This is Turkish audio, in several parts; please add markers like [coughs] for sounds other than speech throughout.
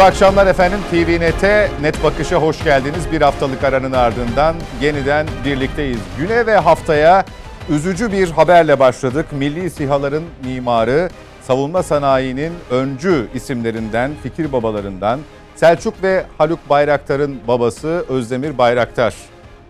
Mutlu akşamlar efendim. TVNet'e Net Bakış'a hoş geldiniz. Bir haftalık aranın ardından yeniden birlikteyiz. Güne ve haftaya üzücü bir haberle başladık. Milli sihaların mimarı, savunma sanayinin öncü isimlerinden, fikir babalarından Selçuk ve Haluk Bayraktar'ın babası Özdemir Bayraktar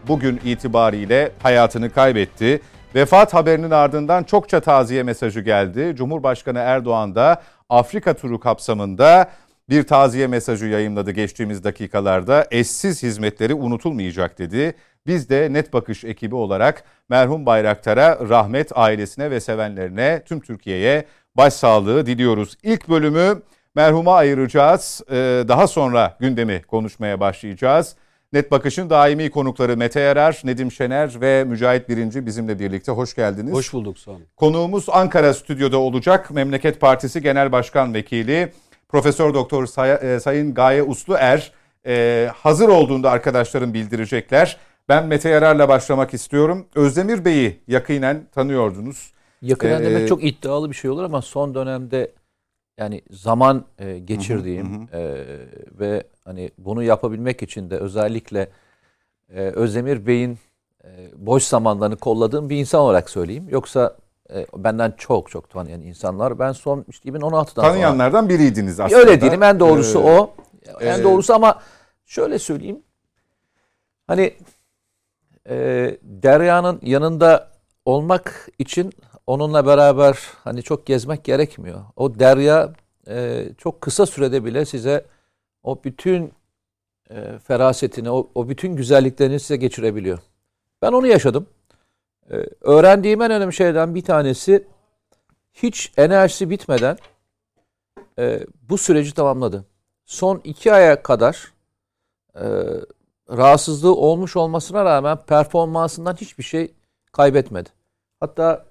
bugün itibariyle hayatını kaybetti. Vefat haberinin ardından çokça taziye mesajı geldi. Cumhurbaşkanı Erdoğan da Afrika turu kapsamında bir taziye mesajı yayınladı geçtiğimiz dakikalarda. Eşsiz hizmetleri unutulmayacak dedi. Biz de Net Bakış ekibi olarak merhum Bayraktar'a, rahmet ailesine ve sevenlerine, tüm Türkiye'ye başsağlığı diliyoruz. İlk bölümü merhuma ayıracağız. Ee, daha sonra gündemi konuşmaya başlayacağız. Net Bakış'ın daimi konukları Mete Yarar, Nedim Şener ve Mücahit Birinci bizimle birlikte. Hoş geldiniz. Hoş bulduk olun. Konuğumuz Ankara stüdyoda olacak. Memleket Partisi Genel Başkan Vekili Profesör Doktor Say- e, Sayın Gaye Usluer e, hazır olduğunda arkadaşlarım bildirecekler. Ben Mete Yarar'la başlamak istiyorum. Özdemir Bey'i yakinen tanıyordunuz. Yakinen Ee, demek çok iddialı bir şey olur ama son dönemde yani zaman e, geçirdiğim e, ve hani bunu yapabilmek için de özellikle e, Özdemir Bey'in e, boş zamanlarını kolladığım bir insan olarak söyleyeyim. Yoksa e, benden çok çok tanıyan insanlar. Ben son işte 2016'dan sonra Tanıyanlardan biriydiniz aslında. Öyle diyelim en doğrusu Ee, o. En e, doğrusu ama şöyle söyleyeyim. Hani e, Derya'nın yanında olmak için onunla beraber hani çok gezmek gerekmiyor. O Derya e, çok kısa sürede bile size o bütün e, ferasetini, o, o bütün güzelliklerini size geçirebiliyor. Ben onu yaşadım. E, öğrendiğim en önemli şeyden bir tanesi hiç enerjisi bitmeden e, bu süreci tamamladı. Son iki aya kadar e, rahatsızlığı olmuş olmasına rağmen performansından hiçbir şey kaybetmedi. Hatta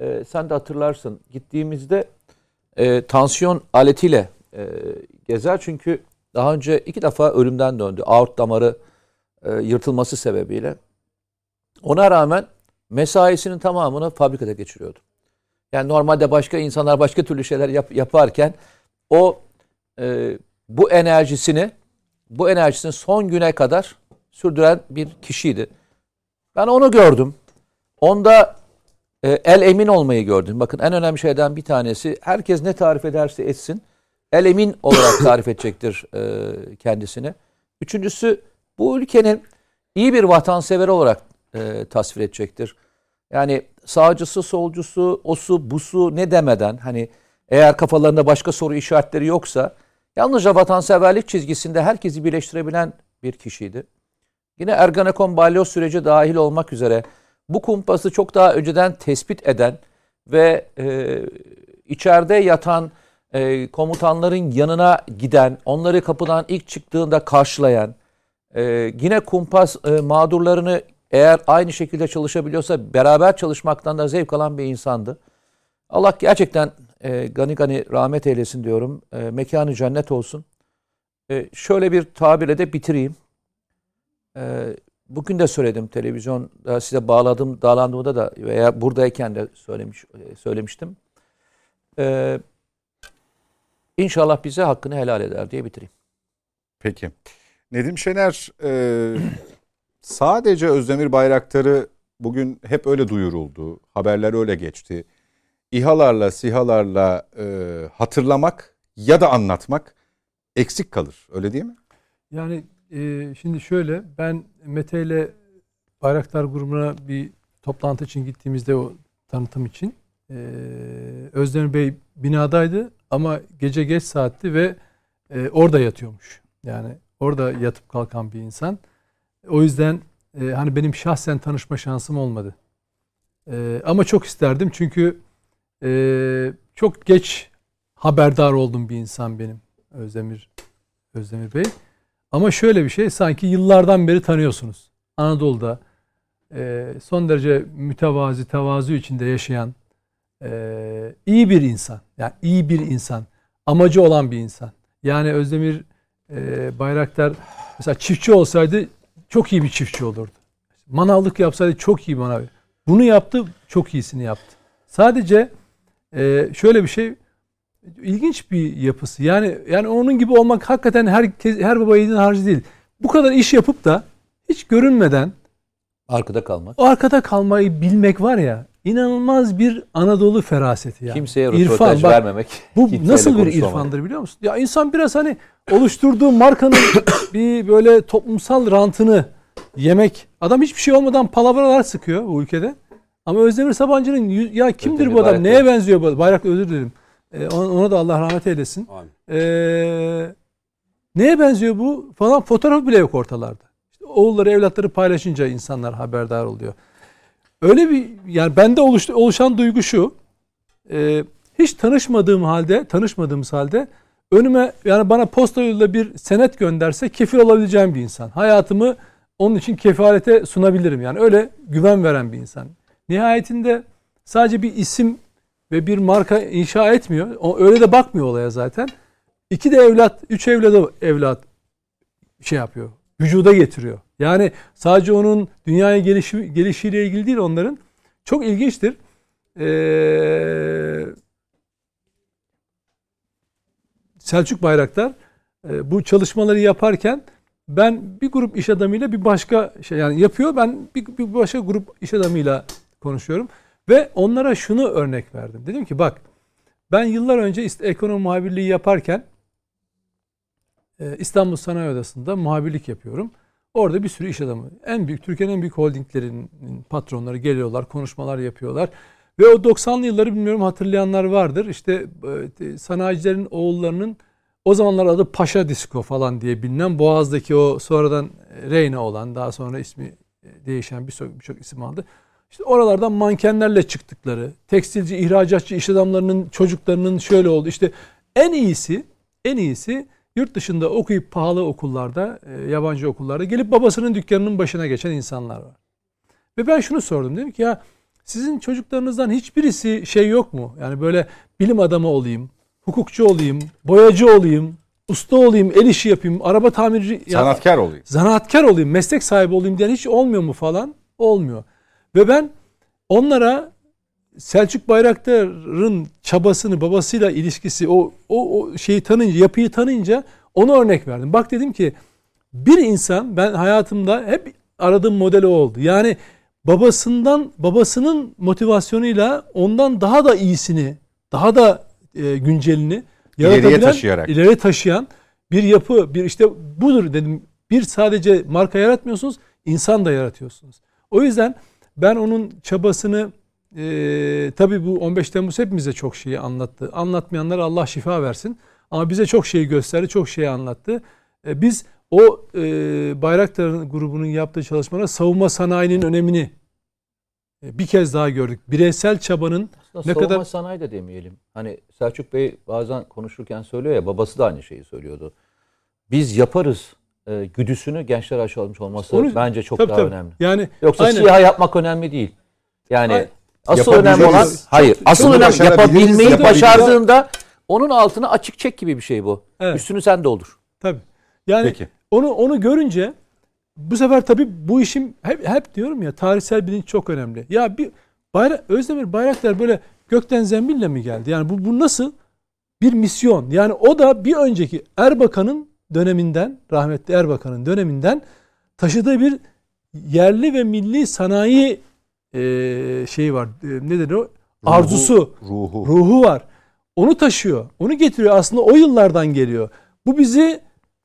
e, sen de hatırlarsın gittiğimizde e, tansiyon aletiyle e, gezer çünkü daha önce iki defa ölümden döndü. Aort damarı e, yırtılması sebebiyle. Ona rağmen mesaisinin tamamını fabrikada geçiriyordu. Yani normalde başka insanlar başka türlü şeyler yap, yaparken o e, bu enerjisini bu enerjisini son güne kadar sürdüren bir kişiydi. Ben onu gördüm. Onda e, el emin olmayı gördüm. Bakın en önemli şeyden bir tanesi herkes ne tarif ederse etsin el emin olarak [coughs] tarif edecektir e, kendisini. Üçüncüsü bu ülkenin iyi bir vatansever olarak e, tasvir edecektir. Yani sağcısı, solcusu, osu, busu ne demeden hani eğer kafalarında başka soru işaretleri yoksa yalnızca vatanseverlik çizgisinde herkesi birleştirebilen bir kişiydi. Yine Ergenekon balyoz süreci dahil olmak üzere bu kumpası çok daha önceden tespit eden ve e, içeride yatan e, komutanların yanına giden, onları kapıdan ilk çıktığında karşılayan, e, yine kumpas e, mağdurlarını eğer aynı şekilde çalışabiliyorsa beraber çalışmaktan da zevk alan bir insandı. Allah gerçekten e, gani gani rahmet eylesin diyorum. E, mekanı cennet olsun. E, şöyle bir tabirle de bitireyim. E, bugün de söyledim televizyonda size bağladım, bağlandığımda da veya buradayken de söylemiş e, söylemiştim. E, İnşallah bize hakkını helal eder diye bitireyim. Peki. Nedim Şener e, sadece Özdemir Bayraktar'ı bugün hep öyle duyuruldu. Haberler öyle geçti. İHA'larla, SİHA'larla e, hatırlamak ya da anlatmak eksik kalır. Öyle değil mi? Yani e, şimdi şöyle ben Mete ile Bayraktar grubuna bir toplantı için gittiğimizde o tanıtım için e, Özdemir Bey binadaydı ama gece geç saatti ve e, orada yatıyormuş. Yani orada yatıp kalkan bir insan. O yüzden e, hani benim şahsen tanışma şansım olmadı. E, ama çok isterdim çünkü e, çok geç haberdar oldum bir insan benim Özdemir Özdemir Bey. Ama şöyle bir şey sanki yıllardan beri tanıyorsunuz. Anadolu'da e, son derece mütevazi, tevazu içinde yaşayan e, iyi bir insan. Yani iyi bir insan. Amacı olan bir insan. Yani Özdemir e, Bayraktar mesela çiftçi olsaydı çok iyi bir çiftçi olurdu. Manavlık yapsaydı çok iyi manav. Bunu yaptı, çok iyisini yaptı. Sadece e, şöyle bir şey ilginç bir yapısı. Yani yani onun gibi olmak hakikaten herkes her baba yiğidin harcı değil. Bu kadar iş yapıp da hiç görünmeden Arkada kalmak. o arkada kalmayı bilmek var ya inanılmaz bir Anadolu feraseti yani. Kimseye İrfan, röportaj bak, vermemek. Bu [laughs] nasıl bir irfandır biliyor musun? Ya insan biraz hani oluşturduğu markanın [coughs] bir böyle toplumsal rantını yemek. Adam hiçbir şey olmadan palavralar sıkıyor bu ülkede. Ama Özdemir Sabancı'nın ya kimdir Özdemir bu adam? Bayraktar. Neye benziyor bu? Bayrak özür dilerim. Ee, ona, ona da Allah rahmet eylesin. Ee, neye benziyor bu? Falan fotoğraf bile yok ortalarda. İşte oğulları evlatları paylaşınca insanlar haberdar oluyor. Öyle bir yani bende oluştu, oluşan duygu şu. Ee, hiç tanışmadığım halde, tanışmadığımız halde önüme yani bana posta yoluyla bir senet gönderse kefil olabileceğim bir insan. Hayatımı onun için kefalete sunabilirim. Yani öyle güven veren bir insan. Nihayetinde sadece bir isim ve bir marka inşa etmiyor. O öyle de bakmıyor olaya zaten. İki de evlat, üç evladı evlat şey yapıyor. Vücuda getiriyor. Yani sadece onun dünyaya gelişi, gelişiyle ilgili değil onların. Çok ilginçtir. Ee, Selçuk Bayraktar e, bu çalışmaları yaparken ben bir grup iş adamıyla bir başka şey yani yapıyor ben bir, bir başka grup iş adamıyla konuşuyorum ve onlara şunu örnek verdim. Dedim ki bak ben yıllar önce ekonomi muhabirliği yaparken e, İstanbul Sanayi Odası'nda muhabirlik yapıyorum. Orada bir sürü iş adamı, en büyük Türkiye'nin en büyük holdinglerinin patronları geliyorlar, konuşmalar yapıyorlar. Ve o 90'lı yılları bilmiyorum hatırlayanlar vardır. İşte e, sanayicilerin oğullarının o zamanlar adı Paşa Disko falan diye bilinen Boğaz'daki o sonradan Reyna olan daha sonra ismi e, değişen birçok birçok isim aldı. İşte oralardan mankenlerle çıktıkları, tekstilci, ihracatçı iş adamlarının çocuklarının şöyle oldu. İşte en iyisi, en iyisi yurt dışında okuyup pahalı okullarda, e, yabancı okullarda gelip babasının dükkanının başına geçen insanlar var. Ve ben şunu sordum. Dedim ki ya sizin çocuklarınızdan hiçbirisi şey yok mu? Yani böyle bilim adamı olayım, hukukçu olayım, boyacı olayım, usta olayım, el işi yapayım, araba tamirci... ya- Sanatkar olayım. zanaatkar olayım, meslek sahibi olayım diyen hiç olmuyor mu falan? Olmuyor. Ve ben onlara Selçuk Bayraktar'ın çabasını, babasıyla ilişkisi, o, o, o şeyi tanıyınca, yapıyı tanıyınca onu örnek verdim. Bak dedim ki bir insan ben hayatımda hep aradığım model o oldu. Yani babasından, babasının motivasyonuyla ondan daha da iyisini, daha da e, güncelini İleriye taşıyarak. ileriye taşıyan bir yapı, bir işte budur dedim. Bir sadece marka yaratmıyorsunuz, insan da yaratıyorsunuz. O yüzden ben onun çabasını e, tabii bu 15 Temmuz hepimize çok şeyi anlattı. Anlatmayanlara Allah şifa versin. Ama bize çok şeyi gösterdi, çok şeyi anlattı. E, biz o e, Bayraktar'ın grubunun yaptığı çalışmalara savunma sanayinin önemini e, bir kez daha gördük. Bireysel çabanın Aslında Ne savunma kadar- sanayi de demeyelim. Hani Selçuk Bey bazen konuşurken söylüyor ya babası da aynı şeyi söylüyordu. Biz yaparız e, güdüsünü gençler aşılamış olması Onu- bence çok tabii, daha tabii. önemli. Yani Yoksa Aynen. SİHA yapmak önemli değil. Yani Ay- asıl önemli olan Çok- hayır. Asıl bunu önemli başarabiliriz, yapabilmeyi yapabiliriz. başardığında onun altına açık çek gibi bir şey bu. Evet. Üstünü sen doldur. Tabii. Yani Peki. onu onu görünce bu sefer tabii bu işim hep hep diyorum ya tarihsel bilinç çok önemli. Ya bir bayrak Özdemir Bayraktar böyle gökten zembille mi geldi? Yani bu bu nasıl bir misyon? Yani o da bir önceki Erbakan'ın döneminden rahmetli Erbakan'ın döneminden taşıdığı bir yerli ve milli sanayi eee şeyi var. E, nedir o? Arzusu Ruhu. ruhu var. Onu taşıyor. Onu getiriyor. Aslında o yıllardan geliyor. Bu bizi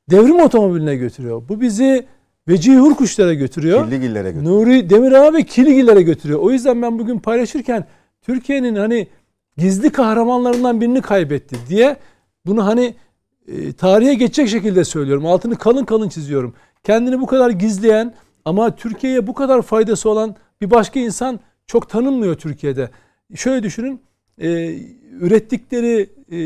devrim otomobiline götürüyor. Bu bizi Vecihi Hurkuşlara götürüyor. Kirligillere götür. Nuri Demirağ ve Kiligilere götürüyor. O yüzden ben bugün paylaşırken Türkiye'nin hani gizli kahramanlarından birini kaybetti diye bunu hani e, tarihe geçecek şekilde söylüyorum. Altını kalın kalın çiziyorum. Kendini bu kadar gizleyen ama Türkiye'ye bu kadar faydası olan bir başka insan çok tanınmıyor Türkiye'de. Şöyle düşünün e, ürettikleri e,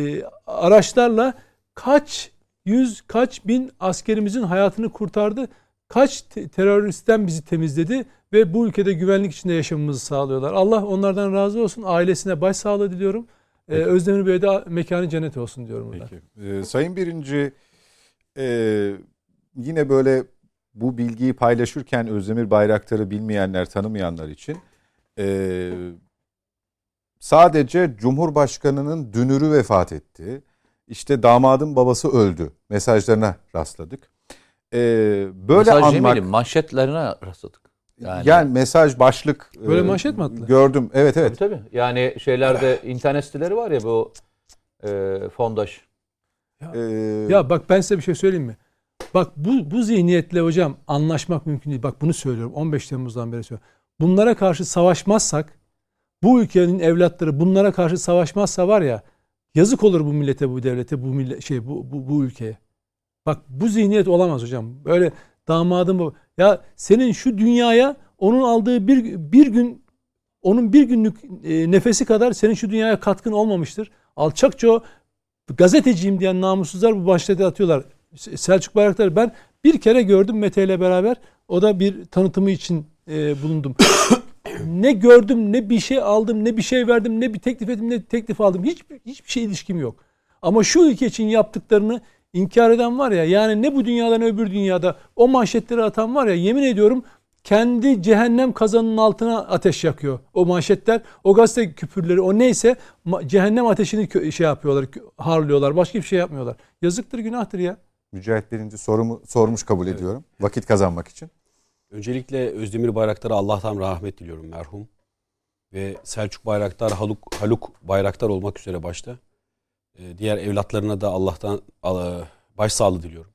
e, araçlarla kaç yüz kaç bin askerimizin hayatını kurtardı. Kaç te- teröristten bizi temizledi ve bu ülkede güvenlik içinde yaşamamızı sağlıyorlar. Allah onlardan razı olsun. Ailesine başsağlığı diliyorum. Ee. Özdemir Bey'e de mekanı cennet olsun diyorum burada. Peki. Ee, Sayın Birinci e, yine böyle bu bilgiyi paylaşırken Özdemir Bayraktar'ı bilmeyenler, tanımayanlar için e, sadece Cumhurbaşkanı'nın dünürü vefat etti. İşte damadın babası öldü mesajlarına rastladık. Ee, böyle Mesaj anmak demeyelim, manşetlerine rastladık. yani, Yani, mesaj başlık Böyle e, manşet mi attılar? Gördüm. Evet evet. Tabii tabii. Yani şeylerde [laughs] internet siteleri var ya bu e, fondaş. Ee, Ya bak ben size bir şey söyleyeyim mi? Bak bu bu zihniyetle hocam anlaşmak mümkün değil. Bak bunu söylüyorum 15 Temmuz'dan beri söylüyorum. Bunlara karşı savaşmazsak bu ülkenin evlatları bunlara karşı savaşmazsa var ya yazık olur bu millete, bu devlete, bu millet şey bu bu, bu ülkeye. Bak bu zihniyet olamaz hocam. Böyle damadım bu. Ya senin şu dünyaya onun aldığı bir bir gün onun bir günlük e, nefesi kadar senin şu dünyaya katkın olmamıştır. Alçakça o gazeteciyim diyen namussuzlar bu başlığı atıyorlar. Selçuk Bayraktar ben bir kere gördüm Mete ile beraber. O da bir tanıtımı için e, bulundum. [coughs] ne gördüm, ne bir şey aldım, ne bir şey verdim, ne bir teklif ettim, ne teklif aldım. Hiç hiçbir şey ilişkim yok. Ama şu ülke için yaptıklarını inkar eden var ya yani ne bu dünyadan öbür dünyada o manşetleri atan var ya yemin ediyorum kendi cehennem kazanının altına ateş yakıyor. O manşetler, o gazete küpürleri, o neyse cehennem ateşini şey yapıyorlar, harlıyorlar. Başka bir şey yapmıyorlar. Yazıktır, günahtır ya. Mücahit birinci sorumu sormuş kabul ediyorum. Vakit kazanmak için. Öncelikle Özdemir Bayraktar'a Allah'tan rahmet diliyorum merhum. Ve Selçuk Bayraktar, Haluk, Haluk Bayraktar olmak üzere başta. Ee, Diğer evlatlarına da Allah'tan başsağlığı diliyorum.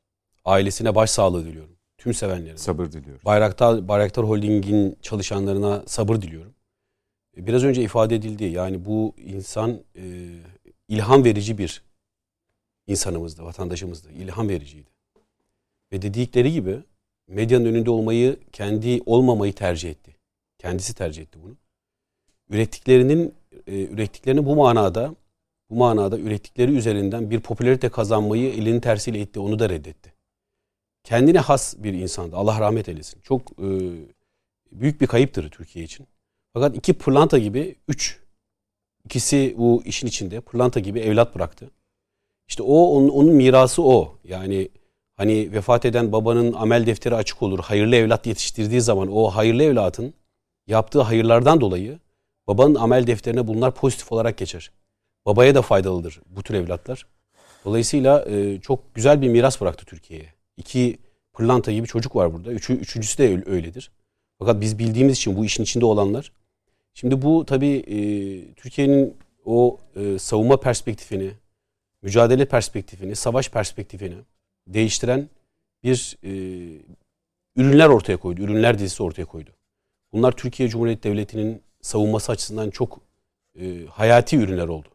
Ailesine başsağlığı diliyorum. Tüm sevenlerine. Sabır diliyoruz. Bayraktar, Bayraktar Holding'in çalışanlarına sabır diliyorum. E, Biraz önce ifade edildi. Yani bu insan e, ilham verici bir insanımızdı, vatandaşımızdı. İlham vericiydi. Ve dedikleri gibi medyanın önünde olmayı, kendi olmamayı tercih etti. Kendisi tercih etti bunu. Ürettiklerinin e, ürettiklerini bu manada bu manada ürettikleri üzerinden bir popülarite kazanmayı elinin tersiyle etti. Onu da reddetti kendine has bir insandı. Allah rahmet eylesin. Çok e, büyük bir kayıptır Türkiye için. Fakat iki pırlanta gibi üç ikisi bu işin içinde pırlanta gibi evlat bıraktı. İşte o onun, onun mirası o. Yani hani vefat eden babanın amel defteri açık olur. Hayırlı evlat yetiştirdiği zaman o hayırlı evlatın yaptığı hayırlardan dolayı babanın amel defterine bunlar pozitif olarak geçer. Babaya da faydalıdır bu tür evlatlar. Dolayısıyla e, çok güzel bir miras bıraktı Türkiye'ye. İki pırlanta gibi çocuk var burada. Üçü, üçüncüsü de öyle- öyledir. Fakat biz bildiğimiz için bu işin içinde olanlar. Şimdi bu tabii e, Türkiye'nin o e, savunma perspektifini, mücadele perspektifini, savaş perspektifini değiştiren bir e, ürünler ortaya koydu. Ürünler dizisi ortaya koydu. Bunlar Türkiye Cumhuriyeti Devleti'nin savunması açısından çok e, hayati ürünler oldu.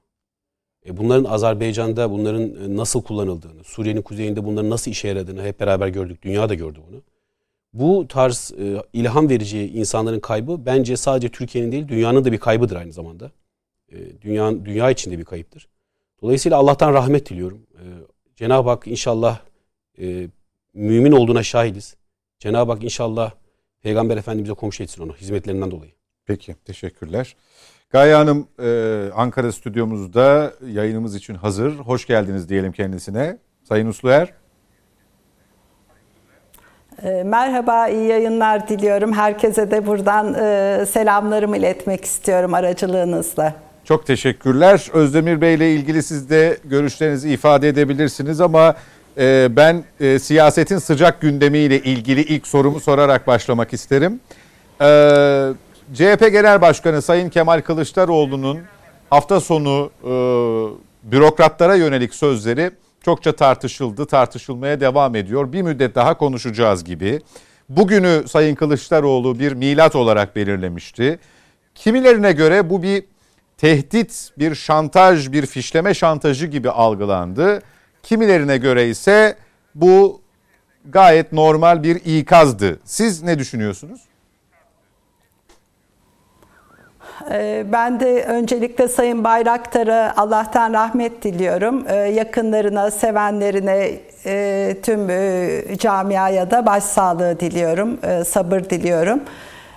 E, bunların Azerbaycan'da bunların e, nasıl kullanıldığını, Suriye'nin kuzeyinde bunların nasıl işe yaradığını hep beraber gördük. Dünya da gördü bunu. Bu tarz e, ilham verici insanların kaybı bence sadece Türkiye'nin değil dünyanın da bir kaybıdır aynı zamanda. E, dünya, dünya içinde bir kayıptır. Dolayısıyla Allah'tan rahmet diliyorum. E, Cenab-ı Hak inşallah e, mümin olduğuna şahidiz. Cenab-ı Hak inşallah Peygamber Efendimiz'e komşu etsin onu hizmetlerinden dolayı. Peki teşekkürler. Gaye Hanım e, Ankara stüdyomuzda yayınımız için hazır. Hoş geldiniz diyelim kendisine. Sayın Usluer. E, Merhaba, iyi yayınlar diliyorum. Herkese de buradan e, selamlarımı iletmek istiyorum aracılığınızla. Çok teşekkürler. Özdemir Bey ile ilgili siz de görüşlerinizi ifade edebilirsiniz ama e, ben e, siyasetin sıcak gündemiyle ilgili ilk sorumu sorarak başlamak isterim. E, CHP Genel Başkanı Sayın Kemal Kılıçdaroğlu'nun hafta sonu e, bürokratlara yönelik sözleri çokça tartışıldı, tartışılmaya devam ediyor. Bir müddet daha konuşacağız gibi. Bugünü Sayın Kılıçdaroğlu bir milat olarak belirlemişti. Kimilerine göre bu bir tehdit, bir şantaj, bir fişleme şantajı gibi algılandı. Kimilerine göre ise bu gayet normal bir ikazdı. Siz ne düşünüyorsunuz? E, Ben de öncelikle Sayın Bayraktar'a Allah'tan rahmet diliyorum. E, Yakınlarına, sevenlerine, e, tüm e, camiaya da başsağlığı diliyorum, e, sabır diliyorum.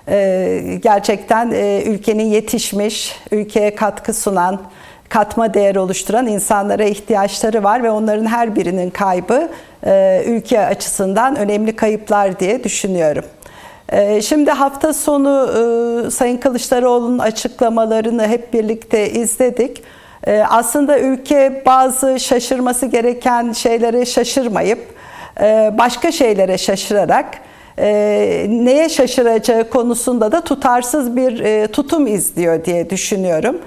E, Gerçekten e, ülkenin yetişmiş, ülkeye katkı sunan, katma değer oluşturan insanlara ihtiyaçları var ve onların her birinin kaybı e, ülke açısından önemli kayıplar diye düşünüyorum. Ee, Şimdi hafta sonu e, Sayın Kılıçdaroğlu'nun açıklamalarını hep birlikte izledik. Ee, Aslında ülke bazı şaşırması gereken şeylere şaşırmayıp e, başka şeylere şaşırarak e, neye şaşıracağı konusunda da tutarsız bir e, tutum izliyor diye düşünüyorum.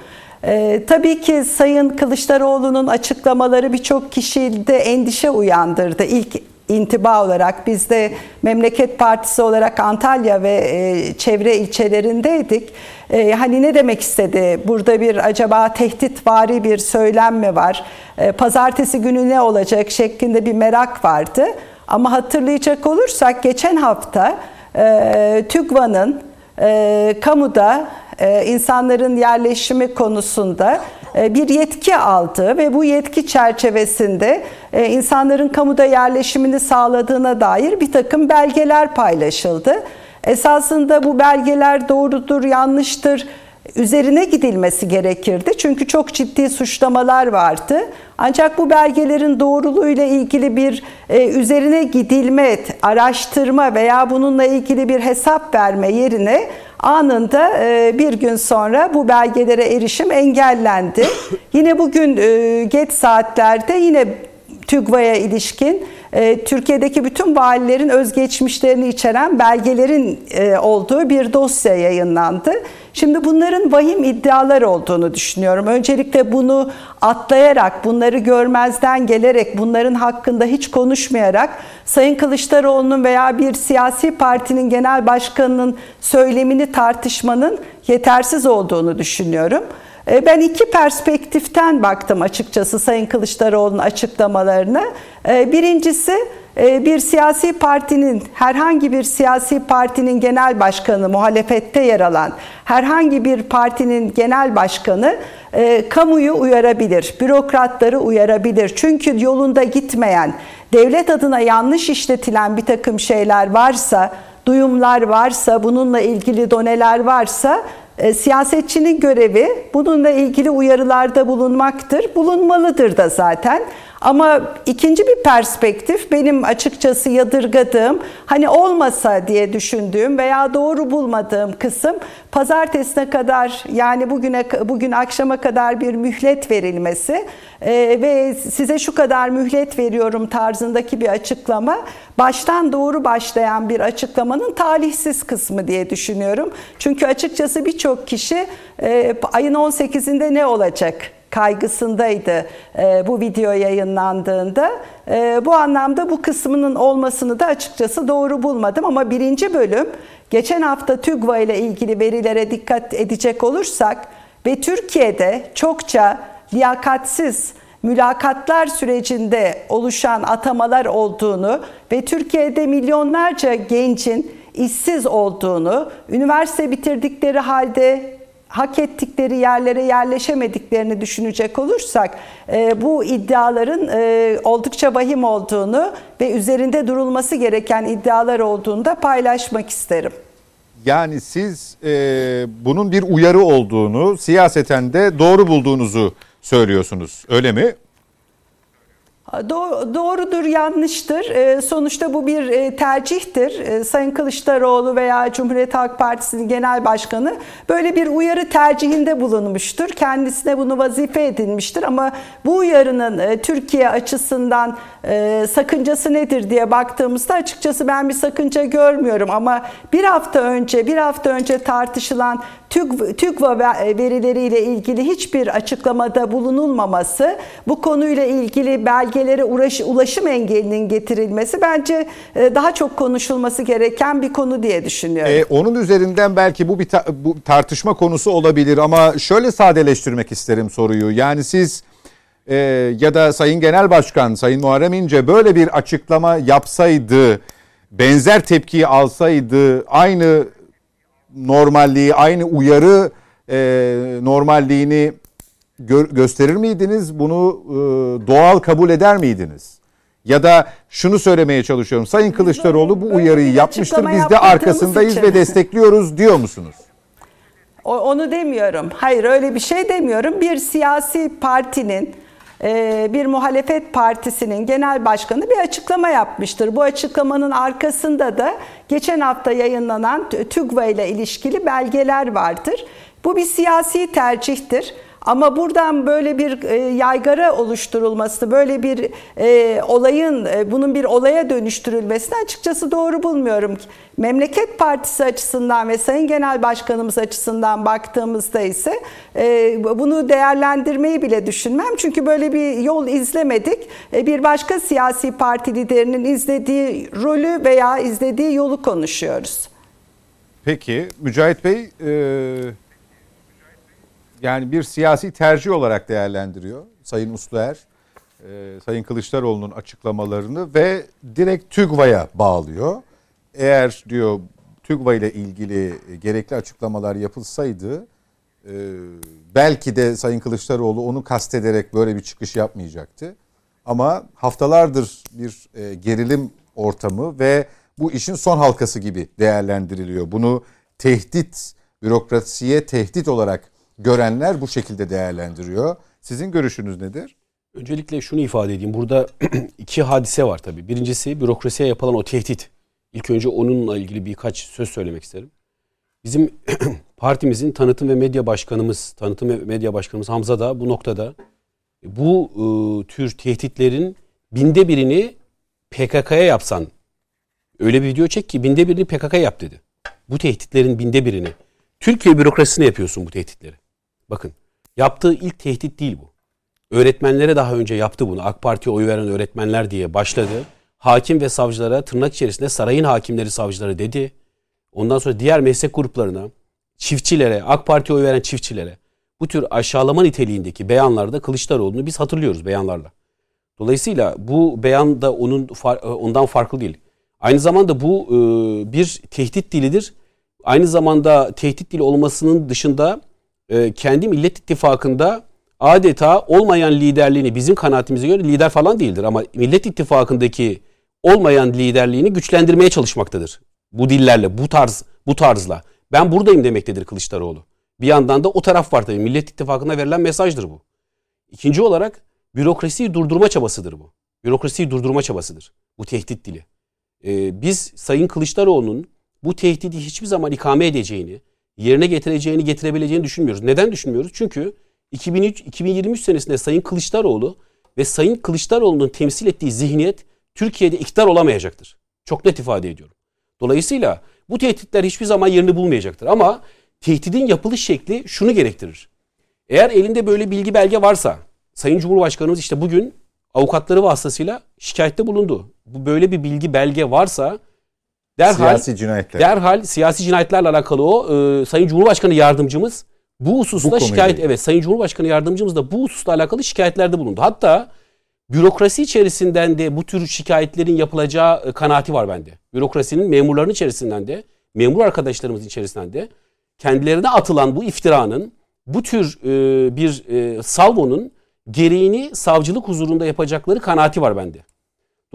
Ee, tabii ki Sayın Kılıçdaroğlu'nun açıklamaları birçok kişide endişe uyandırdı. İlk intiba olarak biz de Memleket Partisi olarak Antalya ve e, çevre ilçelerindeydik. E, hani ne demek istedi? Burada bir acaba tehditvari bir söylem mi var? E, pazartesi günü ne olacak şeklinde bir merak vardı. Ama hatırlayacak olursak geçen hafta e, TÜGVA'nın e, kamuda e, insanların yerleşimi konusunda e, bir yetki aldığı ve bu yetki çerçevesinde e, insanların kamuda yerleşimini sağladığına dair bir takım belgeler paylaşıldı. Esasında bu belgeler doğrudur, yanlıştır üzerine gidilmesi gerekirdi. Çünkü çok ciddi suçlamalar vardı. Ancak bu belgelerin doğruluğuyla ilgili bir e, üzerine gidilme, araştırma veya bununla ilgili bir hesap verme yerine anında e, bir gün sonra bu belgelere erişim engellendi. [coughs] yine bugün e, geç saatlerde yine TÜGVA'ya ilişkin e, Türkiye'deki bütün valilerin özgeçmişlerini içeren belgelerin e, olduğu bir dosya yayınlandı. Şimdi bunların vahim iddialar olduğunu düşünüyorum. Öncelikle bunu atlayarak, bunları görmezden gelerek, bunların hakkında hiç konuşmayarak Sayın Kılıçdaroğlu'nun veya bir siyasi partinin genel başkanının söylemini tartışmanın yetersiz olduğunu düşünüyorum. E, Ben iki perspektiften baktım açıkçası Sayın Kılıçdaroğlu'nun açıklamalarına. E, Birincisi e, bir siyasi partinin, herhangi bir siyasi partinin genel başkanı, muhalefette yer alan herhangi bir partinin genel başkanı kamuyu uyarabilir, bürokratları uyarabilir. Çünkü yolunda gitmeyen, devlet adına yanlış işletilen bir takım şeyler varsa, duyumlar varsa, bununla ilgili doneler varsa e, siyasetçinin görevi bununla ilgili uyarılarda bulunmaktır. Bulunmalıdır da zaten. Ama ikinci bir perspektif benim açıkçası yadırgadığım, hani olmasa diye düşündüğüm veya doğru bulmadığım kısım pazartesine kadar yani bugüne bugün akşama kadar bir mühlet verilmesi e, ve size şu kadar mühlet veriyorum tarzındaki bir açıklama baştan doğru başlayan bir açıklamanın talihsiz kısmı diye düşünüyorum. Çünkü açıkçası birçok kişi e, ayın 18'inde ne olacak? Kaygısındaydı e, bu video yayınlandığında. E, bu anlamda bu kısmının olmasını da açıkçası doğru bulmadım ama birinci bölüm geçen hafta TÜGVA ile ilgili verilere dikkat edecek olursak ve Türkiye'de çokça liyakatsiz mülakatlar sürecinde oluşan atamalar olduğunu ve Türkiye'de milyonlarca gencin işsiz olduğunu, üniversite bitirdikleri halde hak ettikleri yerlere yerleşemediklerini düşünecek olursak e, bu iddiaların e, oldukça vahim olduğunu ve üzerinde durulması gereken iddialar olduğunu da paylaşmak isterim. Yani siz e, bunun bir uyarı olduğunu, siyaseten de doğru bulduğunuzu söylüyorsunuz. Öyle mi? Do- Doğrudur, yanlıştır. Ee, Sonuçta bu bir e, tercihtir. Ee, Sayın Kılıçdaroğlu veya Cumhuriyet Halk Partisi'nin genel başkanı böyle bir uyarı tercihinde bulunmuştur. Kendisine bunu vazife edinmiştir ama bu uyarının e, Türkiye açısından e, sakıncası nedir diye baktığımızda açıkçası ben bir sakınca görmüyorum ama bir hafta önce bir hafta önce tartışılan TÜG, TÜGVA verileriyle ilgili hiçbir açıklamada bulunulmaması, bu konuyla ilgili belgelere uğraş, ulaşım engelinin getirilmesi bence e, daha çok konuşulması gereken bir konu diye düşünüyorum. Ee, onun üzerinden belki bu bir ta- bu tartışma konusu olabilir ama şöyle sadeleştirmek isterim soruyu. Yani siz e, ya da Sayın Genel Başkan Sayın Muharrem İnce böyle bir açıklama yapsaydı, benzer tepkiyi alsaydı, aynı normalliği, aynı uyarı e, normalliğini gö- gösterir miydiniz? Bunu e, doğal kabul eder miydiniz? Ya da şunu söylemeye çalışıyorum. Sayın Kılıçdaroğlu bu uyarıyı yapmıştır. Biz de arkasındayız için. ve destekliyoruz diyor musunuz? Onu demiyorum. Hayır öyle bir şey demiyorum. Bir siyasi partinin e, bir muhalefet partisinin genel başkanı bir açıklama yapmıştır. Bu açıklamanın arkasında da geçen hafta yayınlanan TÜGVA ile ilişkili belgeler vardır. Bu bir siyasi tercihtir. Ama buradan böyle bir e, yaygara oluşturulması, böyle bir e, olayın, e, bunun bir olaya dönüştürülmesini açıkçası doğru bulmuyorum. Memleket Partisi açısından ve Sayın Genel Başkanımız açısından baktığımızda ise bunu değerlendirmeyi bile düşünmem. Çünkü böyle bir yol izlemedik. Bir başka siyasi parti liderinin izlediği rolü veya izlediği yolu konuşuyoruz. Peki Mücahit Bey e, yani bir siyasi tercih olarak değerlendiriyor Sayın Usluer, e, Sayın Kılıçdaroğlu'nun açıklamalarını ve direkt TÜGVA'ya bağlıyor. Eğer diyor TÜGVA ile ilgili gerekli açıklamalar yapılsaydı e, belki de Sayın Kılıçdaroğlu onu kastederek böyle bir çıkış yapmayacaktı. Ama haftalardır bir e, gerilim ortamı ve bu işin son halkası gibi değerlendiriliyor. Bunu tehdit, bürokrasiye tehdit olarak görenler bu şekilde değerlendiriyor. Sizin görüşünüz nedir? Öncelikle şunu ifade edeyim. Burada [clears throat] iki hadise var tabii. Birincisi bürokrasiye yapılan o tehdit. İlk önce onunla ilgili birkaç söz söylemek isterim. Bizim [clears throat] partimizin tanıtım ve medya başkanımız, tanıtım ve medya başkanımız Hamza da bu noktada bu e, tür tehditlerin binde birini PKK'ya yapsan öyle bir video çek ki binde birini PKK yap dedi. Bu tehditlerin binde birini. Türkiye bürokrasisine yapıyorsun bu tehditleri. Bakın yaptığı ilk tehdit değil bu. Öğretmenlere daha önce yaptı bunu. AK Parti'ye oy veren öğretmenler diye başladı. Hakim ve savcılara tırnak içerisinde sarayın hakimleri savcıları dedi. Ondan sonra diğer meslek gruplarına, çiftçilere, AK Parti'ye oy veren çiftçilere bu tür aşağılama niteliğindeki beyanlarda Kılıçdaroğlu'nu biz hatırlıyoruz beyanlarla. Dolayısıyla bu beyan da onun ondan farklı değil. Aynı zamanda bu bir tehdit dilidir. Aynı zamanda tehdit dili olmasının dışında e, kendi Millet İttifakı'nda adeta olmayan liderliğini bizim kanaatimize göre lider falan değildir ama Millet İttifakı'ndaki olmayan liderliğini güçlendirmeye çalışmaktadır. Bu dillerle, bu tarz, bu tarzla. Ben buradayım demektedir Kılıçdaroğlu. Bir yandan da o taraf var tabii. Millet İttifakı'na verilen mesajdır bu. İkinci olarak bürokrasiyi durdurma çabasıdır bu. Bürokrasiyi durdurma çabasıdır. Bu tehdit dili. Ee, biz Sayın Kılıçdaroğlu'nun bu tehdidi hiçbir zaman ikame edeceğini, yerine getireceğini, getirebileceğini düşünmüyoruz. Neden düşünmüyoruz? Çünkü 2003 2023 senesinde Sayın Kılıçdaroğlu ve Sayın Kılıçdaroğlu'nun temsil ettiği zihniyet Türkiye'de iktidar olamayacaktır. Çok net ifade ediyorum. Dolayısıyla bu tehditler hiçbir zaman yerini bulmayacaktır. Ama tehdidin yapılış şekli şunu gerektirir. Eğer elinde böyle bilgi belge varsa Sayın Cumhurbaşkanımız işte bugün avukatları vasıtasıyla şikayette bulundu. Bu böyle bir bilgi belge varsa derhal siyasi cinayetler. Derhal siyasi cinayetlerle alakalı o e, Sayın Cumhurbaşkanı yardımcımız bu hususta bu şikayet evet Sayın Cumhurbaşkanı yardımcımız da bu hususta alakalı şikayetlerde bulundu. Hatta bürokrasi içerisinden de bu tür şikayetlerin yapılacağı e, kanaati var bende. Bürokrasinin memurların içerisinden de memur arkadaşlarımız içerisinden de kendilerine atılan bu iftiranın bu tür e, bir e, salvonun gereğini savcılık huzurunda yapacakları kanaati var bende.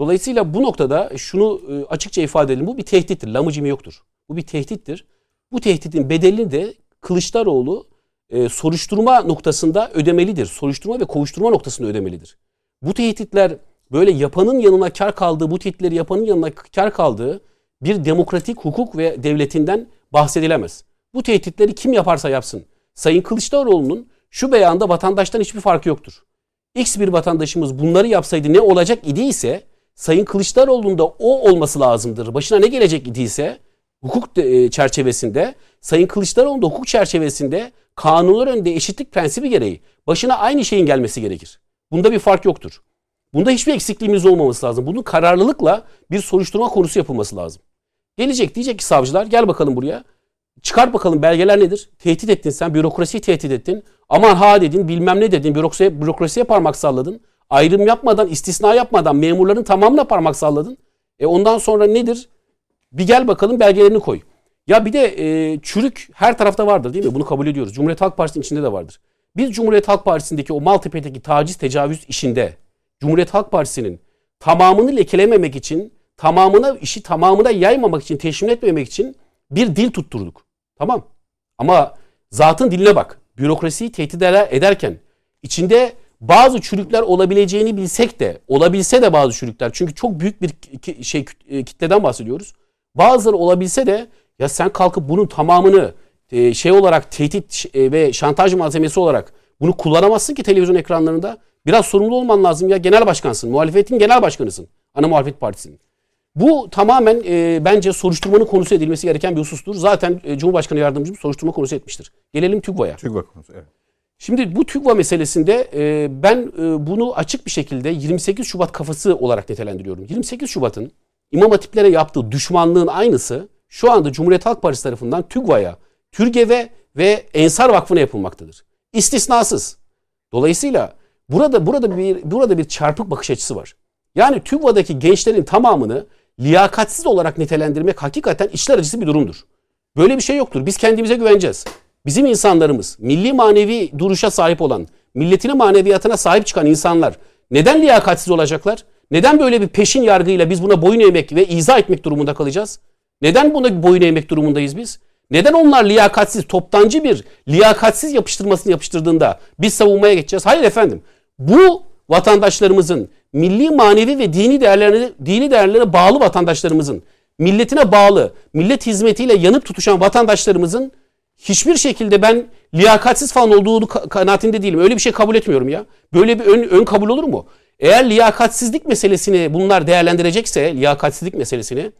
Dolayısıyla bu noktada şunu e, açıkça ifade edelim. Bu bir tehdittir. Lamıcımı yoktur. Bu bir tehdittir. Bu tehditin bedelini de Kılıçdaroğlu e, soruşturma noktasında ödemelidir. Soruşturma ve kovuşturma noktasında ödemelidir. Bu tehditler böyle yapanın yanına kar kaldığı, bu tehditleri yapanın yanına kar kaldığı bir demokratik hukuk ve devletinden bahsedilemez. Bu tehditleri kim yaparsa yapsın. Sayın Kılıçdaroğlu'nun şu beyanda vatandaştan hiçbir farkı yoktur. X bir vatandaşımız bunları yapsaydı ne olacak idi ise Sayın Kılıçdaroğlu'nun da o olması lazımdır. Başına ne gelecek idiyse hukuk e, çerçevesinde Sayın Kılıçdaroğlu da hukuk çerçevesinde kanunlar önünde eşitlik prensibi gereği başına aynı şeyin gelmesi gerekir. Bunda bir fark yoktur. Bunda hiçbir eksikliğimiz olmaması lazım. Bunun kararlılıkla bir soruşturma konusu yapılması lazım. Gelecek diyecek ki savcılar gel bakalım buraya. Çıkar bakalım belgeler nedir? Tehdit ettin sen, bürokrasiyi tehdit ettin. Aman ha dedin, bilmem ne dedin, bürokrasiye, bürokrasiye parmak salladın ayrım yapmadan, istisna yapmadan memurların tamamına parmak salladın. E ondan sonra nedir? Bir gel bakalım belgelerini koy. Ya bir de e, çürük her tarafta vardır değil mi? Bunu kabul ediyoruz. Cumhuriyet Halk Partisi'nin içinde de vardır. Biz Cumhuriyet Halk Partisi'ndeki o Maltepe'deki taciz tecavüz işinde Cumhuriyet Halk Partisi'nin tamamını lekelememek için, tamamına işi tamamına yaymamak için, teşmil etmemek için bir dil tutturduk. Tamam. Ama zatın diline bak. Bürokrasiyi tehdit ederken içinde bazı çürükler olabileceğini bilsek de olabilse de bazı çürükler çünkü çok büyük bir şey e, kitleden bahsediyoruz. Bazıları olabilse de ya sen kalkıp bunun tamamını e, şey olarak tehdit e, ve şantaj malzemesi olarak bunu kullanamazsın ki televizyon ekranlarında. Biraz sorumlu olman lazım ya genel başkansın. Muhalefetin genel başkanısın. Ana muhalefet partisinin. Bu tamamen e, bence soruşturmanın konusu edilmesi gereken bir husustur. Zaten e, Cumhurbaşkanı yardımcımız soruşturma konusu etmiştir. Gelelim TÜGVA'ya. TÜGVA konusu. Evet. Şimdi bu TÜGVA meselesinde e, ben e, bunu açık bir şekilde 28 Şubat kafası olarak nitelendiriyorum. 28 Şubat'ın İmam Hatiplere yaptığı düşmanlığın aynısı şu anda Cumhuriyet Halk Partisi tarafından TÜGVA'ya, TÜRGEV'e ve Ensar Vakfı'na yapılmaktadır. İstisnasız. Dolayısıyla burada burada bir burada bir çarpık bakış açısı var. Yani TÜGVA'daki gençlerin tamamını liyakatsiz olarak nitelendirmek hakikaten işler acısı bir durumdur. Böyle bir şey yoktur. Biz kendimize güveneceğiz. Bizim insanlarımız, milli manevi duruşa sahip olan, milletine maneviyatına sahip çıkan insanlar neden liyakatsiz olacaklar? Neden böyle bir peşin yargıyla biz buna boyun eğmek ve izah etmek durumunda kalacağız? Neden buna boyun eğmek durumundayız biz? Neden onlar liyakatsiz, toptancı bir liyakatsiz yapıştırmasını yapıştırdığında biz savunmaya geçeceğiz? Hayır efendim. Bu vatandaşlarımızın milli, manevi ve dini değerlerine, dini değerlere bağlı vatandaşlarımızın, milletine bağlı, millet hizmetiyle yanıp tutuşan vatandaşlarımızın hiçbir şekilde ben liyakatsiz falan olduğu ka- kanaatinde değilim. Öyle bir şey kabul etmiyorum ya. Böyle bir ön, ön kabul olur mu? Eğer liyakatsizlik meselesini bunlar değerlendirecekse, liyakatsizlik meselesini,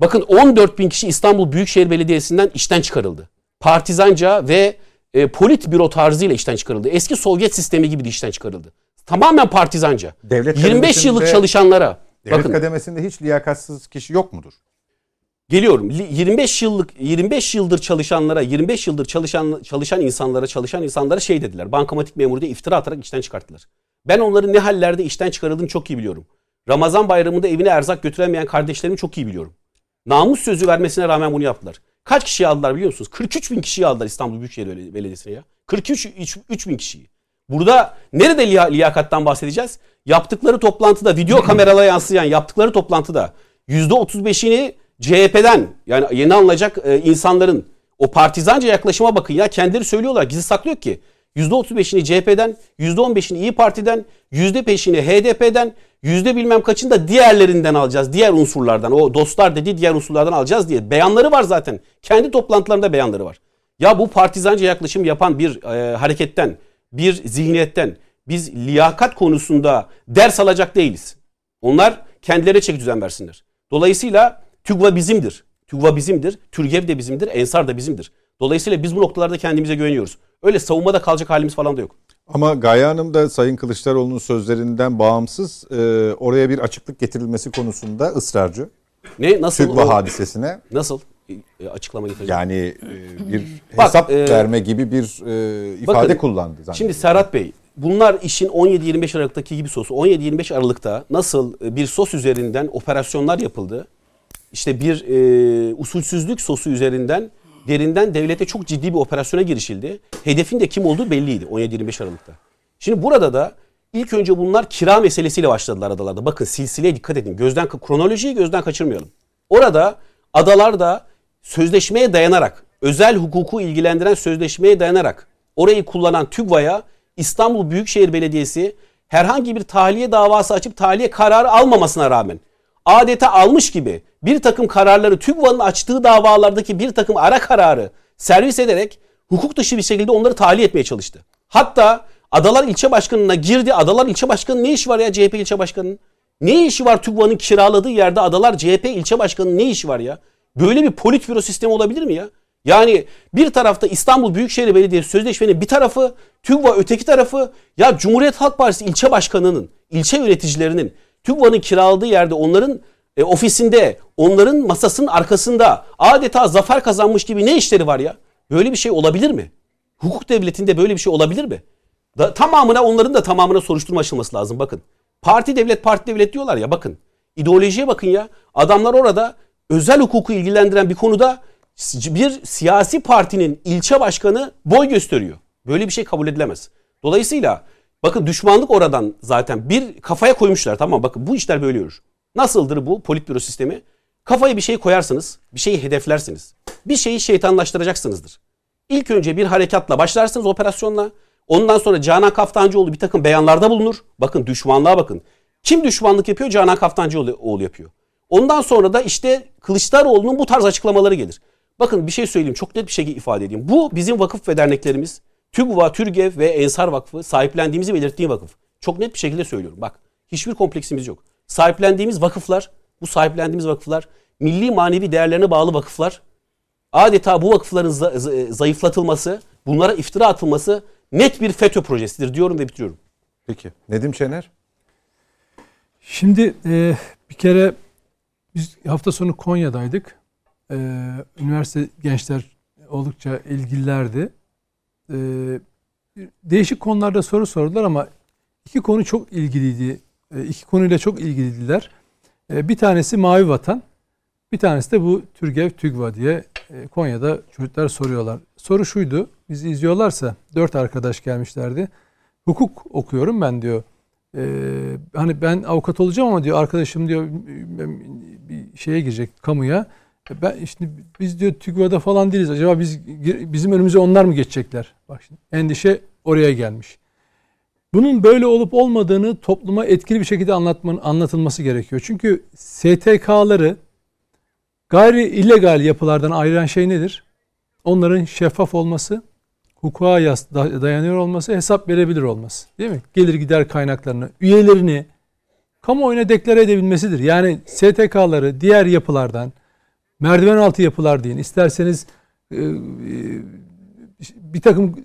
bakın 14 bin kişi İstanbul Büyükşehir Belediyesi'nden işten çıkarıldı. Partizanca ve e, politbüro tarzıyla işten çıkarıldı. Eski Sovyet sistemi gibi de işten çıkarıldı. Tamamen partizanca. Devlet 25 yıllık çalışanlara. Devlet bakın kademesinde hiç liyakatsız kişi yok mudur? Geliyorum. Li- 25 yıllık 25 yıldır çalışanlara, 25 yıldır çalışan çalışan insanlara, çalışan insanlara şey dediler. Bankamatik memuru diye iftira atarak işten çıkarttılar. Ben onların ne hallerde işten çıkarıldığını çok iyi biliyorum. Ramazan bayramında evine erzak götüremeyen kardeşlerimi çok iyi biliyorum. Namus sözü vermesine rağmen bunu yaptılar. Kaç kişiyi aldılar biliyor musunuz? 43 bin kişiyi aldılar İstanbul Büyükşehir Bel- Belediyesi'ne ya. 43 üç- üç bin kişiyi. Burada nerede liya- liyakattan bahsedeceğiz? Yaptıkları toplantıda, video kameralara yansıyan yaptıkları toplantıda %35'ini CHP'den yani yeni alınacak e, insanların o partizanca yaklaşıma bakın ya kendileri söylüyorlar gizli saklıyor ki %35'ini CHP'den, %15'ini İyi Parti'den, %5'ini HDP'den, yüzde bilmem kaçını da diğerlerinden alacağız. Diğer unsurlardan. O dostlar dediği diğer unsurlardan alacağız diye. Beyanları var zaten. Kendi toplantılarında beyanları var. Ya bu partizanca yaklaşım yapan bir e, hareketten, bir zihniyetten biz liyakat konusunda ders alacak değiliz. Onlar kendilerine çeki düzen versinler. Dolayısıyla TÜGVA bizimdir. TÜGVA bizimdir. TÜRGEV de bizimdir. Ensar da bizimdir. Dolayısıyla biz bu noktalarda kendimize güveniyoruz. Öyle savunmada kalacak halimiz falan da yok. Ama Gaye Hanım da Sayın Kılıçdaroğlu'nun sözlerinden bağımsız e, oraya bir açıklık getirilmesi konusunda ısrarcı. Ne nasıl TÜGVA o- hadisesine nasıl e, açıklama getirecek? yani e, bir Bak, hesap e, verme gibi bir e, ifade bakın, kullandı. zannediyorum. Şimdi Serhat Bey, bunlar işin 17-25 Aralık'taki gibi sosu. 17-25 Aralık'ta nasıl e, bir sos üzerinden operasyonlar yapıldı? İşte bir e, usulsüzlük sosu üzerinden derinden devlete çok ciddi bir operasyona girişildi. Hedefin de kim olduğu belliydi 17-25 Aralık'ta. Şimdi burada da ilk önce bunlar kira meselesiyle başladılar adalarda. Bakın silsileye dikkat edin. Gözden kronolojiyi gözden kaçırmayalım. Orada adalarda sözleşmeye dayanarak, özel hukuku ilgilendiren sözleşmeye dayanarak orayı kullanan TÜGVA'ya İstanbul Büyükşehir Belediyesi herhangi bir tahliye davası açıp tahliye kararı almamasına rağmen adeta almış gibi bir takım kararları TÜGVA'nın açtığı davalardaki bir takım ara kararı servis ederek hukuk dışı bir şekilde onları tahliye etmeye çalıştı. Hatta Adalar ilçe başkanına girdi. Adalar ilçe başkanı ne işi var ya CHP ilçe başkanının? Ne işi var TÜGVA'nın kiraladığı yerde Adalar CHP ilçe başkanının ne işi var ya? Böyle bir politbüro sistemi olabilir mi ya? Yani bir tarafta İstanbul Büyükşehir Belediyesi sözleşmenin bir tarafı, TÜGVA öteki tarafı. Ya Cumhuriyet Halk Partisi ilçe başkanının, ilçe yöneticilerinin TÜGVA'nın kiraladığı yerde onların e, ofisinde, onların masasının arkasında adeta zafer kazanmış gibi ne işleri var ya? Böyle bir şey olabilir mi? Hukuk devletinde böyle bir şey olabilir mi? Da, tamamına onların da tamamına soruşturma açılması lazım bakın. Parti devlet parti devlet diyorlar ya bakın. İdeolojiye bakın ya. Adamlar orada özel hukuku ilgilendiren bir konuda bir siyasi partinin ilçe başkanı boy gösteriyor. Böyle bir şey kabul edilemez. Dolayısıyla bakın düşmanlık oradan zaten bir kafaya koymuşlar. Tamam bakın bu işler böyle yürür. Nasıldır bu politbüro sistemi? Kafaya bir şey koyarsınız, bir şeyi hedeflersiniz. Bir şeyi şeytanlaştıracaksınızdır. İlk önce bir harekatla başlarsınız operasyonla. Ondan sonra Canan Kaftancıoğlu bir takım beyanlarda bulunur. Bakın düşmanlığa bakın. Kim düşmanlık yapıyor? Canan Kaftancıoğlu yapıyor. Ondan sonra da işte Kılıçdaroğlu'nun bu tarz açıklamaları gelir. Bakın bir şey söyleyeyim çok net bir şekilde ifade edeyim. Bu bizim vakıf ve derneklerimiz TÜGVA, TÜRGEV ve Ensar Vakfı sahiplendiğimizi belirttiğim vakıf. Çok net bir şekilde söylüyorum. Bak hiçbir kompleksimiz yok. Sahiplendiğimiz vakıflar, bu sahiplendiğimiz vakıflar milli manevi değerlerine bağlı vakıflar. Adeta bu vakıfların zayıflatılması, bunlara iftira atılması net bir FETÖ projesidir diyorum ve bitiriyorum. Peki. Nedim Şener? Şimdi e, bir kere biz hafta sonu Konya'daydık. E, üniversite gençler oldukça ilgililerdi. E, değişik konularda soru sordular ama iki konu çok ilgiliydi. E, iki konuyla çok ilgiliydiler. E, bir tanesi Mavi Vatan. Bir tanesi de bu Türgev TÜGVA diye e, Konya'da çocuklar soruyorlar. Soru şuydu. Bizi izliyorlarsa dört arkadaş gelmişlerdi. Hukuk okuyorum ben diyor. Ee, hani ben avukat olacağım ama diyor arkadaşım diyor bir şeye girecek kamuya. Ben işte biz diyor TÜGVA'da falan değiliz. Acaba biz bizim önümüze onlar mı geçecekler? Bak şimdi endişe oraya gelmiş. Bunun böyle olup olmadığını topluma etkili bir şekilde anlatmanın anlatılması gerekiyor. Çünkü STK'ları gayri illegal yapılardan ayıran şey nedir? Onların şeffaf olması, hukuka dayanıyor olması, hesap verebilir olması. Değil mi? Gelir gider kaynaklarını, üyelerini kamuoyuna deklare edebilmesidir. Yani STK'ları diğer yapılardan, merdiven altı yapılar deyin, isterseniz e, e, bir takım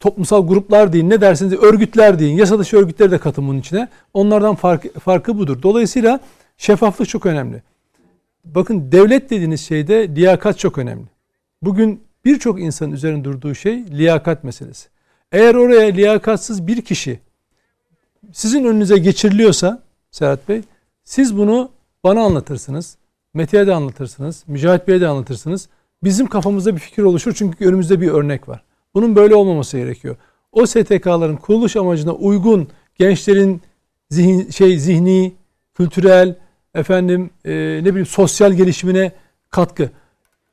toplumsal gruplar deyin, ne dersiniz örgütler deyin, yasa dışı örgütleri de katın bunun içine. Onlardan fark, farkı budur. Dolayısıyla şeffaflık çok önemli. Bakın devlet dediğiniz şeyde liyakat çok önemli. Bugün birçok insanın üzerinde durduğu şey liyakat meselesi. Eğer oraya liyakatsız bir kişi sizin önünüze geçiriliyorsa Serhat Bey siz bunu bana anlatırsınız. Mete'ye de anlatırsınız. Mücahit Bey'e de anlatırsınız. Bizim kafamızda bir fikir oluşur çünkü önümüzde bir örnek var. Bunun böyle olmaması gerekiyor. O STK'ların kuruluş amacına uygun gençlerin zihin, şey zihni, kültürel, efendim e, ne bileyim sosyal gelişimine katkı.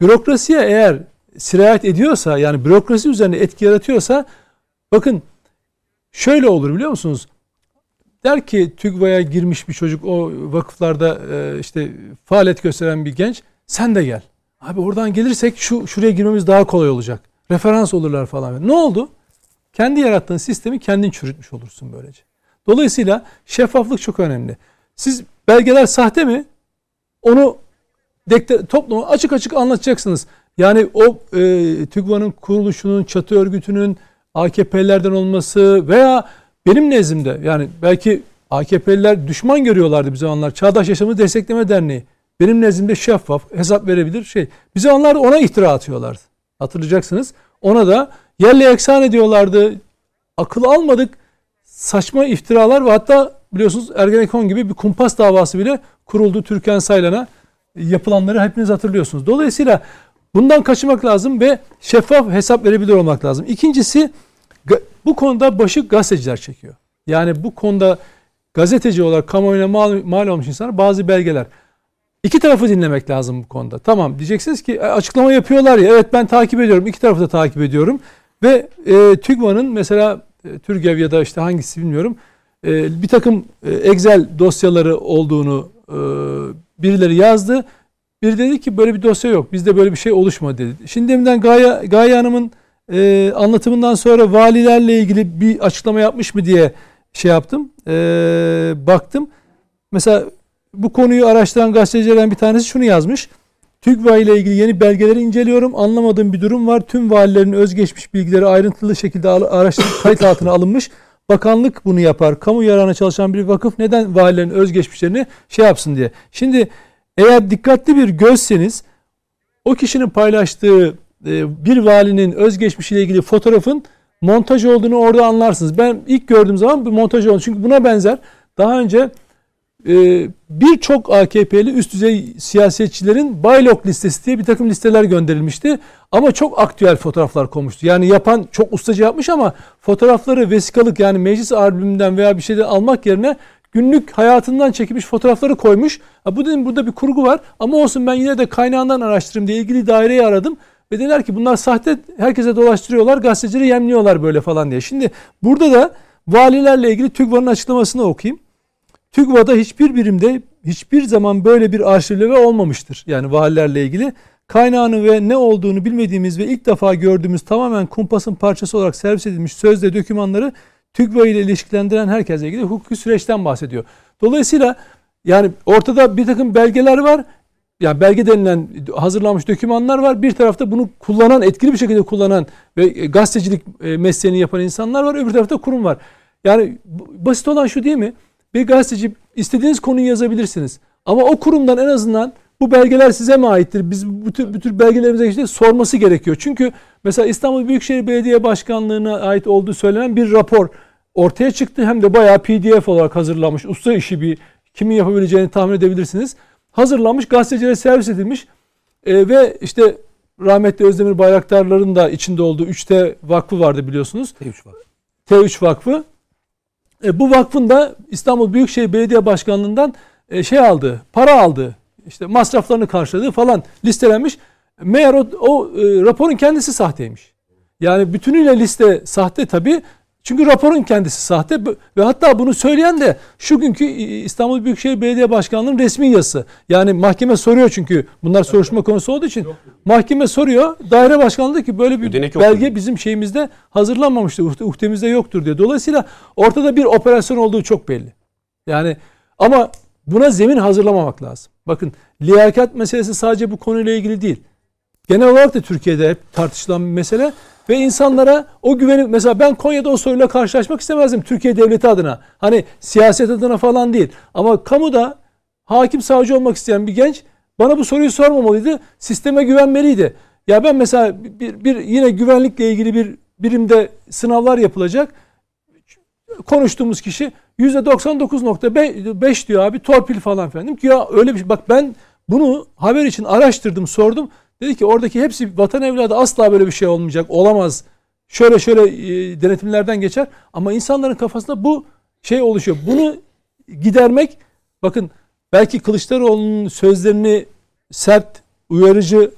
Bürokrasiye eğer sirayet ediyorsa yani bürokrasi üzerinde etki yaratıyorsa bakın şöyle olur biliyor musunuz? Der ki TÜGVA'ya girmiş bir çocuk o vakıflarda e, işte faaliyet gösteren bir genç sen de gel. Abi oradan gelirsek şu şuraya girmemiz daha kolay olacak. Referans olurlar falan. Ne oldu? Kendi yarattığın sistemi kendin çürütmüş olursun böylece. Dolayısıyla şeffaflık çok önemli. Siz belgeler sahte mi? Onu topluma açık açık anlatacaksınız. Yani o e, TÜGVA'nın kuruluşunun, çatı örgütünün AKP'lerden olması veya benim nezdimde yani belki AKP'liler düşman görüyorlardı bir zamanlar. Çağdaş Yaşamı Destekleme Derneği. Benim nezdimde şeffaf, hesap verebilir şey. Bir zamanlar ona ihtira atıyorlardı. Hatırlayacaksınız. Ona da yerle eksan ediyorlardı. Akıl almadık saçma iftiralar ve hatta biliyorsunuz Ergenekon gibi bir kumpas davası bile kuruldu Türkan Saylan'a. Yapılanları hepiniz hatırlıyorsunuz. Dolayısıyla Bundan kaçınmak lazım ve şeffaf hesap verebilir olmak lazım. İkincisi bu konuda başı gazeteciler çekiyor. Yani bu konuda gazeteci olarak kamuoyuna mal, mal olmuş insanlar bazı belgeler. İki tarafı dinlemek lazım bu konuda. Tamam diyeceksiniz ki e, açıklama yapıyorlar ya evet ben takip ediyorum. İki tarafı da takip ediyorum. Ve e, TÜGVA'nın mesela e, TÜRGEV ya da işte hangisi bilmiyorum e, bir takım e, Excel dosyaları olduğunu e, birileri yazdı. Bir dedi ki böyle bir dosya yok. Bizde böyle bir şey oluşmadı dedi. Şimdi deminden Gaye, Gaye Hanım'ın e, anlatımından sonra valilerle ilgili bir açıklama yapmış mı diye şey yaptım. E, baktım. Mesela bu konuyu araştıran gazetecilerden bir tanesi şunu yazmış. TÜGVA ile ilgili yeni belgeleri inceliyorum. Anlamadığım bir durum var. Tüm valilerin özgeçmiş bilgileri ayrıntılı şekilde araştırıp [coughs] kayıt altına alınmış. Bakanlık bunu yapar. Kamu yararına çalışan bir vakıf neden valilerin özgeçmişlerini şey yapsın diye. Şimdi eğer dikkatli bir gözseniz o kişinin paylaştığı bir valinin özgeçmişiyle ilgili fotoğrafın montaj olduğunu orada anlarsınız. Ben ilk gördüğüm zaman bir montaj oldu. Çünkü buna benzer daha önce e, birçok AKP'li üst düzey siyasetçilerin baylok listesi diye bir takım listeler gönderilmişti. Ama çok aktüel fotoğraflar konmuştu. Yani yapan çok ustaca yapmış ama fotoğrafları vesikalık yani meclis albümünden veya bir şeyden almak yerine günlük hayatından çekilmiş fotoğrafları koymuş. Ha, bu dedim burada bir kurgu var ama olsun ben yine de kaynağından araştırayım diye ilgili daireyi aradım. Ve dediler ki bunlar sahte herkese dolaştırıyorlar gazetecileri yemliyorlar böyle falan diye. Şimdi burada da valilerle ilgili TÜGVA'nın açıklamasını okuyayım. TÜGVA'da hiçbir birimde hiçbir zaman böyle bir arşivleme olmamıştır. Yani valilerle ilgili kaynağını ve ne olduğunu bilmediğimiz ve ilk defa gördüğümüz tamamen kumpasın parçası olarak servis edilmiş sözde dokümanları TÜGVA ile ilişkilendiren herkesle ilgili hukuki süreçten bahsediyor. Dolayısıyla yani ortada bir takım belgeler var. Yani belge denilen hazırlanmış dokümanlar var. Bir tarafta bunu kullanan, etkili bir şekilde kullanan ve gazetecilik e, mesleğini yapan insanlar var. Öbür tarafta kurum var. Yani basit olan şu değil mi? Bir gazeteci istediğiniz konuyu yazabilirsiniz. Ama o kurumdan en azından bu belgeler size mi aittir? Biz bu tür, bu tür belgelerimize işte sorması gerekiyor. Çünkü mesela İstanbul Büyükşehir Belediye Başkanlığı'na ait olduğu söylenen bir rapor ortaya çıktı. Hem de bayağı PDF olarak hazırlanmış. Usta işi bir kimin yapabileceğini tahmin edebilirsiniz. Hazırlanmış, gazetecilere servis edilmiş. E, ve işte rahmetli Özdemir Bayraktarların da içinde olduğu 3T vakfı vardı biliyorsunuz. T3 vakfı. T3 vakfı. E, bu vakfın da İstanbul Büyükşehir Belediye Başkanlığı'ndan e, şey aldı, para aldı. İşte masraflarını karşıladığı falan listelenmiş. Meğer o, o e, raporun kendisi sahteymiş. Yani bütünüyle liste sahte tabii. Çünkü raporun kendisi sahte ve hatta bunu söyleyen de şu günkü İstanbul Büyükşehir Belediye Başkanlığı'nın resmi yazısı. Yani mahkeme soruyor çünkü bunlar soruşturma konusu olduğu için. Mahkeme soruyor. Daire başkanlığı ki böyle bir Ödenek belge yoktur. bizim şeyimizde hazırlanmamıştı. Uhtemizde yoktur diye. Dolayısıyla ortada bir operasyon olduğu çok belli. Yani ama buna zemin hazırlamamak lazım. Bakın liyakat meselesi sadece bu konuyla ilgili değil. Genel olarak da Türkiye'de hep tartışılan bir mesele ve insanlara o güveni mesela ben Konya'da o soruyla karşılaşmak istemezdim Türkiye devleti adına. Hani siyaset adına falan değil. Ama kamuda hakim savcı olmak isteyen bir genç bana bu soruyu sormamalıydı. Sisteme güvenmeliydi. Ya ben mesela bir, bir yine güvenlikle ilgili bir birimde sınavlar yapılacak. Konuştuğumuz kişi %99.5 diyor abi torpil falan filan. Dedim ki ya öyle bir şey. Bak ben bunu haber için araştırdım sordum. Dedi ki oradaki hepsi vatan evladı asla böyle bir şey olmayacak. Olamaz. Şöyle şöyle e, denetimlerden geçer. Ama insanların kafasında bu şey oluşuyor. Bunu gidermek bakın belki Kılıçdaroğlu'nun sözlerini sert, uyarıcı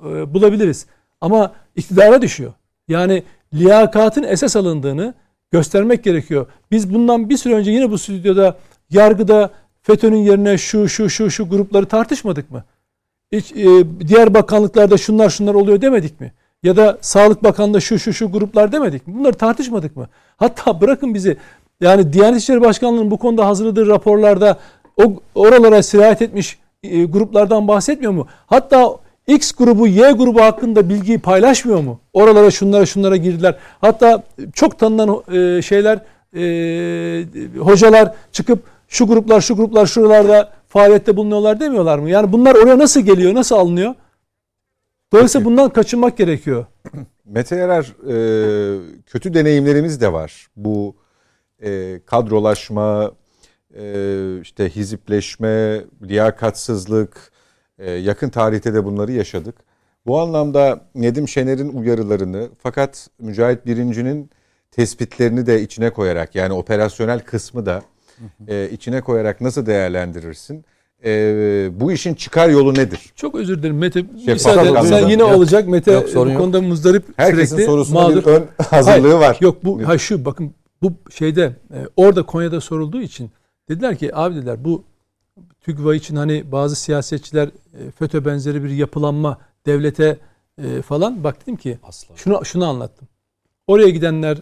e, bulabiliriz. Ama iktidara düşüyor. Yani liyakatın esas alındığını göstermek gerekiyor. Biz bundan bir süre önce yine bu stüdyoda yargıda FETÖ'nün yerine şu şu şu şu grupları tartışmadık mı? Hiç, e, diğer bakanlıklarda şunlar şunlar oluyor demedik mi? Ya da Sağlık Bakanlığı'nda şu şu şu gruplar demedik mi? Bunları tartışmadık mı? Hatta bırakın bizi yani Diyanet İşleri Başkanlığı'nın bu konuda hazırladığı raporlarda o oralara sirayet etmiş e, gruplardan bahsetmiyor mu? Hatta X grubu Y grubu hakkında bilgiyi paylaşmıyor mu? Oralara şunlara şunlara girdiler. Hatta çok tanınan e, şeyler e, hocalar çıkıp şu gruplar şu gruplar şuralarda faaliyette bulunuyorlar demiyorlar mı? Yani bunlar oraya nasıl geliyor, nasıl alınıyor? Dolayısıyla bundan kaçınmak gerekiyor. [clears throat] Mete Yarar e, kötü deneyimlerimiz de var. Bu e, kadrolaşma, e, işte hizipleşme, liyakatsızlık, e, yakın tarihte de bunları yaşadık. Bu anlamda Nedim Şener'in uyarılarını fakat Mücahit Birinci'nin tespitlerini de içine koyarak yani operasyonel kısmı da e, içine koyarak nasıl değerlendirirsin? E, bu işin çıkar yolu nedir? Çok özür dilerim Mete. Şeffaf Müsaade. Sen yine Yok. olacak Mete Yok, sorun bu yok. konuda muzdarip Herkesin sürekli sorusuna mağdur. bir ön hazırlığı Hayır, var. Yok bu ha şu bakın bu şeyde e, orada Konya'da sorulduğu için dediler ki abi dediler bu TÜGVA için hani bazı siyasetçiler e, FETÖ benzeri bir yapılanma devlete e, falan bak dedim ki Asla. şunu şunu anlattım. Oraya gidenler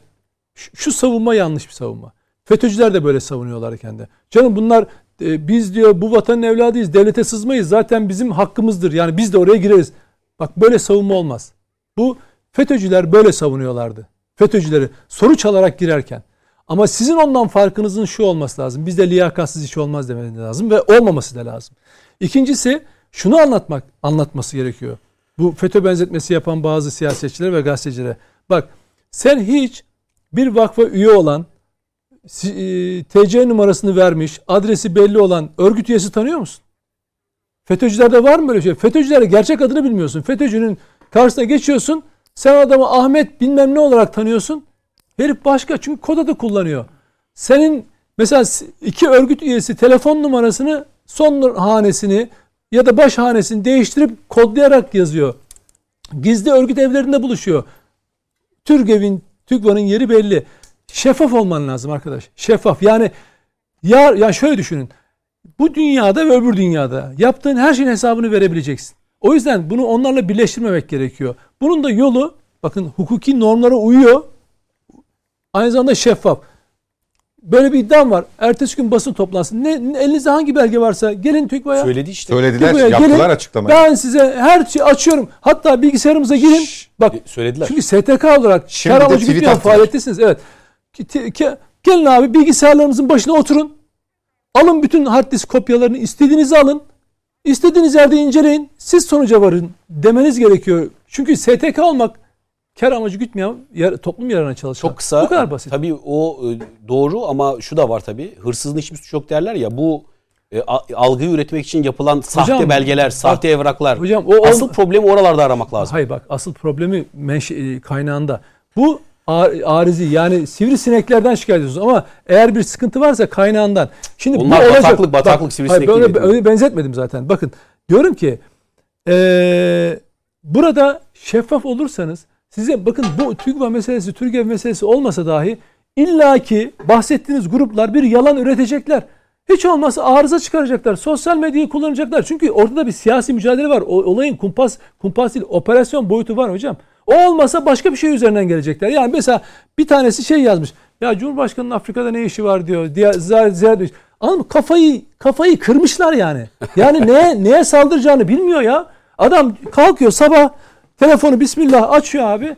şu, şu savunma yanlış bir savunma. FETÖ'cüler de böyle savunuyorlar kendi. Canım bunlar e, biz diyor bu vatanın evladıyız. Devlete sızmayız. Zaten bizim hakkımızdır. Yani biz de oraya gireriz. Bak böyle savunma olmaz. Bu FETÖ'cüler böyle savunuyorlardı. FETÖ'cüleri soru çalarak girerken. Ama sizin ondan farkınızın şu olması lazım. Bizde liyakatsiz iş olmaz demeniz lazım ve olmaması da lazım. İkincisi şunu anlatmak anlatması gerekiyor. Bu FETÖ benzetmesi yapan bazı siyasetçilere ve gazetecilere. Bak sen hiç bir vakfa üye olan TC numarasını vermiş, adresi belli olan örgüt üyesi tanıyor musun? FETÖ'cülerde var mı böyle şey? FETÖ'cülerde gerçek adını bilmiyorsun. FETÖ'cünün karşısına geçiyorsun. Sen adamı Ahmet bilmem ne olarak tanıyorsun. Herif başka çünkü kod adı kullanıyor. Senin mesela iki örgüt üyesi telefon numarasını son hanesini ya da baş hanesini değiştirip kodlayarak yazıyor. Gizli örgüt evlerinde buluşuyor. TÜRGEV'in, TÜGVA'nın yeri belli. Şeffaf olman lazım arkadaş. Şeffaf. Yani ya, ya şöyle düşünün. Bu dünyada ve öbür dünyada yaptığın her şeyin hesabını verebileceksin. O yüzden bunu onlarla birleştirmemek gerekiyor. Bunun da yolu bakın hukuki normlara uyuyor. Aynı zamanda şeffaf. Böyle bir iddiam var. Ertesi gün basın toplantısı. Ne, ne- elinizde hangi belge varsa gelin TÜGVA'ya. Söyledi işte. Söylediler, TÜGVA'ya yaptılar gelin. açıklamayı. Ben size her şeyi açıyorum. Hatta bilgisayarımıza girin. Bak E, Söylediler. çünkü STK olarak Şimdi kar amacı attılar. faaliyettesiniz. Evet. Gelin abi bilgisayarlarınızın başına oturun. Alın bütün hard disk kopyalarını istediğinizi alın. İstediğiniz yerde inceleyin. Siz sonuca varın demeniz gerekiyor. Çünkü STK olmak kar amacı gütmeyen yar- toplum yararına çalışan. Çok kısa. Bu kadar basit. Tabii o e, doğru ama şu da var tabii. Hırsızın hiçbir suçu yok derler ya. Bu e, algıyı üretmek için yapılan sahte Hocam, belgeler, sahte evraklar. hocam, o- asıl problemi oralarda aramak lazım. Hayır bak asıl problemi menşe- e, kaynağında. Bu arizi yani sivrisineklerden şikayet ediyorsunuz ama eğer bir sıkıntı varsa kaynağından. Şimdi bu Onlar olacak- bataklık, bataklık Bak, sivrisinek hayır, öyle, öyle benzetmedim zaten. Bakın diyorum ki eee, burada şeffaf olursanız size bakın bu TÜGVA meselesi, TÜRGEV meselesi olmasa dahi illaki bahsettiğiniz gruplar bir yalan üretecekler. Hiç olmazsa arıza çıkaracaklar. Sosyal medyayı kullanacaklar. Çünkü ortada bir siyasi mücadele var. O, olayın kumpas kumpas değil, operasyon boyutu var hocam. O olmasa başka bir şey üzerinden gelecekler. Yani mesela bir tanesi şey yazmış. Ya Cumhurbaşkanı'nın Afrika'da ne işi var diyor. Diğer ziyaret Anladın mı? Kafayı kafayı kırmışlar yani. Yani neye neye saldıracağını bilmiyor ya. Adam kalkıyor sabah telefonu bismillah açıyor abi.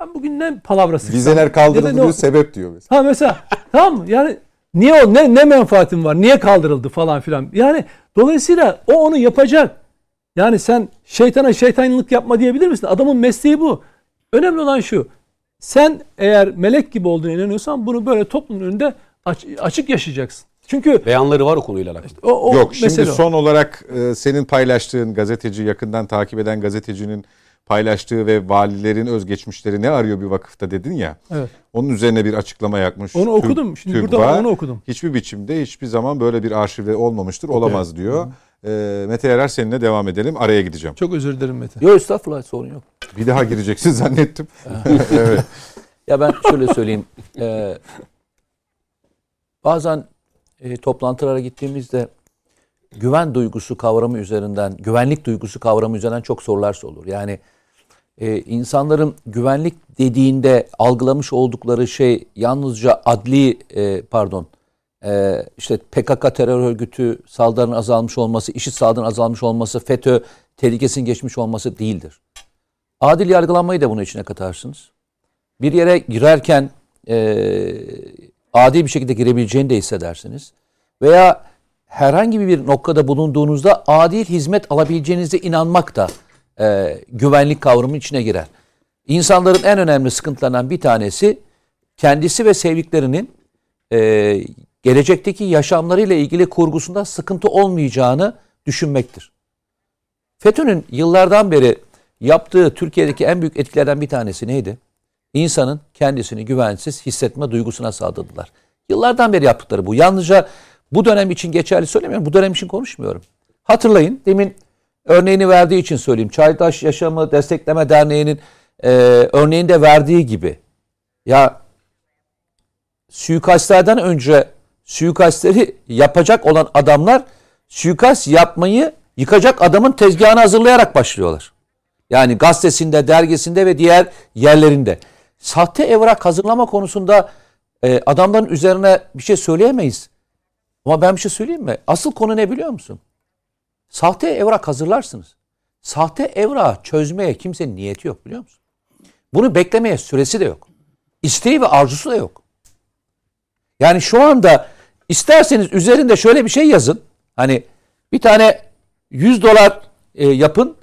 Ben bugün ne palavrası. Vizeler kaldırıldı diyor sebep diyor mesela. Ha mesela tamam mı? Yani niye o ne ne menfaatin var? Niye kaldırıldı falan filan. Yani dolayısıyla o onu yapacak. Yani sen şeytana şeytanlık yapma diyebilir misin? Adamın mesleği bu. Önemli olan şu. Sen eğer melek gibi olduğuna inanıyorsan bunu böyle toplumun önünde aç- açık yaşayacaksın. Çünkü Beyanları var o konuyla alakalı. o, o Yok şimdi o. son olarak e, senin paylaştığın gazeteci yakından takip eden gazetecinin paylaştığı ve valilerin özgeçmişleri ne arıyor bir vakıfta dedin ya. Evet. Onun üzerine bir açıklama yapmış. Onu okudum. Şimdi burada onu okudum. Hiçbir biçimde hiçbir zaman böyle bir arşivde olmamıştır, olamaz diyor. E, Mete Yarar seninle devam edelim. Araya gideceğim. Çok özür dilerim Mete. Yok estağfurullah sorun yok. Bir daha gireceksin [laughs] zannettim. [laughs] evet. Ya ben şöyle söyleyeyim. Ee, bazen e, toplantılara gittiğimizde güven duygusu kavramı üzerinden, güvenlik duygusu kavramı üzerinden çok sorular sorulur. Yani e, insanların güvenlik dediğinde algılamış oldukları şey yalnızca adli e, pardon e, işte PKK terör örgütü saldırının azalmış olması, IŞİD saldırının azalmış olması, FETÖ tehlikesinin geçmiş olması değildir. Adil yargılanmayı da bunun içine katarsınız bir yere girerken e, adil bir şekilde girebileceğini de hissedersiniz. Veya herhangi bir noktada bulunduğunuzda adil hizmet alabileceğinize inanmak da e, güvenlik kavramının içine girer. İnsanların en önemli sıkıntılarından bir tanesi kendisi ve sevdiklerinin e, gelecekteki yaşamlarıyla ilgili kurgusunda sıkıntı olmayacağını düşünmektir. FETÖ'nün yıllardan beri yaptığı Türkiye'deki en büyük etkilerden bir tanesi neydi? İnsanın kendisini güvensiz hissetme duygusuna saldırdılar. Yıllardan beri yaptıkları bu. Yalnızca bu dönem için geçerli söylemiyorum. Bu dönem için konuşmuyorum. Hatırlayın demin örneğini verdiği için söyleyeyim. Çaydaş Yaşamı Destekleme Derneği'nin e, örneğinde verdiği gibi. Ya suikastlerden önce suikastleri yapacak olan adamlar suikast yapmayı yıkacak adamın tezgahını hazırlayarak başlıyorlar. Yani gazetesinde, dergisinde ve diğer yerlerinde. Sahte evrak hazırlama konusunda e, adamların üzerine bir şey söyleyemeyiz. Ama ben bir şey söyleyeyim mi? Asıl konu ne biliyor musun? Sahte evrak hazırlarsınız. Sahte evrağı çözmeye kimsenin niyeti yok biliyor musun? Bunu beklemeye süresi de yok. İsteği ve arzusu da yok. Yani şu anda isterseniz üzerinde şöyle bir şey yazın. Hani bir tane 100 dolar e, yapın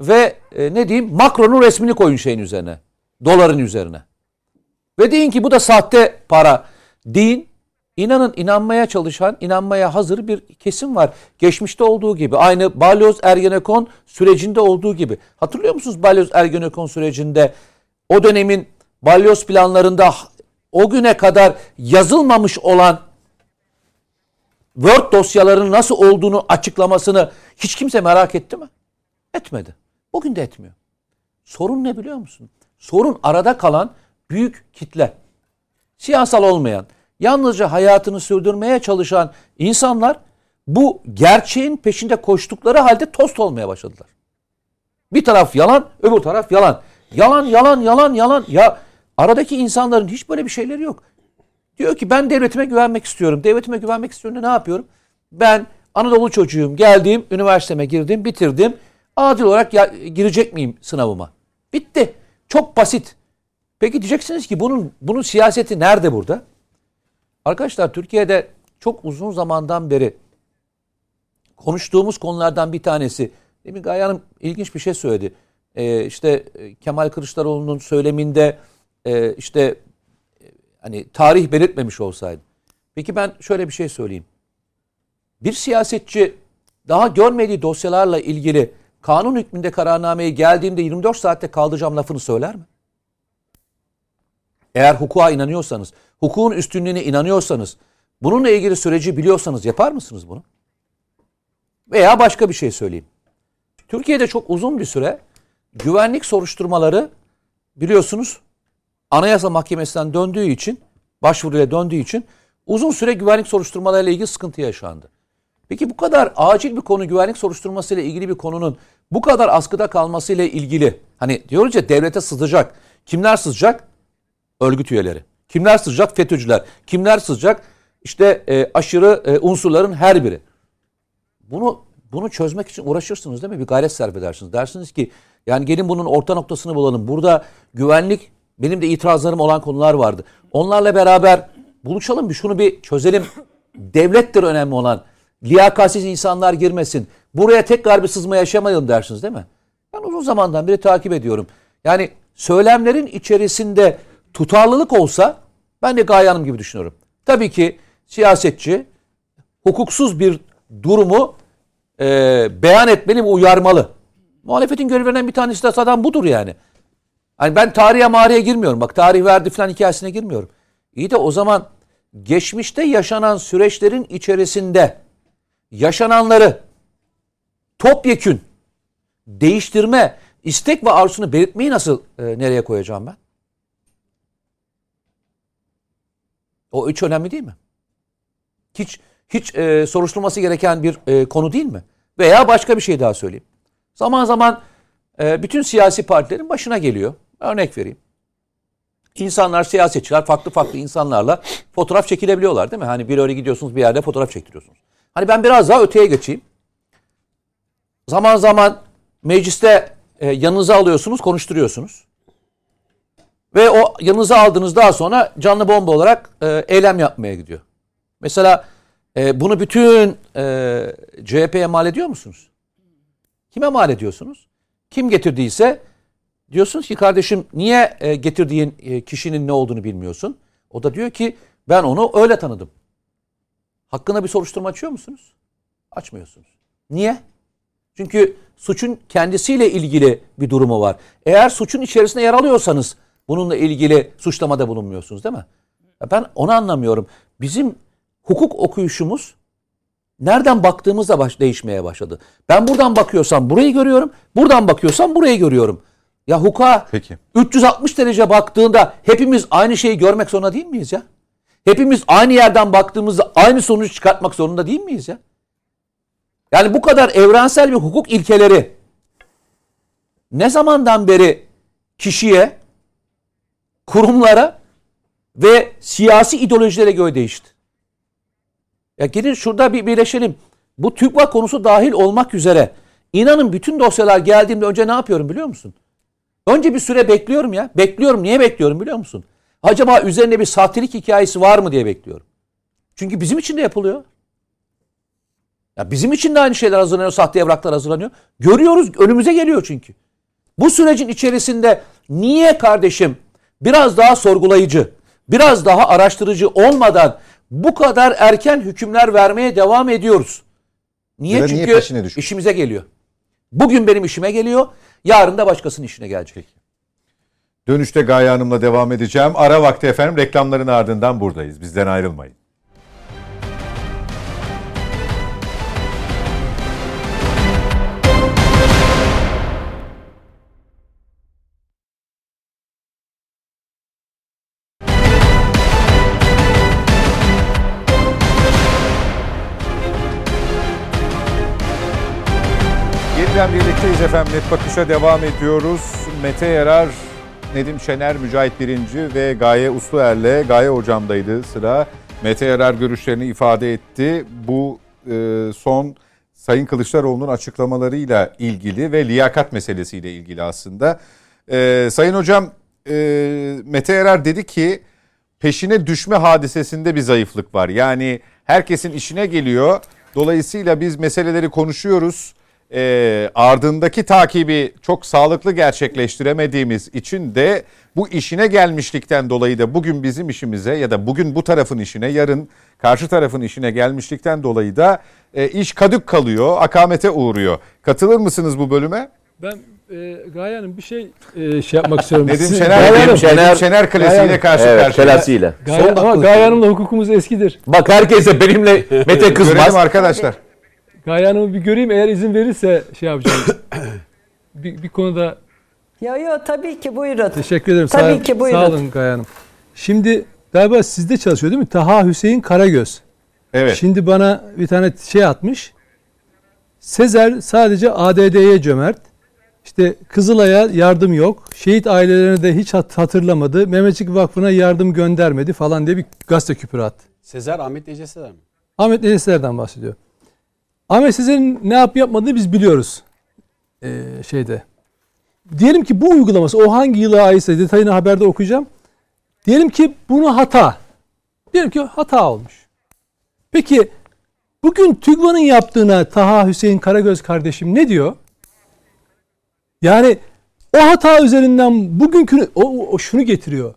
ve e, ne diyeyim Macron'un resmini koyun şeyin üzerine. Doların üzerine. Ve deyin ki bu da sahte para deyin. İnanın inanmaya çalışan, inanmaya hazır bir kesim var. Geçmişte olduğu gibi. Aynı Balyoz Ergenekon sürecinde olduğu gibi. Hatırlıyor musunuz Balyoz Ergenekon sürecinde o dönemin balyoz planlarında o güne kadar yazılmamış olan Word dosyalarının nasıl olduğunu açıklamasını hiç kimse merak etti mi? Etmedi. Bugün de etmiyor. Sorun ne biliyor musun? Sorun arada kalan büyük kitle. Siyasal olmayan, yalnızca hayatını sürdürmeye çalışan insanlar bu gerçeğin peşinde koştukları halde tost olmaya başladılar. Bir taraf yalan, öbür taraf yalan. Yalan, yalan, yalan, yalan. Ya aradaki insanların hiç böyle bir şeyleri yok. Diyor ki ben devletime güvenmek istiyorum. Devletime güvenmek istiyorum ne yapıyorum? Ben Anadolu çocuğum. Geldim, üniversiteme girdim, bitirdim. Adil olarak ya, girecek miyim sınavıma? Bitti. Çok basit. Peki diyeceksiniz ki bunun bunun siyaseti nerede burada? Arkadaşlar Türkiye'de çok uzun zamandan beri konuştuğumuz konulardan bir tanesi. Demin Gaye Hanım ilginç bir şey söyledi. Ee, işte Kemal Kılıçdaroğlu'nun söyleminde e, işte e, hani tarih belirtmemiş olsaydı. Peki ben şöyle bir şey söyleyeyim. Bir siyasetçi daha görmediği dosyalarla ilgili kanun hükmünde kararnameye geldiğimde 24 saatte kaldıracağım lafını söyler mi? Eğer hukuka inanıyorsanız, hukukun üstünlüğüne inanıyorsanız, bununla ilgili süreci biliyorsanız yapar mısınız bunu? Veya başka bir şey söyleyeyim. Türkiye'de çok uzun bir süre güvenlik soruşturmaları biliyorsunuz Anayasa Mahkemesi'nden döndüğü için, başvuruyla döndüğü için uzun süre güvenlik soruşturmalarıyla ilgili sıkıntı yaşandı. Peki bu kadar acil bir konu güvenlik soruşturmasıyla ilgili bir konunun bu kadar askıda kalmasıyla ilgili hani diyoruz ya devlete sızacak. Kimler sızacak? Örgüt üyeleri. Kimler sızacak? FETÖ'cüler. Kimler sızacak? İşte e, aşırı e, unsurların her biri. Bunu bunu çözmek için uğraşırsınız değil mi? Bir gayret sarf edersiniz. Dersiniz ki yani gelin bunun orta noktasını bulalım. Burada güvenlik benim de itirazlarım olan konular vardı. Onlarla beraber buluşalım bir şunu bir çözelim. [clears throat] Devlettir önemli olan. Liyakatsiz insanlar girmesin. Buraya tekrar bir sızma yaşamayalım dersiniz değil mi? Ben uzun zamandan beri takip ediyorum. Yani söylemlerin içerisinde tutarlılık olsa ben de Gaye Hanım gibi düşünüyorum. Tabii ki siyasetçi hukuksuz bir durumu e, beyan etmeli ve uyarmalı. Muhalefetin görevlerinden bir tanesi de zaten budur yani. Hani ben tarihe mariye girmiyorum. Bak tarih verdi falan hikayesine girmiyorum. İyi de o zaman geçmişte yaşanan süreçlerin içerisinde yaşananları topyekün değiştirme, istek ve arzusunu belirtmeyi nasıl e, nereye koyacağım ben? O üç önemli değil mi? Hiç hiç e, soruşturulması gereken bir e, konu değil mi? Veya başka bir şey daha söyleyeyim. Zaman zaman e, bütün siyasi partilerin başına geliyor. Örnek vereyim. İnsanlar, siyasetçiler farklı farklı insanlarla fotoğraf çekilebiliyorlar değil mi? Hani bir öyle gidiyorsunuz bir yerde fotoğraf çektiriyorsunuz. Hani ben biraz daha öteye geçeyim. Zaman zaman mecliste e, yanınıza alıyorsunuz, konuşturuyorsunuz. Ve o yanınıza aldığınız daha sonra canlı bomba olarak e, eylem yapmaya gidiyor. Mesela e, bunu bütün e, CHP'ye mal ediyor musunuz? Kime mal ediyorsunuz? Kim getirdiyse diyorsunuz ki kardeşim niye e, getirdiğin e, kişinin ne olduğunu bilmiyorsun? O da diyor ki ben onu öyle tanıdım. Hakkında bir soruşturma açıyor musunuz? Açmıyorsunuz. Niye? Çünkü suçun kendisiyle ilgili bir durumu var. Eğer suçun içerisinde yer alıyorsanız bununla ilgili suçlamada bulunmuyorsunuz değil mi? Ben onu anlamıyorum. Bizim hukuk okuyuşumuz nereden baktığımızda baş, değişmeye başladı. Ben buradan bakıyorsam burayı görüyorum, buradan bakıyorsam burayı görüyorum. Ya hukuka Peki. 360 derece baktığında hepimiz aynı şeyi görmek zorunda değil miyiz ya? Hepimiz aynı yerden baktığımızda aynı sonucu çıkartmak zorunda değil miyiz ya? Yani bu kadar evrensel bir hukuk ilkeleri ne zamandan beri kişiye, kurumlara ve siyasi ideolojilere göre değişti? Ya gelin şurada bir birleşelim. Bu TÜGVA konusu dahil olmak üzere inanın bütün dosyalar geldiğimde önce ne yapıyorum biliyor musun? Önce bir süre bekliyorum ya. Bekliyorum. Niye bekliyorum biliyor musun? Acaba üzerinde bir sahtelik hikayesi var mı diye bekliyorum. Çünkü bizim için de yapılıyor. Ya bizim için de aynı şeyler hazırlanıyor, sahte evraklar hazırlanıyor. Görüyoruz, önümüze geliyor çünkü. Bu sürecin içerisinde niye kardeşim biraz daha sorgulayıcı, biraz daha araştırıcı olmadan bu kadar erken hükümler vermeye devam ediyoruz? Niye? Niye Çünkü düşmüş? işimize geliyor. Bugün benim işime geliyor, yarın da başkasının işine gelecek. Dönüşte Gaye Hanım'la devam edeceğim. Ara vakti efendim reklamların ardından buradayız. Bizden ayrılmayın. Birlikteyiz efendim. Net Bakış'a devam ediyoruz. Mete Yarar, Nedim Şener, Mücahit Birinci ve Gaye Usluer'le Gaye Hocam'daydı sıra. Mete Yarar görüşlerini ifade etti. Bu e, son Sayın Kılıçdaroğlu'nun açıklamalarıyla ilgili ve liyakat meselesiyle ilgili aslında. E, Sayın Hocam, e, Mete Yarar dedi ki peşine düşme hadisesinde bir zayıflık var. Yani herkesin işine geliyor. Dolayısıyla biz meseleleri konuşuyoruz. E, ardındaki takibi çok sağlıklı gerçekleştiremediğimiz için de bu işine gelmişlikten dolayı da bugün bizim işimize ya da bugün bu tarafın işine yarın karşı tarafın işine gelmişlikten dolayı da e, iş kadük kalıyor, akamete uğruyor. Katılır mısınız bu bölüme? Ben e, Gaye Hanım bir şey e, şey yapmak istiyorum. Nedim Şener, Gaye Nedim Hanım, Şener, Şener- klasiğiyle karşı Evet, karşıya. telasıyla. Gaye, Son ama Gaye. Hanım'la hukukumuz eskidir. Bak herkese benimle Mete Görelim kızmaz. arkadaşlar. Gaye Hanım'ı bir göreyim eğer izin verirse şey yapacağım. [coughs] bir, bir konuda Yo yo tabii ki buyurun. teşekkür ederim. Tabii sağ, ki, buyurun. Sağ olun Gaye Hanım. Şimdi galiba sizde çalışıyor değil mi? Taha Hüseyin Karagöz. Evet. Şimdi bana bir tane şey atmış. Sezer sadece ADD'ye cömert. İşte Kızılay'a yardım yok. Şehit ailelerine de hiç hat- hatırlamadı. Mehmetçik Vakfı'na yardım göndermedi falan diye bir gazete küpürü attı. Sezer Ahmet Ece Sezer mi? Ahmet Nedeser'den bahsediyor. Ahmet Sezer'in ne yap yapmadığını biz biliyoruz. Ee, şeyde. Diyelim ki bu uygulaması o hangi yıla aitse detayını haberde okuyacağım. Diyelim ki bunu hata. Diyelim ki hata olmuş. Peki bugün TÜGVA'nın yaptığına Taha Hüseyin Karagöz kardeşim ne diyor? Yani o hata üzerinden bugünkü o- o şunu getiriyor.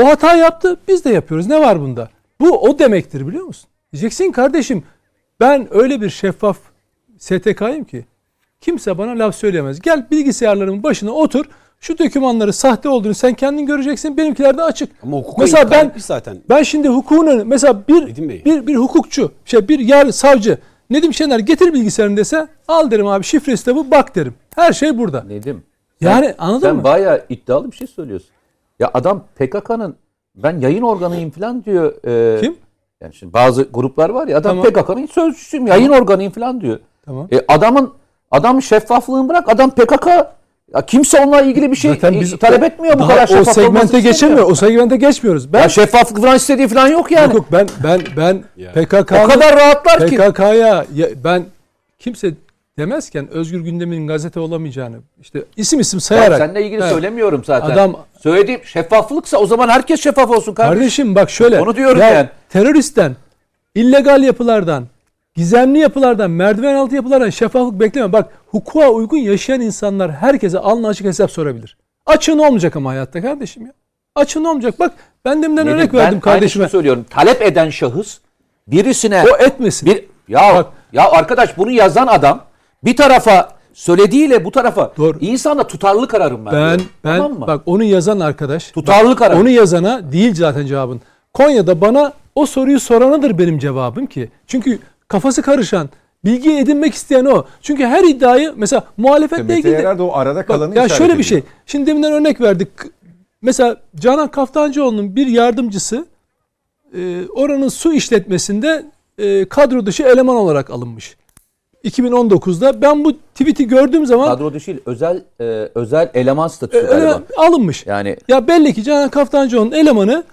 O hata yaptı biz de yapıyoruz. Ne var bunda? Bu o demektir biliyor musun? Diyeceksin kardeşim ben öyle bir şeffaf STK'yım ki kimse bana laf söyleyemez. Gel bilgisayarlarımın başına otur. Şu dokümanları sahte olduğunu sen kendin göreceksin. Benimkiler de açık. Ama hukuka Mesela ben zaten. ben şimdi hukukun önü- mesela bir Bey. bir bir hukukçu, şey bir yar savcı Nedim Şener getir bilgisayarını dese al derim abi şifresi de bu bak derim. Her şey burada. Nedim. Yani sen, anladın sen mı? bayağı iddialı bir şey söylüyorsun. Ya adam PKK'nın ben yayın organıyım falan diyor. e, Kim? Yani şimdi bazı gruplar var ya adam Tamam. PKK'nın sözcüsüyüm yayın organıyım falan diyor. Tamam. E, adamın adam şeffaflığını bırak adam PKK ya kimse onunla ilgili bir şey Zaten biz talep etmiyor bu kadar o şeffaf olmasını segmente geçemiyor. O segmente geçmiyoruz. Ben Ya şeffaflık falan istediği falan yok yani. Yok yok ben ben ben. PKK'nın o kadar rahatlar ki. PKK'ya ya ben kimse demezken Özgür Gündem'in gazete olamayacağını işte isim isim Ya sayarak. seninle ilgili Evet. söylemiyorum zaten. Adam- Söylediğim şeffaflıksa o zaman herkes şeffaf olsun kardeşim. Kardeşim bak şöyle. Onu diyorum ya yani. Teröristten, illegal yapılardan, gizemli yapılardan, merdiven altı yapılardan şeffaflık bekleme. Bak hukuka uygun yaşayan insanlar herkese alnı açık hesap sorabilir. Açığın olmayacak ama hayatta kardeşim ya. Açığın olmayacak. Bak ben deminden Nedim, örnek ben verdim kardeşime. aynısını söylüyorum. Talep eden şahıs birisine O etmesin. bir ya Bak. ya arkadaş bunu yazan adam bir tarafa söylediğiyle bu tarafa Doğru. insanda tutarlı kararım ben. Ben diyorum. ben Tamam mı? bak onu yazan arkadaş Tutarlı karar. Onu yazana değil zaten cevabın. Konya'da bana o soruyu soranıdır benim cevabım ki. Çünkü kafası karışan, bilgi edinmek isteyen o. Çünkü her iddiayı mesela muhalefetle Mete ilgili de- o arada kalanı Bak, ya şöyle bir ediyor. şey. Şimdi deminden örnek verdik. Mesela Canan Kaftancıoğlu'nun bir yardımcısı e, oranın su işletmesinde e, kadro dışı eleman olarak alınmış. 2019'da ben bu tweet'i gördüğüm zaman kadro dışı değil, özel e, özel eleman statüsü e, galiba. alınmış. Yani Ya belli ki Canan Kaftancıoğlu'nun elemanı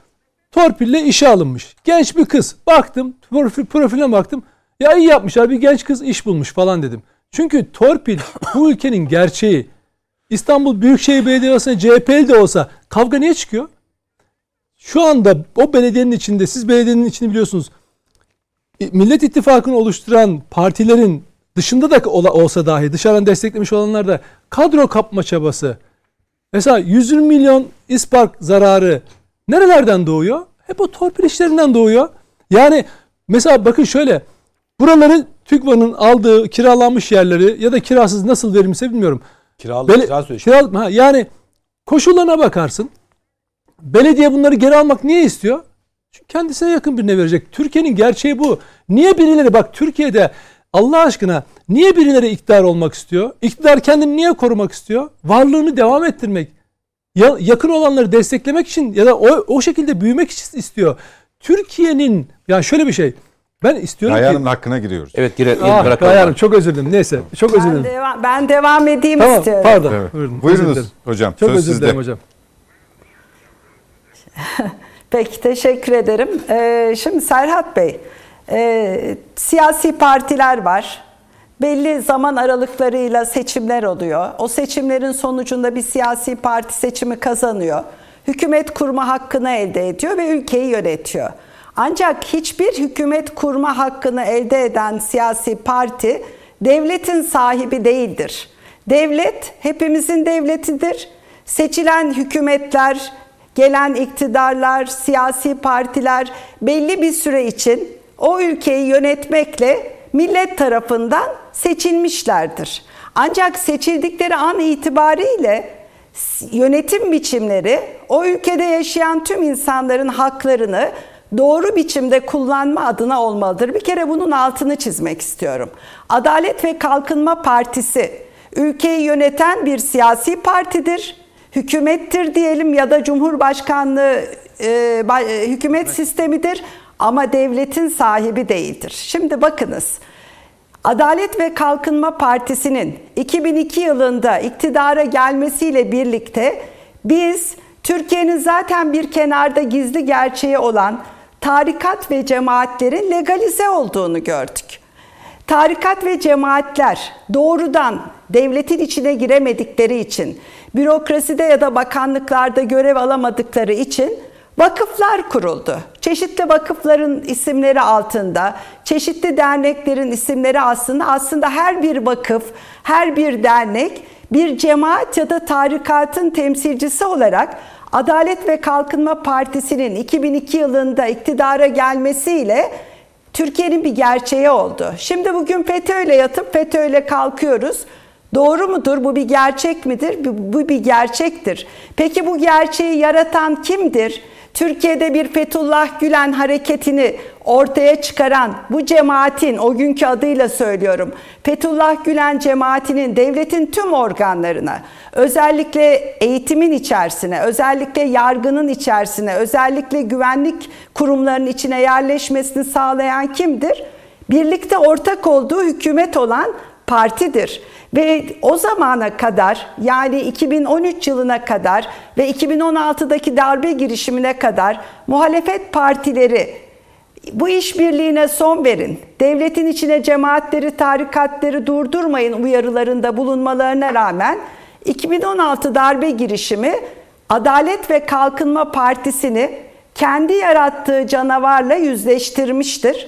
torpille işe alınmış. Genç bir kız. Baktım profil, profiline baktım. Ya iyi yapmışlar bir genç kız iş bulmuş falan dedim. Çünkü torpil [laughs] bu ülkenin gerçeği. İstanbul Büyükşehir Belediyesi'ne CHP'li de olsa kavga niye çıkıyor? Şu anda o belediyenin içinde siz belediyenin içini biliyorsunuz. E, Millet İttifakı'nı oluşturan partilerin dışında da olsa dahi dışarıdan desteklemiş olanlar da kadro kapma çabası. Mesela 120 milyon ispark zararı nerelerden doğuyor? Hep o torpil işlerinden doğuyor. Yani mesela bakın şöyle buraları TÜGVA'nın aldığı kiralanmış yerleri ya da kirasız nasıl verilmişse bilmiyorum. Kiralı, Bele- kira sözleşmesi. Kiral- ha, yani koşullarına bakarsın. Belediye bunları geri almak niye istiyor? Çünkü kendisine yakın birine verecek. Türkiye'nin gerçeği bu. Niye birileri bak Türkiye'de Allah aşkına niye birileri iktidar olmak istiyor? İktidar kendini niye korumak istiyor? Varlığını devam ettirmek. Ya, yakın olanları desteklemek için ya da o, o şekilde büyümek için istiyor. Türkiye'nin ya şöyle bir şey. Ben istiyorum Gaye ki... Hanım'ın hakkına giriyoruz. Evet gire, Ah, bırakalım. Gaye Hanım çok özür dilerim. Neyse çok özür Ben, dilerim. devam, ben devam edeyim Tamam istiyorum. pardon. Evet. Buyurun, Buyurunuz hocam. Çok söz özür sizde. dilerim hocam. [laughs] Peki teşekkür ederim. Ee, şimdi Serhat Bey, e, siyasi partiler var. Belli zaman aralıklarıyla seçimler oluyor. O seçimlerin sonucunda bir siyasi parti seçimi kazanıyor. Hükümet kurma hakkını elde ediyor ve ülkeyi yönetiyor. Ancak hiçbir hükümet kurma hakkını elde eden siyasi parti devletin sahibi değildir. Devlet hepimizin devletidir. Seçilen hükümetler gelen iktidarlar, siyasi partiler belli bir süre için o ülkeyi yönetmekle millet tarafından seçilmişlerdir. Ancak seçildikleri an itibariyle yönetim biçimleri o ülkede yaşayan tüm insanların haklarını doğru biçimde kullanma adına olmalıdır. Bir kere bunun altını çizmek istiyorum. Adalet ve Kalkınma Partisi ülkeyi yöneten bir siyasi partidir hükümettir diyelim ya da cumhurbaşkanlığı e, hükümet sistemidir ama devletin sahibi değildir. Şimdi bakınız. Adalet ve Kalkınma Partisi'nin 2002 yılında iktidara gelmesiyle birlikte biz Türkiye'nin zaten bir kenarda gizli gerçeği olan tarikat ve cemaatlerin legalize olduğunu gördük. Tarikat ve cemaatler doğrudan devletin içine giremedikleri için, bürokraside ya da bakanlıklarda görev alamadıkları için vakıflar kuruldu. Çeşitli vakıfların isimleri altında, çeşitli derneklerin isimleri aslında aslında her bir vakıf, her bir dernek bir cemaat ya da tarikatın temsilcisi olarak Adalet ve Kalkınma Partisi'nin 2002 yılında iktidara gelmesiyle Türkiye'nin bir gerçeği oldu. Şimdi bugün FETÖ'yle yatıp FETÖ'yle kalkıyoruz. Doğru mudur? Bu bir gerçek midir? Bu, bir gerçektir. Peki bu gerçeği yaratan kimdir? Türkiye'de bir Fethullah Gülen hareketini ortaya çıkaran bu cemaatin, o günkü adıyla söylüyorum, Fethullah Gülen cemaatinin devletin tüm organlarına, özellikle eğitimin içerisine, özellikle yargının içerisine, özellikle güvenlik kurumlarının içine yerleşmesini sağlayan kimdir? Birlikte ortak olduğu hükümet olan partidir. Ve o zamana kadar yani 2013 yılına kadar ve 2016'daki darbe girişimine kadar muhalefet partileri bu işbirliğine son verin. Devletin içine cemaatleri, tarikatları durdurmayın uyarılarında bulunmalarına rağmen 2016 darbe girişimi Adalet ve Kalkınma Partisi'ni kendi yarattığı canavarla yüzleştirmiştir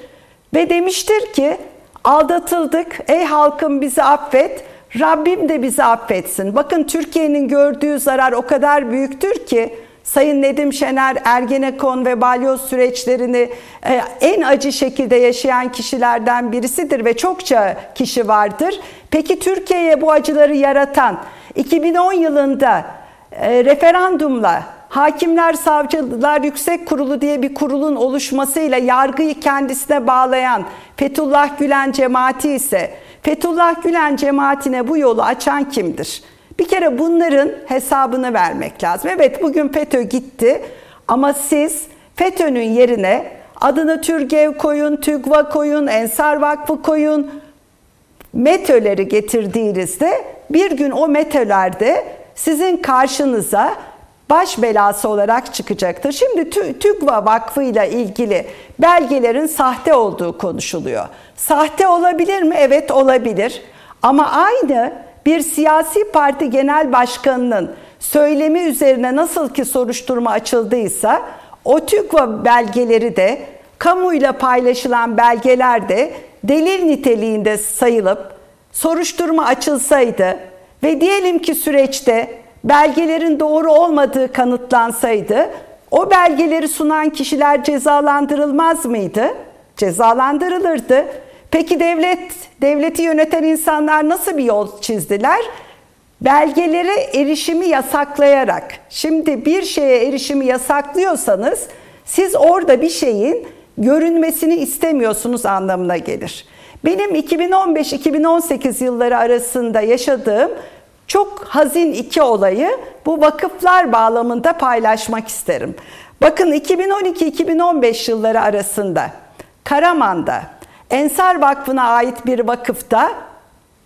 ve demiştir ki aldatıldık ey halkım bizi affet Rabbim de bizi affetsin. Bakın Türkiye'nin gördüğü zarar o kadar büyüktür ki Sayın Nedim Şener Ergenekon ve balyoz süreçlerini e, en acı şekilde yaşayan kişilerden birisidir ve çokça kişi vardır. Peki Türkiye'ye bu acıları yaratan 2010 yılında e, referandumla Hakimler Savcılar Yüksek Kurulu diye bir kurulun oluşmasıyla yargıyı kendisine bağlayan Fethullah Gülen cemaati ise Fethullah Gülen cemaatine bu yolu açan kimdir? Bir kere bunların hesabını vermek lazım. Evet bugün FETÖ gitti ama siz FETÖ'nün yerine adını Türgev koyun, TÜGVA koyun, Ensar Vakfı koyun, METÖ'leri getirdiğinizde bir gün o METÖ'lerde sizin karşınıza baş belası olarak çıkacaktır. Şimdi TÜGVA Vakfı ile ilgili belgelerin sahte olduğu konuşuluyor. Sahte olabilir mi? Evet olabilir. Ama aynı bir siyasi parti genel başkanının söylemi üzerine nasıl ki soruşturma açıldıysa o TÜGVA belgeleri de kamuyla paylaşılan belgeler de delil niteliğinde sayılıp soruşturma açılsaydı ve diyelim ki süreçte belgelerin doğru olmadığı kanıtlansaydı o belgeleri sunan kişiler cezalandırılmaz mıydı? Cezalandırılırdı. Peki devlet, devleti yöneten insanlar nasıl bir yol çizdiler? Belgelere erişimi yasaklayarak. Şimdi bir şeye erişimi yasaklıyorsanız siz orada bir şeyin görünmesini istemiyorsunuz anlamına gelir. Benim 2015-2018 yılları arasında yaşadığım çok hazin iki olayı bu vakıflar bağlamında paylaşmak isterim. Bakın 2012-2015 yılları arasında Karaman'da Ensar Vakfı'na ait bir vakıfta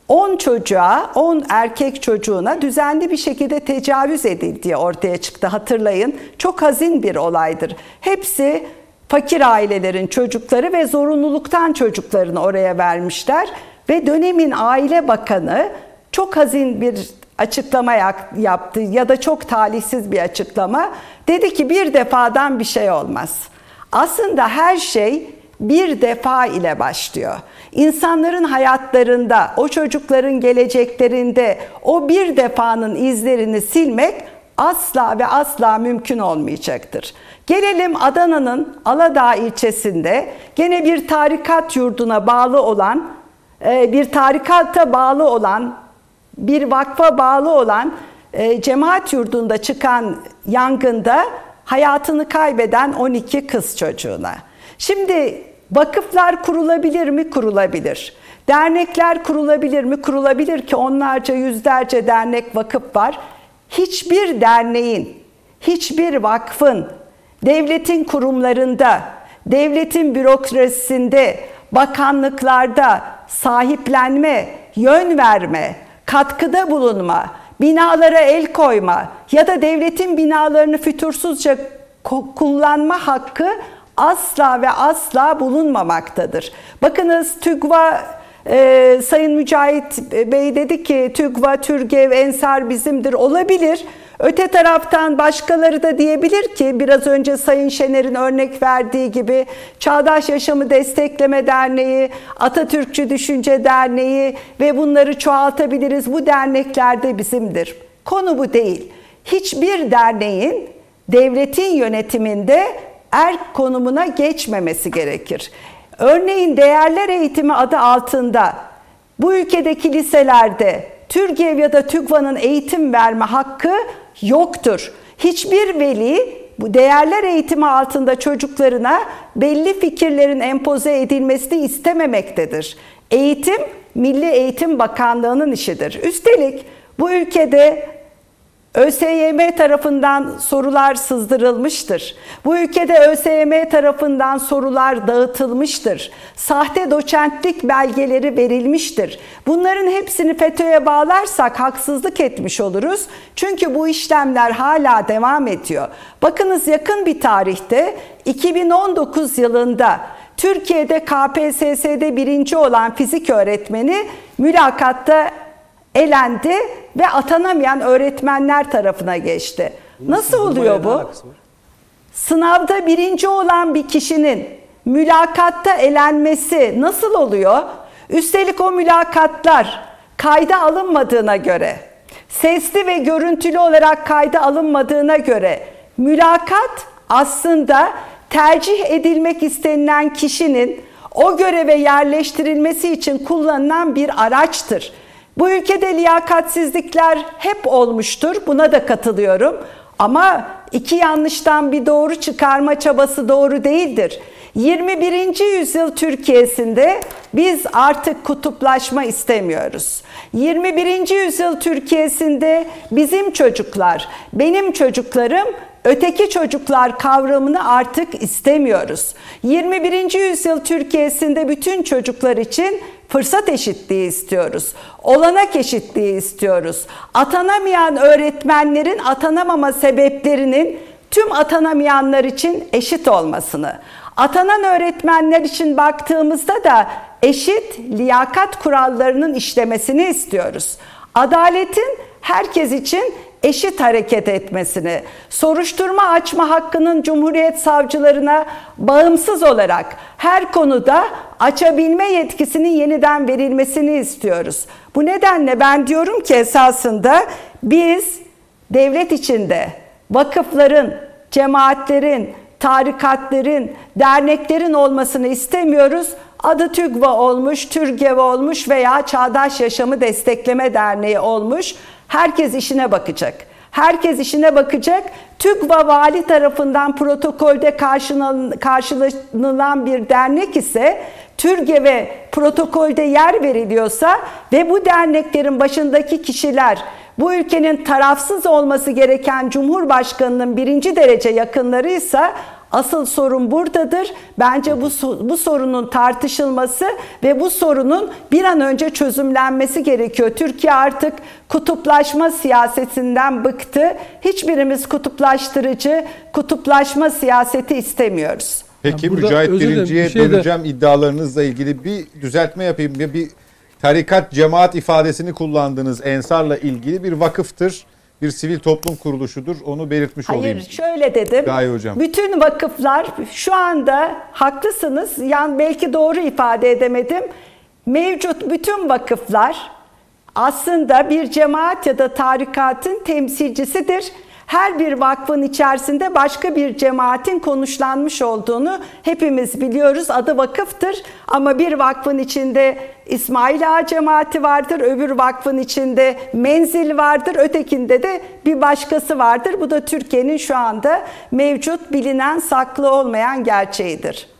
10 çocuğa, 10 erkek çocuğuna düzenli bir şekilde tecavüz edildiği ortaya çıktı. Hatırlayın. Çok hazin bir olaydır. Hepsi fakir ailelerin çocukları ve zorunluluktan çocuklarını oraya vermişler ve dönemin aile bakanı çok hazin bir açıklama yaptı ya da çok talihsiz bir açıklama. Dedi ki bir defadan bir şey olmaz. Aslında her şey bir defa ile başlıyor. İnsanların hayatlarında, o çocukların geleceklerinde o bir defanın izlerini silmek asla ve asla mümkün olmayacaktır. Gelelim Adana'nın Aladağ ilçesinde gene bir tarikat yurduna bağlı olan, e, bir tarikata bağlı olan, bir vakfa bağlı olan e, cemaat yurdunda çıkan yangında hayatını kaybeden 12 kız çocuğuna. Şimdi vakıflar kurulabilir mi? Kurulabilir. Dernekler kurulabilir mi? Kurulabilir ki onlarca yüzlerce dernek vakıf var. Hiçbir derneğin, hiçbir vakfın, devletin kurumlarında, devletin bürokrasisinde, bakanlıklarda sahiplenme, yön verme, katkıda bulunma, binalara el koyma ya da devletin binalarını fütursuzca kullanma hakkı asla ve asla bulunmamaktadır. Bakınız TÜGVA e, Sayın Mücahit Bey dedi ki TÜGVA, TÜRGEV, Ensar bizimdir olabilir. Öte taraftan başkaları da diyebilir ki biraz önce Sayın Şener'in örnek verdiği gibi Çağdaş Yaşamı Destekleme Derneği, Atatürkçü Düşünce Derneği ve bunları çoğaltabiliriz. Bu dernekler de bizimdir. Konu bu değil. Hiçbir derneğin devletin yönetiminde er konumuna geçmemesi gerekir. Örneğin değerler eğitimi adı altında bu ülkedeki liselerde TÜRGEV ya da TÜGVA'nın eğitim verme hakkı yoktur. Hiçbir veli bu değerler eğitimi altında çocuklarına belli fikirlerin empoze edilmesini istememektedir. Eğitim Milli Eğitim Bakanlığı'nın işidir. Üstelik bu ülkede ÖSYM tarafından sorular sızdırılmıştır. Bu ülkede ÖSYM tarafından sorular dağıtılmıştır. Sahte doçentlik belgeleri verilmiştir. Bunların hepsini FETÖ'ye bağlarsak haksızlık etmiş oluruz. Çünkü bu işlemler hala devam ediyor. Bakınız yakın bir tarihte 2019 yılında Türkiye'de KPSS'de birinci olan fizik öğretmeni mülakatta elendi ve atanamayan öğretmenler tarafına geçti. Nasıl oluyor bu? Sınavda birinci olan bir kişinin mülakatta elenmesi nasıl oluyor? Üstelik o mülakatlar kayda alınmadığına göre, sesli ve görüntülü olarak kayda alınmadığına göre mülakat aslında tercih edilmek istenilen kişinin o göreve yerleştirilmesi için kullanılan bir araçtır. Bu ülkede liyakatsizlikler hep olmuştur. Buna da katılıyorum. Ama iki yanlıştan bir doğru çıkarma çabası doğru değildir. 21. yüzyıl Türkiye'sinde biz artık kutuplaşma istemiyoruz. 21. yüzyıl Türkiye'sinde bizim çocuklar, benim çocuklarım öteki çocuklar kavramını artık istemiyoruz. 21. yüzyıl Türkiye'sinde bütün çocuklar için fırsat eşitliği istiyoruz. Olanak eşitliği istiyoruz. Atanamayan öğretmenlerin atanamama sebeplerinin tüm atanamayanlar için eşit olmasını, atanan öğretmenler için baktığımızda da eşit liyakat kurallarının işlemesini istiyoruz. Adaletin herkes için eşit hareket etmesini, soruşturma açma hakkının Cumhuriyet savcılarına bağımsız olarak her konuda açabilme yetkisinin yeniden verilmesini istiyoruz. Bu nedenle ben diyorum ki esasında biz devlet içinde vakıfların, cemaatlerin, tarikatların, derneklerin olmasını istemiyoruz. Adı TÜGVA olmuş, TÜRGEV olmuş veya Çağdaş Yaşamı Destekleme Derneği olmuş. Herkes işine bakacak. Herkes işine bakacak. TÜGVA vali tarafından protokolde karşılanılan bir dernek ise TÜRGEV'e protokolde yer veriliyorsa ve bu derneklerin başındaki kişiler bu ülkenin tarafsız olması gereken Cumhurbaşkanının birinci derece yakınlarıysa Asıl sorun buradadır. Bence bu bu sorunun tartışılması ve bu sorunun bir an önce çözümlenmesi gerekiyor. Türkiye artık kutuplaşma siyasetinden bıktı. Hiçbirimiz kutuplaştırıcı, kutuplaşma siyaseti istemiyoruz. Peki Ya burada Mücahit Birinci'ye bir şey de- döneceğim iddialarınızla ilgili bir düzeltme yapayım. Bir, bir tarikat cemaat ifadesini kullandığınız Ensar'la ilgili bir vakıftır. Bir sivil toplum kuruluşudur. Onu belirtmiş Hayır olayım. şöyle dedim. Gaye Hocam. Bütün vakıflar şu anda haklısınız. Yani belki doğru ifade edemedim. Mevcut bütün vakıflar aslında bir cemaat ya da tarikatın temsilcisidir. Her bir vakfın içerisinde başka bir cemaatin konuşlanmış olduğunu hepimiz biliyoruz. Adı vakıftır ama bir vakfın içinde İsmail Ağa cemaati vardır, öbür vakfın içinde menzil vardır, ötekinde de bir başkası vardır. Bu da Türkiye'nin şu anda mevcut bilinen saklı olmayan gerçeğidir.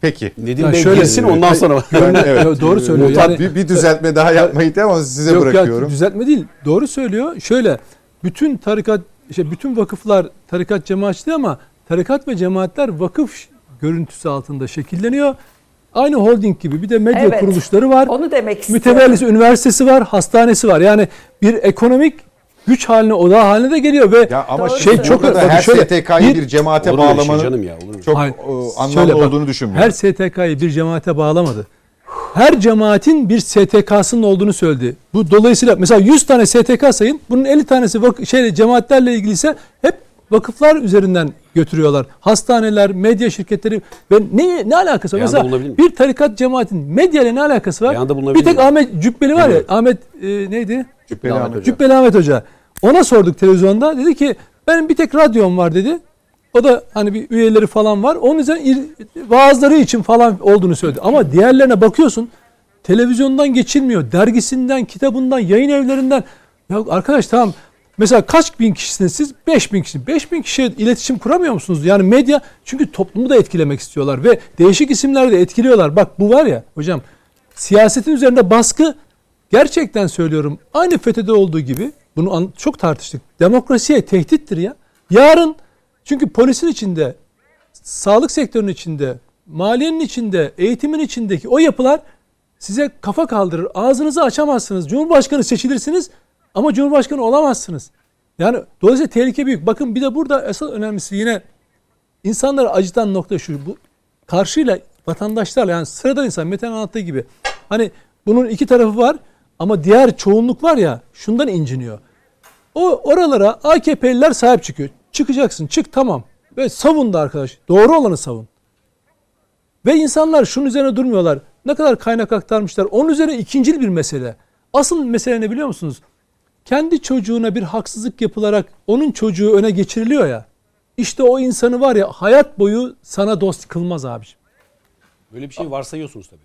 Peki. Nedim Ya Bey şöyle- girsin ondan sonra. [laughs] Ben, evet. Doğru söylüyor. Mutat Yani- bir, bir düzeltme daha yapmayı da ama size Yok ya bırakıyorum. düzeltme değil. Doğru söylüyor. Şöyle bütün tarikat işte bütün vakıflar tarikat cemaatçi ama tarikat ve cemaatler vakıf görüntüsü altında şekilleniyor. Aynı holding gibi bir de medya Evet. kuruluşları var. Onu demek istiyorum. Mütevellisi üniversitesi var, hastanesi var. Yani bir ekonomik güç haline, oda haline de geliyor ve Ya ama şey çok da her şöyle, STK'yı bir, bir- cemaate şey bağlamanın canım ya olur mu? çok Hayır, e, anlamlı şöyle bak, olduğunu düşünmüyorum. Her STK'yı bir cemaate bağlamadı. Her cemaatin bir STK'sının olduğunu söyledi. Bu dolayısıyla mesela 100 tane STK sayın. Bunun 50 tanesi vak- şey cemaatlerle ilgiliyse hep vakıflar üzerinden götürüyorlar. Hastaneler, medya şirketleri ve ne ne alakası var? Beyanda Mesela bir tarikat cemaatin medya ile ne alakası var? Bir tek? Ahmet Cübbeli var ya. Ahmet e, neydi? Cübbeli Ahmet Ahmet. Hoca. Cübbeli Ahmet Hoca. Ona sorduk televizyonda. Dedi ki benim bir tek radyom var dedi. O da hani bir üyeleri falan var. Onun üzerine vaazları için falan olduğunu söyledi. Ama diğerlerine bakıyorsun televizyondan geçilmiyor. Dergisinden, kitabından, yayın evlerinden. Ya arkadaş tamam mesela kaç bin kişisiniz siz? 5 bin kişi. 5 bin kişiye iletişim kuramıyor musunuz? Yani medya çünkü toplumu da etkilemek istiyorlar ve değişik isimleri de etkiliyorlar. Bak bu var ya hocam siyasetin üzerinde baskı gerçekten söylüyorum aynı FETÖ'de olduğu gibi bunu çok tartıştık. Demokrasiye tehdittir ya. Yarın çünkü polisin içinde, sağlık sektörünün içinde, maliyenin içinde, eğitimin içindeki o yapılar size kafa kaldırır. Ağzınızı açamazsınız. Cumhurbaşkanı seçilirsiniz ama Cumhurbaşkanı olamazsınız. Yani dolayısıyla tehlike büyük. Bakın bir de burada esas önemlisi yine insanları acıtan nokta şu. Bu karşıyla vatandaşlarla yani sıradan insan Mete'nin anlattığı gibi. Hani bunun iki tarafı var ama diğer çoğunluk var ya şundan inciniyor. O oralara AKP'liler sahip çıkıyor. Çıkacaksın çık tamam. Ve savun da arkadaş. Doğru olanı savun. Ve insanlar şunun üzerine durmuyorlar. Ne kadar kaynak aktarmışlar. Onun üzerine ikincil bir mesele. Asıl mesele ne biliyor musunuz? Kendi çocuğuna bir haksızlık yapılarak onun çocuğu öne geçiriliyor ya. İşte o insanı var ya hayat boyu sana dost kılmaz abiciğim. Böyle bir şey varsayıyorsunuz tabii.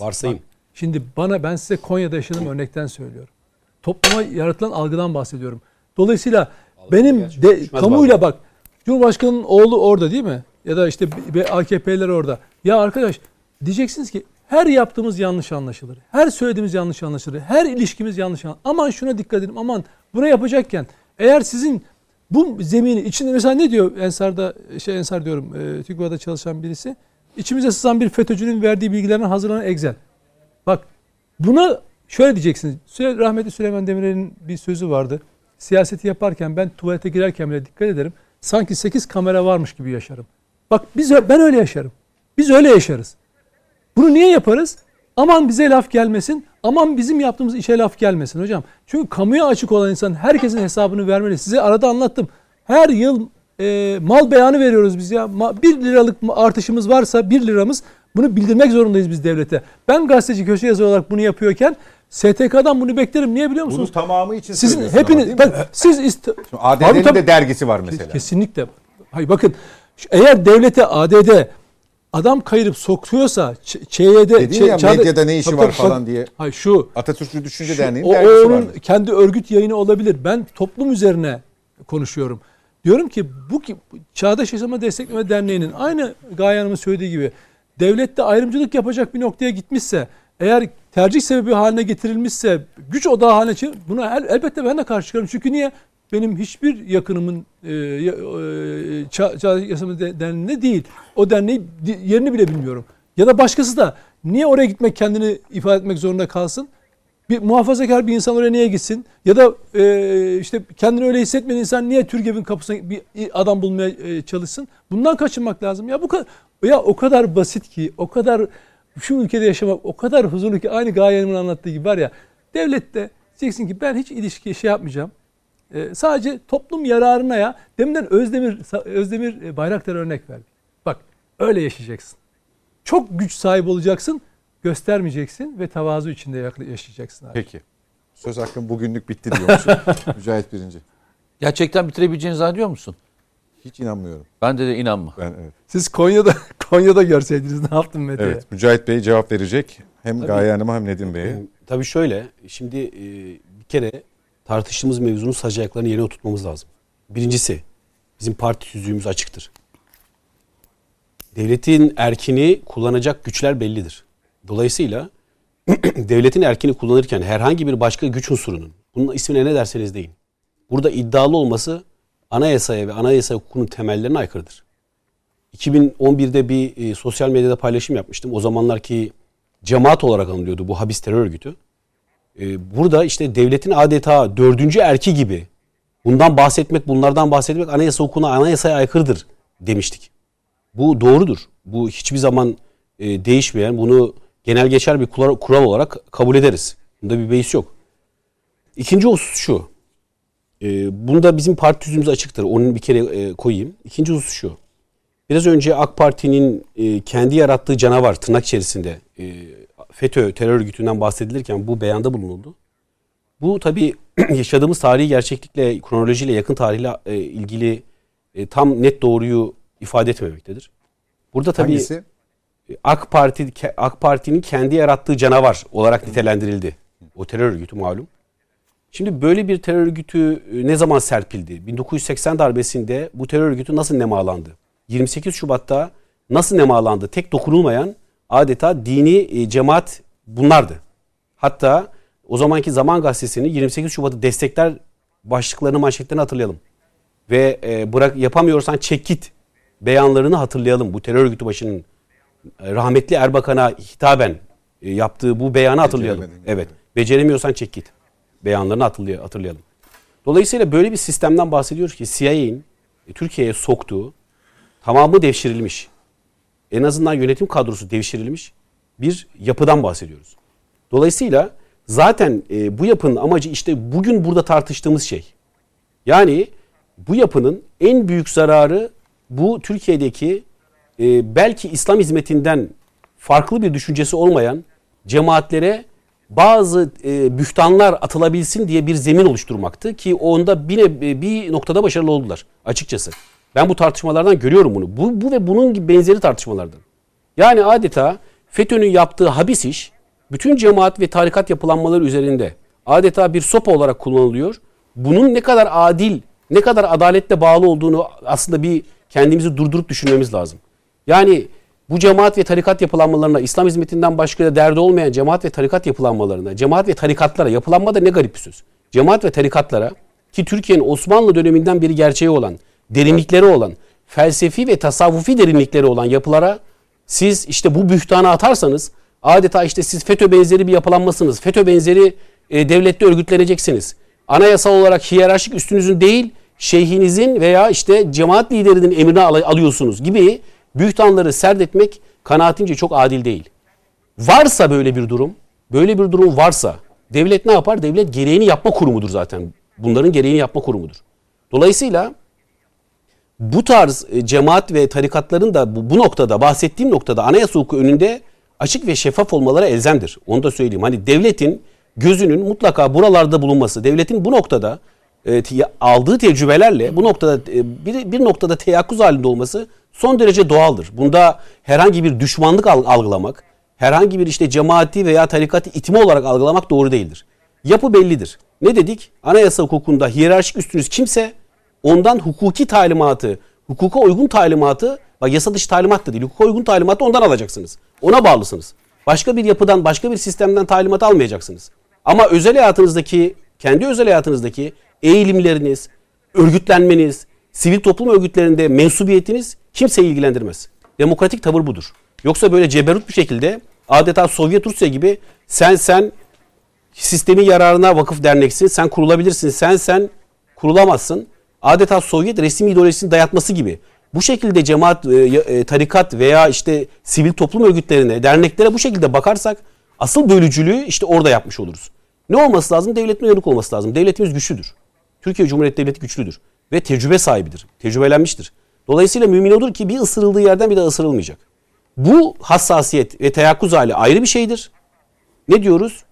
Varsayım. Şimdi bana ben size Konya'da yaşadığım örnekten söylüyorum. Topluma yaratılan algıdan bahsediyorum. Dolayısıyla benim gerçekten de kamuyla bak Cumhurbaşkanının oğlu orada değil mi? Ya da işte AKP'ler orada. Ya arkadaş diyeceksiniz ki her yaptığımız yanlış anlaşılır. Her söylediğimiz yanlış anlaşılır. Her ilişkimiz yanlış anlaşılır. Aman şuna dikkat edin. Aman bunu yapacakken eğer sizin bu zemini içinde mesela ne diyor Ensar'da şey Ensar diyorum e, TÜGVA'da çalışan birisi. İçimize sızan bir FETÖ'cünün verdiği bilgilerden hazırlanan Excel. Buna şöyle diyeceksiniz. Rahmetli Süleyman Demirel'in bir sözü vardı. Siyaseti yaparken ben tuvalete girerken bile dikkat ederim. Sanki 8 kamera varmış gibi yaşarım. Bak biz ben öyle yaşarım. Biz öyle yaşarız. Bunu niye yaparız? Aman bize laf gelmesin. Aman bizim yaptığımız işe laf gelmesin hocam. Çünkü kamuya açık olan insan herkesin hesabını vermeli. Size arada anlattım. Her yıl e, mal beyanı veriyoruz biz ya. Ma- 1 liralık artışımız varsa 1 liramız bunu bildirmek zorundayız biz devlete. Ben gazeteci köşe yazarı olarak bunu yapıyorken STK'dan bunu beklerim. Niye biliyor musunuz? tamamı için Sizin ama hepiniz mi? bak siz iste- Şimdi ADD'nin de dergisi var mesela. Kesinlikle. Hayır bakın eğer devlete ADD adam kayırıp sokuyorsa ÇYD Dedin ya Çağda- medyada ne işi Tabii, var falan diye. Hayır şu Atatürkçü Düşünce şu- Derneği'nin o dergisi onun var. kendi örgüt yayını olabilir. Ben toplum üzerine konuşuyorum. Diyorum ki bu ki Çağdaş Yaşama Destekleme Derneği'nin aynı Gaye Hanım'ın söylediği gibi devlette ayrımcılık yapacak bir noktaya gitmişse eğer tercih sebebi haline getirilmişse güç odağı haline çevir- buna el- elbette ben de karşı çıkarım. Çünkü niye? benim hiçbir yakınımın e, e, yasama de- derneğinde değil. O derneği yerini bile bilmiyorum. Ya da başkası da niye oraya gitmek kendini ifade etmek zorunda kalsın? Bir muhafazakar bir insan oraya niye gitsin? Ya da e, işte kendini öyle hissetmeyen insan niye Türgev'in kapısına bir adam bulmaya e, çalışsın? Bundan kaçınmak lazım. Ya bu ya o kadar basit ki, o kadar şu ülkede yaşamak o kadar huzurlu ki aynı Gaye'nin anlattığı gibi var ya. Devlette diyeceksin ki ben hiç ilişki şey yapmayacağım. E, sadece toplum yararına ya. Deminden Özdemir Özdemir e, Bayraktar örnek verdi. Bak öyle yaşayacaksın. Çok güç sahibi olacaksın, göstermeyeceksin ve tavazu içinde yakla- yaşayacaksın abi. Peki. Söz hakkım bugünlük bitti diyormuşum. [laughs] Mücahit Birinci. Gerçekten bitirebileceğini zannediyor musun? Hiç inanmıyorum. Ben de, de inanma. Ben evet. Siz Konya'da [laughs] Konya'da görseydiniz ne yaptın Mete? Evet. Mücahit Bey cevap verecek. Hem Tabii. Gaye Hanım'a hem Nedim Bey'e. Tabii şöyle, şimdi e, bir kere tartıştığımız mevzunun sac ayaklarını yerine oturtmamız lazım. Birincisi, bizim parti tüzüğümüz açıktır. Devletin erkini kullanacak güçler bellidir. Dolayısıyla [clears throat] devletin erkini kullanırken herhangi bir başka güç unsurunun, bunun ismine ne derseniz deyin, burada iddialı olması anayasaya ve anayasa hukukunun temellerine aykırıdır. 2011'de bir e, sosyal medyada paylaşım yapmıştım. O zamanlarki cemaat olarak anılıyordu bu habis terör örgütü. E, burada işte devletin adeta dördüncü erki gibi bundan bahsetmek, bunlardan bahsetmek anayasa hukukuna, anayasaya aykırıdır demiştik. Bu doğrudur. Bu hiçbir zaman e, değişmeyen, bunu genel geçer bir kural, olarak kabul ederiz. Bunda bir beis yok. İkinci husus şu. E, bunda bizim parti tüzüğümüz açıktır. Onu bir kere e, koyayım. İkinci husus şu. Biraz önce AK Parti'nin e, kendi yarattığı canavar tırnak içerisinde e, FETÖ terör örgütünden bahsedilirken bu beyanda bulunuldu. Bu tabii [clears throat] yaşadığımız tarihi gerçeklikle, kronolojiyle, yakın tarihle e, ilgili e, tam net doğruyu ifade etmemektedir. Burada tabii Hangisi? AK Parti AK Parti'nin kendi yarattığı canavar olarak nitelendirildi. O terör örgütü malum. Şimdi böyle bir terör örgütü e, ne zaman serpildi? 1980 darbesinde bu terör örgütü nasıl nemalandı? 28 Şubat'ta nasıl nemalandı? Tek dokunulmayan adeta dini e, cemaat bunlardı. Hatta o zamanki Zaman Gazetesi'ni 28 Şubat'ı destekler başlıklarını manşetlerini hatırlayalım. Ve e, bırak yapamıyorsan çek git beyanlarını hatırlayalım. Bu terör örgütü başının rahmetli Erbakan'a hitaben e, yaptığı bu beyanı hatırlayalım. Evet. Beceremiyorsan çek git. Beyanlarını hatırlay- hatırlayalım. Dolayısıyla böyle bir sistemden bahsediyoruz ki CIA'in e, Türkiye'ye soktuğu tamamı devşirilmiş. En azından yönetim kadrosu devşirilmiş bir yapıdan bahsediyoruz. Dolayısıyla zaten e, bu yapının amacı işte bugün burada tartıştığımız şey. Yani bu yapının en büyük zararı bu Türkiye'deki e, belki İslam hizmetinden farklı bir düşüncesi olmayan cemaatlere bazı e, bühtanlar atılabilsin diye bir zemin oluşturmaktı ki onda bir, ne- bir noktada başarılı oldular açıkçası. Ben bu tartışmalardan görüyorum bunu. Bu, bu ve bunun gibi benzeri tartışmalardan. Yani adeta FETÖ'nün yaptığı habis iş bütün cemaat ve tarikat yapılanmaları üzerinde adeta bir sopa olarak kullanılıyor. Bunun ne kadar adil, ne kadar adaletle bağlı olduğunu aslında bir kendimizi durdurup düşünmemiz lazım. Yani bu cemaat ve tarikat yapılanmalarına, İslam hizmetinden başka da derdi olmayan cemaat ve tarikat yapılanmalarına, cemaat ve tarikatlara, yapılanma da ne garip bir söz. Cemaat ve tarikatlara ki Türkiye'nin Osmanlı döneminden bir gerçeği olan, derinlikleri olan, felsefi ve tasavvufi derinlikleri olan yapılara siz işte bu bühtanı atarsanız adeta işte siz FETÖ benzeri bir yapılanmasınız. FETÖ benzeri e, devlette örgütleneceksiniz. Anayasal olarak hiyerarşik üstünüzün değil şeyhinizin veya işte cemaat liderinin emrine al- alıyorsunuz gibi bühtanları serdetmek kanaatimce çok adil değil. Varsa böyle bir durum, böyle bir durum varsa devlet ne yapar? Devlet gereğini yapma kurumudur zaten. Bunların gereğini yapma kurumudur. Dolayısıyla bu tarz e, cemaat ve tarikatların da bu, bu noktada bahsettiğim noktada anayasa hukuku önünde açık ve şeffaf olmaları elzemdir. Onu da söyleyeyim. Hani devletin gözünün mutlaka buralarda bulunması, devletin bu noktada e, aldığı tecrübelerle bu noktada e, bir, bir noktada teyakkuz halinde olması son derece doğaldır. Bunda herhangi bir düşmanlık al- algılamak, herhangi bir işte cemaati veya tarikatı itme olarak algılamak doğru değildir. Yapı bellidir. Ne dedik? Anayasa hukukunda hiyerarşik üstünüz kimse ondan hukuki talimatı, hukuka uygun talimatı, bak yasa dışı talimat da değil, hukuka uygun talimatı ondan alacaksınız. Ona bağlısınız. Başka bir yapıdan, başka bir sistemden talimat almayacaksınız. Ama özel hayatınızdaki, kendi özel hayatınızdaki eğilimleriniz, örgütlenmeniz, sivil toplum örgütlerinde mensubiyetiniz kimseyi ilgilendirmez. Demokratik tavır budur. Yoksa böyle ceberut bir şekilde adeta Sovyet Rusya gibi sen sen sistemin yararına vakıf derneksin, sen kurulabilirsin, sen sen kurulamazsın. Adeta Sovyet resim ideolojisini dayatması gibi. Bu şekilde cemaat, e, e, tarikat veya işte sivil toplum örgütlerine, derneklere bu şekilde bakarsak asıl bölücülüğü işte orada yapmış oluruz. Ne olması lazım? Devletin uyanık olması lazım. Devletimiz güçlüdür. Türkiye Cumhuriyeti Devleti güçlüdür. Ve tecrübe sahibidir. Tecrübelenmiştir. Dolayısıyla mümin olur ki bir ısırıldığı yerden bir daha ısırılmayacak. Bu hassasiyet ve teyakkuz hali ayrı bir şeydir. Ne diyoruz?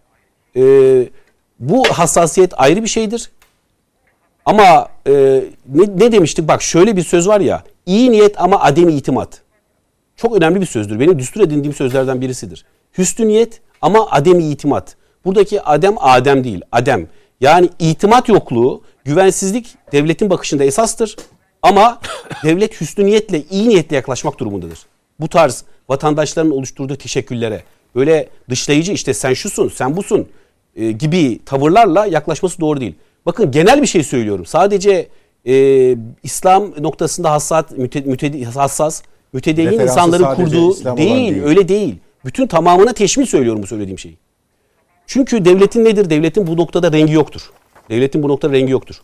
Ee, bu hassasiyet ayrı bir şeydir. Ama e, ne, ne demiştik? Bak şöyle bir söz var ya. iyi niyet ama adem itimat. Çok önemli bir sözdür. Benim düstur edindiğim sözlerden birisidir. Hüsnü niyet ama adem itimat. Buradaki adem adem değil. Adem. Yani itimat yokluğu, güvensizlik devletin bakışında esastır. Ama [laughs] devlet hüsnü niyetle, iyi niyetle yaklaşmak durumundadır. Bu tarz vatandaşların oluşturduğu teşekkürlere, böyle dışlayıcı işte sen şusun, sen busun e, gibi tavırlarla yaklaşması doğru değil. Bakın genel bir şey söylüyorum. Sadece e, İslam noktasında hassas, müte, müte, hassas, mütedeyyin Referansı insanların kurduğu İslam değil, değil. öyle değil. Bütün tamamına teşmil söylüyorum bu söylediğim şeyi. Çünkü devletin nedir? Devletin bu noktada rengi yoktur. Devletin bu noktada rengi yoktur.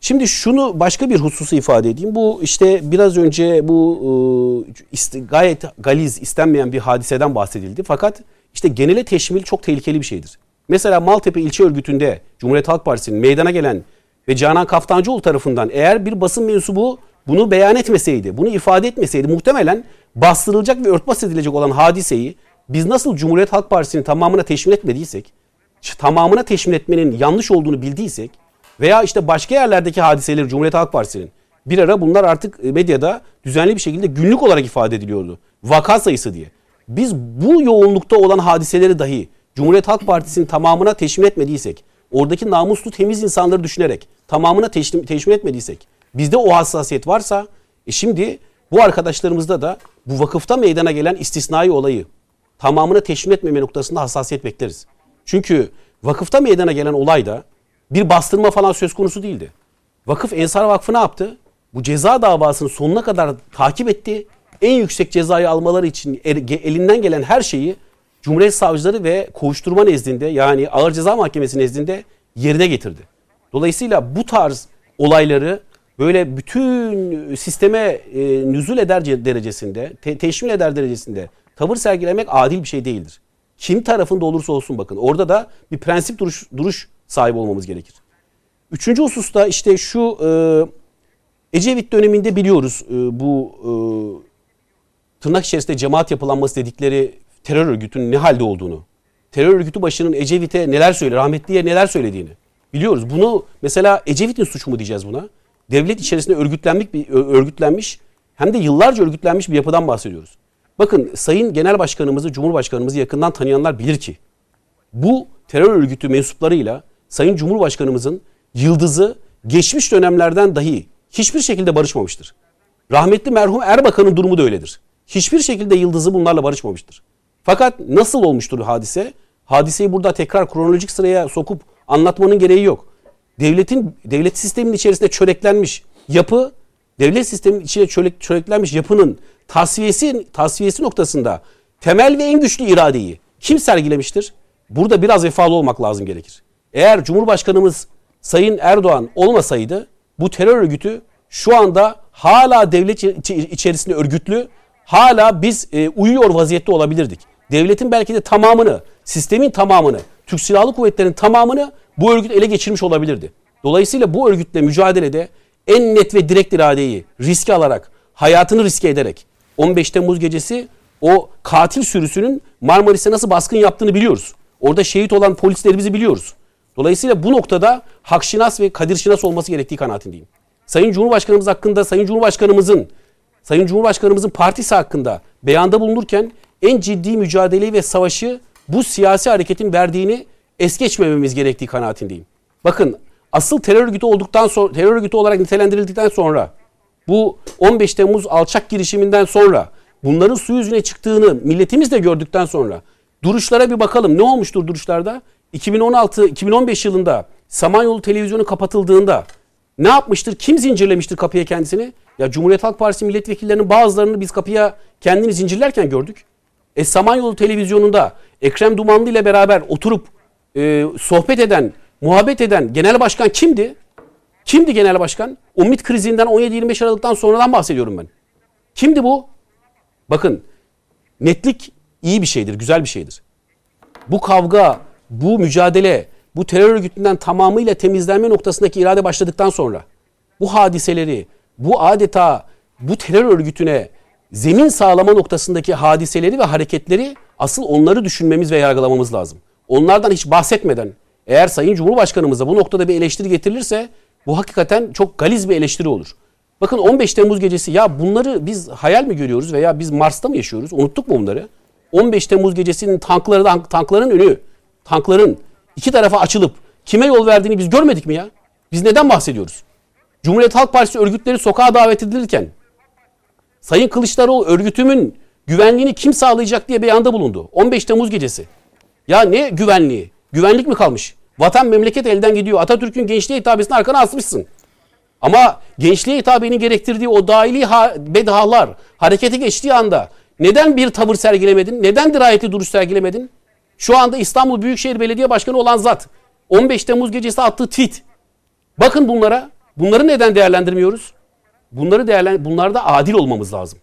Şimdi şunu başka bir hususu ifade edeyim. Bu işte biraz önce bu e, gayet galiz istenmeyen bir hadiseden bahsedildi. Fakat işte genele teşmil çok tehlikeli bir şeydir. Mesela Maltepe ilçe örgütünde Cumhuriyet Halk Partisi'nin meydana gelen ve Canan Kaftancıoğlu tarafından eğer bir basın mensubu bunu beyan etmeseydi, bunu ifade etmeseydi muhtemelen bastırılacak ve örtbas edilecek olan hadiseyi biz nasıl Cumhuriyet Halk Partisi'nin tamamına teşmil etmediysek, tamamına teşmil etmenin yanlış olduğunu bildiysek veya işte başka yerlerdeki hadiseleri Cumhuriyet Halk Partisi'nin bir ara bunlar artık medyada düzenli bir şekilde günlük olarak ifade ediliyordu. Vaka sayısı diye. Biz bu yoğunlukta olan hadiseleri dahi Cumhuriyet Halk Partisi'nin tamamına teşmil etmediysek, oradaki namuslu temiz insanları düşünerek tamamına teşmil, teşmil etmediysek, bizde o hassasiyet varsa, e şimdi bu arkadaşlarımızda da bu vakıfta meydana gelen istisnai olayı tamamına teşmil etmeme noktasında hassasiyet bekleriz. Çünkü vakıfta meydana gelen olayda bir bastırma falan söz konusu değildi. Vakıf Ensar Vakfı ne yaptı? Bu ceza davasını sonuna kadar takip etti. En yüksek cezayı almaları için er- elinden gelen her şeyi Cumhuriyet Savcıları ve kovuşturma nezdinde yani Ağır Ceza Mahkemesi nezdinde yerine getirdi. Dolayısıyla bu tarz olayları böyle bütün sisteme e, nüzul eder ce- derecesinde, te- teşmil eder derecesinde tavır sergilemek adil bir şey değildir. Kim tarafında olursa olsun bakın orada da bir prensip duruş, duruş sahibi olmamız gerekir. Üçüncü hususta işte şu e, Ecevit döneminde biliyoruz e, bu e, tırnak içerisinde cemaat yapılanması dedikleri terör örgütünün ne halde olduğunu, terör örgütü başının Ecevit'e neler söyle, rahmetliye neler söylediğini biliyoruz. Bunu mesela Ecevit'in suçu mu diyeceğiz buna? Devlet içerisinde örgütlenmiş bir örgütlenmiş hem de yıllarca örgütlenmiş bir yapıdan bahsediyoruz. Bakın Sayın Genel Başkanımızı, Cumhurbaşkanımızı yakından tanıyanlar bilir ki bu terör örgütü mensuplarıyla Sayın Cumhurbaşkanımızın yıldızı geçmiş dönemlerden dahi hiçbir şekilde barışmamıştır. Rahmetli merhum Erbakan'ın durumu da öyledir. Hiçbir şekilde yıldızı bunlarla barışmamıştır. Fakat nasıl olmuştur hadise? Hadiseyi burada tekrar kronolojik sıraya sokup anlatmanın gereği yok. Devletin devlet sisteminin içerisinde çöreklenmiş yapı, devlet sisteminin içine çörek, çöreklenmiş yapının tasfiyesi tasfiyesi noktasında temel ve en güçlü iradeyi kim sergilemiştir? Burada biraz vefalı olmak lazım gerekir. Eğer Cumhurbaşkanımız Sayın Erdoğan olmasaydı bu terör örgütü şu anda hala devlet içerisinde örgütlü, hala biz e, uyuyor vaziyette olabilirdik. Devletin belki de tamamını, sistemin tamamını, Türk Silahlı Kuvvetleri'nin tamamını bu örgüt ele geçirmiş olabilirdi. Dolayısıyla bu örgütle mücadelede en net ve direkt iradeyi riske alarak, hayatını riske ederek 15 Temmuz gecesi o katil sürüsünün Marmaris'e nasıl baskın yaptığını biliyoruz. Orada şehit olan polislerimizi biliyoruz. Dolayısıyla bu noktada Hakşinas ve Kadir Şinas olması gerektiği kanaatindeyim. Sayın Cumhurbaşkanımız hakkında Sayın Cumhurbaşkanımızın Sayın Cumhurbaşkanımızın partisi hakkında beyanda bulunurken en ciddi mücadeleyi ve savaşı bu siyasi hareketin verdiğini es geçmememiz gerektiği kanaatindeyim. Bakın asıl terör örgütü olduktan sonra terör örgütü olarak nitelendirildikten sonra bu 15 Temmuz alçak girişiminden sonra bunların su yüzüne çıktığını milletimiz de gördükten sonra duruşlara bir bakalım. Ne olmuştur duruşlarda? 2016-2015 yılında Samanyolu televizyonu kapatıldığında Ne yapmıştır? Kim zincirlemiştir kapıya kendisini? Ya Cumhuriyet Halk Partisi milletvekillerinin bazılarını biz kapıya kendini zincirlerken gördük. E Samanyolu televizyonunda Ekrem Dumanlı ile beraber oturup e, sohbet eden, muhabbet eden genel başkan kimdi? Kimdi genel başkan? O MİT krizinden 17-25 Aralık'tan sonradan bahsediyorum ben. Kimdi bu? Bakın netlik iyi bir şeydir, güzel bir şeydir. Bu kavga, bu mücadele, bu terör örgütünden tamamıyla temizlenme noktasındaki irade başladıktan sonra bu hadiseleri, bu adeta bu terör örgütüne zemin sağlama noktasındaki hadiseleri ve hareketleri asıl onları düşünmemiz ve yargılamamız lazım. Onlardan hiç bahsetmeden eğer Sayın Cumhurbaşkanımıza bu noktada bir eleştiri getirilirse bu hakikaten çok galiz bir eleştiri olur. Bakın 15 Temmuz gecesi ya bunları biz hayal mi görüyoruz veya biz Mars'ta mı yaşıyoruz? Unuttuk mu bunları? 15 Temmuz gecesinin tankları tankların önü, tankların iki tarafa açılıp kime yol verdiğini biz görmedik mi ya? Biz neden bahsediyoruz? Cumhuriyet Halk Partisi örgütleri sokağa davet edilirken Sayın Kılıçdaroğlu örgütümün güvenliğini kim sağlayacak diye beyanda bulundu. 15 Temmuz gecesi. Ya ne güvenliği? Güvenlik mi kalmış? Vatan memleket elden gidiyor. Atatürk'ün gençliğe hitabesini arkana asmışsın. Ama gençliğe hitabenin gerektirdiği o dahili ha bedahalar harekete geçtiği anda neden bir tavır sergilemedin? Neden dirayetli duruş sergilemedin? Şu anda İstanbul Büyükşehir Belediye Başkanı olan zat 15 Temmuz gecesi attığı tweet. Bakın bunlara. Bunları neden değerlendirmiyoruz? Bunları değerlen bunlarda adil olmamız lazım.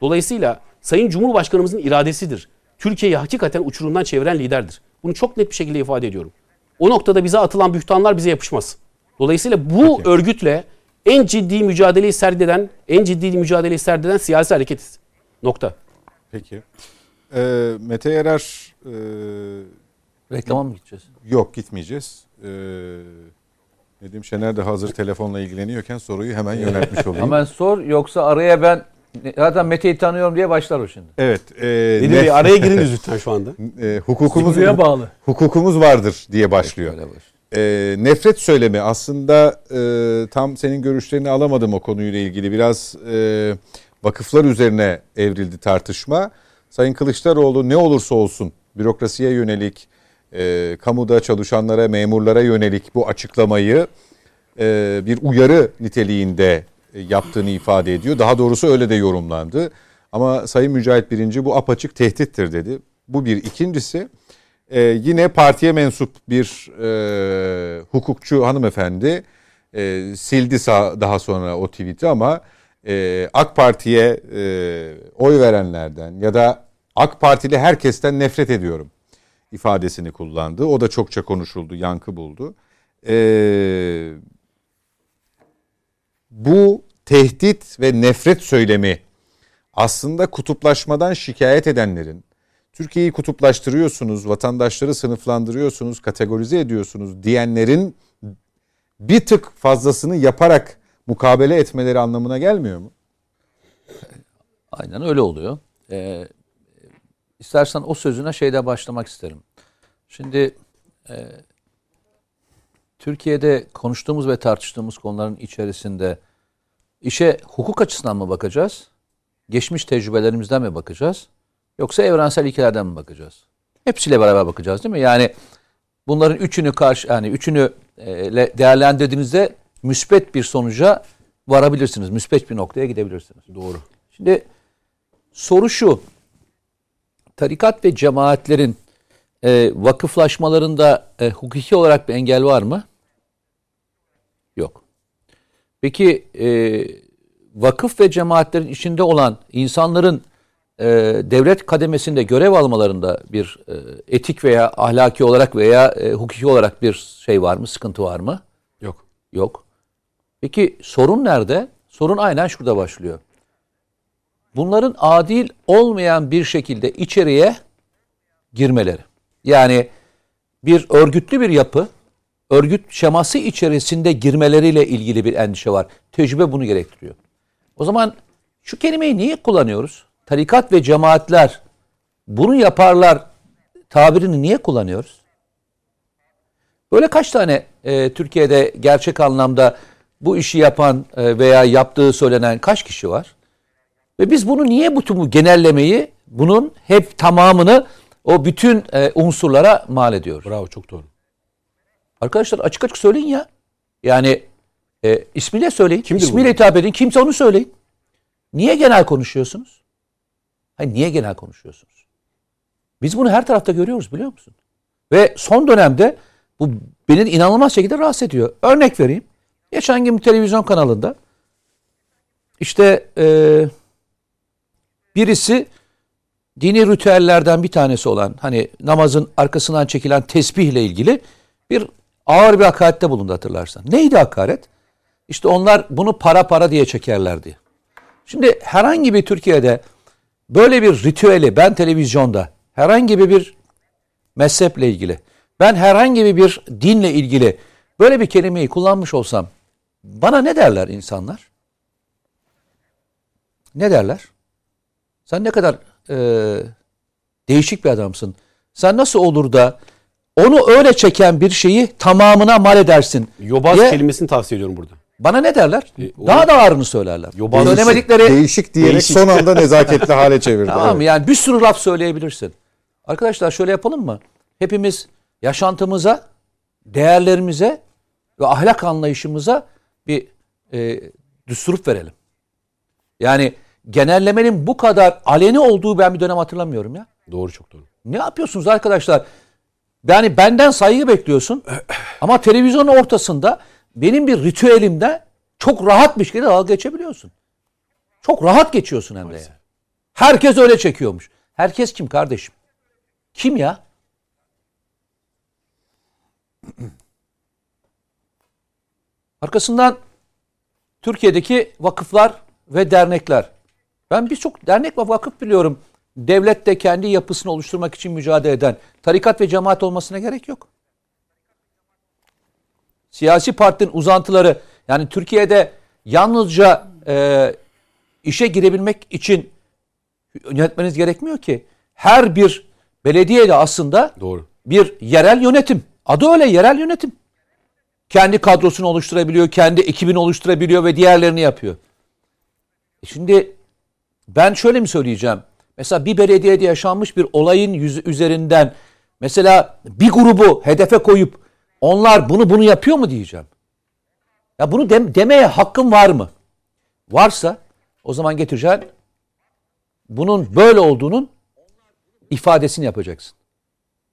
Dolayısıyla Sayın Cumhurbaşkanımızın iradesidir. Türkiye'yi hakikaten uçurumdan çeviren liderdir. Bunu çok net bir şekilde ifade ediyorum. O noktada bize atılan bühtanlar bize yapışmaz. Dolayısıyla bu Peki. örgütle en ciddi mücadeleyi serdeden, en ciddi mücadeleyi serdeden siyasi hareketiz. Nokta. Peki. Ee, Mete Yarar e, reklama mı gideceğiz? Yok gitmeyeceğiz. Ee, Nedim Şener de hazır telefonla ilgileniyorken soruyu hemen yöneltmiş [laughs] olayım. hemen sor yoksa araya ben zaten Mete'yi tanıyorum diye başlar o şimdi. Evet. E, Nedim Bey araya giriniz [laughs] lütfen şu anda. E, hukukumuz bağlı. Hukukumuz vardır diye başlıyor. E, nefret söylemi aslında e, tam senin görüşlerini alamadım o konuyla ilgili. Biraz e, vakıflar üzerine evrildi tartışma. Sayın Kılıçdaroğlu ne olursa olsun bürokrasiye yönelik, e, kamuda çalışanlara, memurlara yönelik bu açıklamayı e, bir uyarı niteliğinde yaptığını ifade ediyor. Daha doğrusu öyle de yorumlandı. Ama Sayın Mücahit Birinci bu apaçık tehdittir dedi. Bu bir. İkincisi e, yine partiye mensup bir e, hukukçu hanımefendi e, sildi sağ, daha sonra o tweet'i ama e, AK Parti'ye e, oy verenlerden ya da AK Partili herkesten nefret ediyorum ifadesini kullandı. O da çokça konuşuldu, yankı buldu. Ee, bu tehdit ve nefret söylemi aslında kutuplaşmadan şikayet edenlerin, Türkiye'yi kutuplaştırıyorsunuz, vatandaşları sınıflandırıyorsunuz, kategorize ediyorsunuz diyenlerin bir tık fazlasını yaparak mukabele etmeleri anlamına gelmiyor mu? Aynen öyle oluyor. Ee, İstersen o sözüne şeyde başlamak isterim. Şimdi e, Türkiye'de konuştuğumuz ve tartıştığımız konuların içerisinde işe hukuk açısından mı bakacağız? Geçmiş tecrübelerimizden mi bakacağız? Yoksa evrensel ilkelerden mi bakacağız? Hepsiyle beraber bakacağız değil mi? Yani bunların üçünü karşı yani üçünü e, değerlendirdiğinizde müspet bir sonuca varabilirsiniz. Müspet bir noktaya gidebilirsiniz. Doğru. Şimdi soru şu tarikat ve cemaatlerin e, vakıflaşmalarında e, hukuki olarak bir engel var mı? Yok. Peki e, vakıf ve cemaatlerin içinde olan insanların e, devlet kademesinde görev almalarında bir e, etik veya ahlaki olarak veya e, hukuki olarak bir şey var mı, sıkıntı var mı? Yok. Yok. Peki sorun nerede? Sorun aynen şurada başlıyor bunların adil olmayan bir şekilde içeriye girmeleri. Yani bir örgütlü bir yapı, örgüt şeması içerisinde girmeleriyle ilgili bir endişe var. Tecrübe bunu gerektiriyor. O zaman şu kelimeyi niye kullanıyoruz? Tarikat ve cemaatler bunu yaparlar tabirini niye kullanıyoruz? Böyle kaç tane e, Türkiye'de gerçek anlamda bu işi yapan e, veya yaptığı söylenen kaç kişi var? Ve biz bunu niye bütün bu genellemeyi bunun hep tamamını o bütün e, unsurlara mal ediyoruz? Bravo çok doğru. Arkadaşlar açık açık söyleyin ya. Yani E, ismiyle söyleyin. Kimdir ismiyle bu? hitap edin. Kimse onu söyleyin. Niye genel konuşuyorsunuz? Hayır niye genel konuşuyorsunuz? Biz bunu her tarafta görüyoruz biliyor musun? Ve son dönemde bu beni inanılmaz şekilde rahatsız ediyor. Örnek vereyim. Geçen gün bir televizyon kanalında işte e, birisi dini ritüellerden bir tanesi olan hani namazın arkasından çekilen tesbihle ilgili bir ağır bir hakarette bulundu hatırlarsan. Neydi hakaret? İşte onlar bunu para para diye çekerlerdi. Şimdi herhangi bir Türkiye'de böyle bir ritüeli ben televizyonda herhangi bir mezheple ilgili ben herhangi bir dinle ilgili böyle bir kelimeyi kullanmış olsam bana ne derler insanlar? Ne derler? Sen ne kadar e, değişik bir adamsın. Sen nasıl olur da onu öyle çeken bir şeyi tamamına mal edersin. Yobaz diye kelimesini tavsiye ediyorum burada. Bana ne derler? E, o- Daha da ağırını söylerler. Yobaz- Söylemedikleri Değişik diyerek Değişik. son anda nezaketli [laughs] hale çevirdi. Tamam? Evet. Yani bir sürü laf söyleyebilirsin. Arkadaşlar şöyle yapalım mı? Hepimiz yaşantımıza, değerlerimize ve ahlak anlayışımıza bir e, düsturuk verelim. Yani genellemenin bu kadar aleni olduğu ben bir dönem hatırlamıyorum ya. Doğru çok doğru. Ne yapıyorsunuz arkadaşlar? Yani benden saygı bekliyorsun [clears throat] ama televizyonun ortasında benim bir ritüelimde çok rahat bir şekilde dalga geçebiliyorsun. Çok rahat geçiyorsun hem de ya. Herkes öyle çekiyormuş. Herkes kim kardeşim? Kim ya? [clears throat] Arkasından Türkiye'deki vakıflar ve dernekler. Ben birçok dernek ve vakıf biliyorum. Devlet de kendi yapısını oluşturmak için mücadele eden. Tarikat ve cemaat olmasına gerek yok. Siyasi partinin uzantıları yani Türkiye'de yalnızca e, işe girebilmek için yönetmeniz gerekmiyor ki. Her bir belediye de aslında Doğru. bir yerel yönetim. Adı öyle yerel yönetim. Kendi kadrosunu oluşturabiliyor, kendi ekibini oluşturabiliyor ve diğerlerini yapıyor. E Şimdi ben şöyle mi söyleyeceğim? Mesela bir belediyede yaşanmış bir olayın yüzü üzerinden mesela bir grubu hedefe koyup onlar bunu bunu yapıyor mu diyeceğim. Ya bunu dem- demeye hakkım var mı? Varsa o zaman getireceğin bunun böyle olduğunun ifadesini yapacaksın.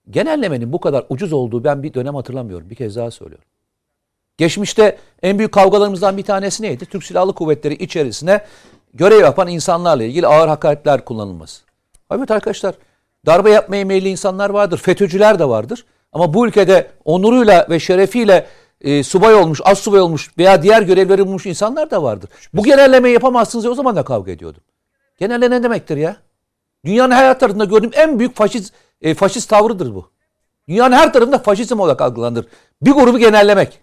Genellemenin bu kadar ucuz olduğu ben bir dönem hatırlamıyorum. Bir kez daha söylüyorum. Geçmişte en büyük kavgalarımızdan bir tanesi neydi? Türk Silahlı Kuvvetleri içerisine görev yapan insanlarla ilgili ağır hakaretler kullanılması. Evet arkadaşlar darbe yapmaya meyilli insanlar vardır. FETÖ'cüler de vardır. Ama bu ülkede onuruyla ve şerefiyle e, subay olmuş, az subay olmuş veya diğer görevleri bulmuş insanlar da vardır. Bu genellemeyi yapamazsınız ya o zaman da kavga ediyordum. Genelleme ne demektir ya? Dünyanın her tarafında gördüğüm en büyük faşist, e, faşist tavrıdır bu. Dünyanın her tarafında faşizm olarak algılanır. Bir grubu genellemek.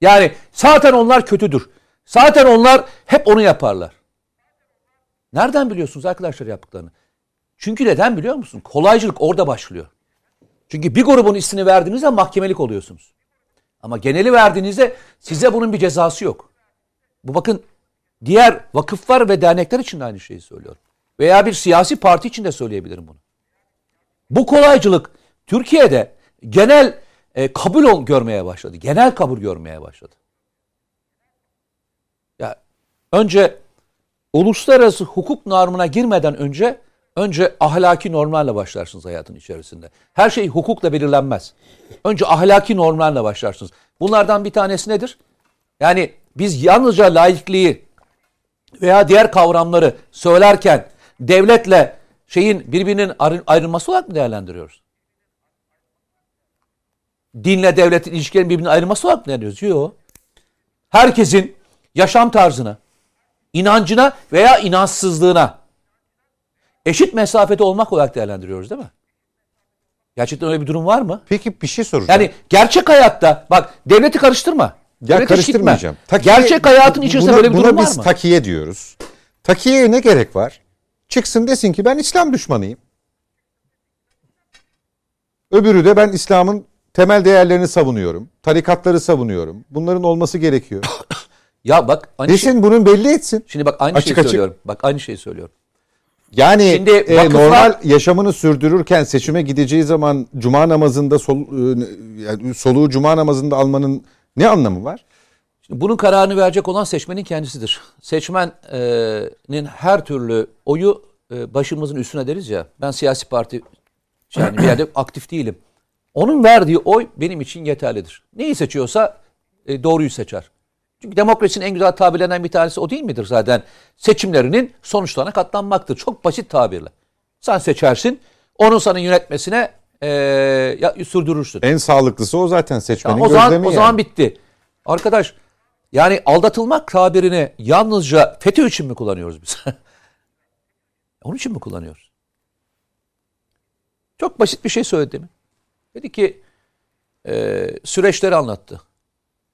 Yani zaten onlar kötüdür. Zaten onlar hep onu yaparlar. Nereden biliyorsunuz arkadaşlar yaptıklarını? Çünkü neden biliyor musun? Kolaycılık orada başlıyor. Çünkü bir grubun ismini verdiğinizde mahkemelik oluyorsunuz. Ama geneli verdiğinizde size bunun bir cezası yok. Bu bakın diğer vakıflar ve dernekler için de aynı şeyi söylüyorum. Veya bir siyasi parti için de söyleyebilirim bunu. Bu kolaycılık Türkiye'de genel e, kabul ol, görmeye başladı. Genel kabul görmeye başladı. Ya önce uluslararası hukuk normuna girmeden önce önce ahlaki normlarla başlarsınız hayatın içerisinde. Her şey hukukla belirlenmez. Önce ahlaki normlarla başlarsınız. Bunlardan bir tanesi nedir? Yani biz yalnızca laikliği veya diğer kavramları söylerken devletle şeyin birbirinin ayrı- ayrılması olarak mı değerlendiriyoruz? Dinle devletin ilişkilerinin birbirine ayrılması olarak mı değerlendiriyoruz? Yok. Herkesin yaşam tarzına, inancına veya inançsızlığına eşit mesafede olmak olarak değerlendiriyoruz değil mi? Gerçekten öyle bir durum var mı? Peki bir şey soracağım. Yani gerçek hayatta bak devleti karıştırma. Ya Devlete karıştırmayacağım. Takiye- gerçek hayatın içerisinde buna, böyle bir buna durum var biz mı? takiye diyoruz. Takiyeye ne gerek var? Çıksın desin ki ben İslam düşmanıyım. Öbürü de ben İslam'ın temel değerlerini savunuyorum. Tarikatları savunuyorum. Bunların olması gerekiyor. Ya bak aynı şey, Desin bunun belli etsin. şimdi bak aynı Açık şeyi açık. söylüyorum. Bak aynı şeyi söylüyorum. Yani Şimdi e, vakıflar- normal yaşamını sürdürürken seçime gideceği zaman cuma namazında sol, e, yani soluğu cuma namazında almanın ne anlamı var? Şimdi bunun kararını verecek olan seçmenin kendisidir. Seçmenin her türlü oyu e, başımızın üstüne deriz ya. Ben siyasi parti yani bir yerde [clears throat] aktif değilim. Onun verdiği oy benim için yeterlidir. Neyi seçiyorsa e, doğruyu seçer. Çünkü demokrasinin en güzel tabirlerinden bir tanesi o değil midir zaten? Seçimlerinin sonuçlarına katlanmaktır. Çok basit tabirle. Sen seçersin, onun sana yönetmesine e, ya, sürdürürsün. En sağlıklısı o zaten seçmenin Ya o zaman gözlemi o yani. zaman bitti. Arkadaş yani aldatılmak tabirini yalnızca FETÖ için mi kullanıyoruz biz? [laughs] Onun için mi kullanıyoruz? Çok basit bir şey söyledi mi? Dedi ki e, süreçleri anlattı.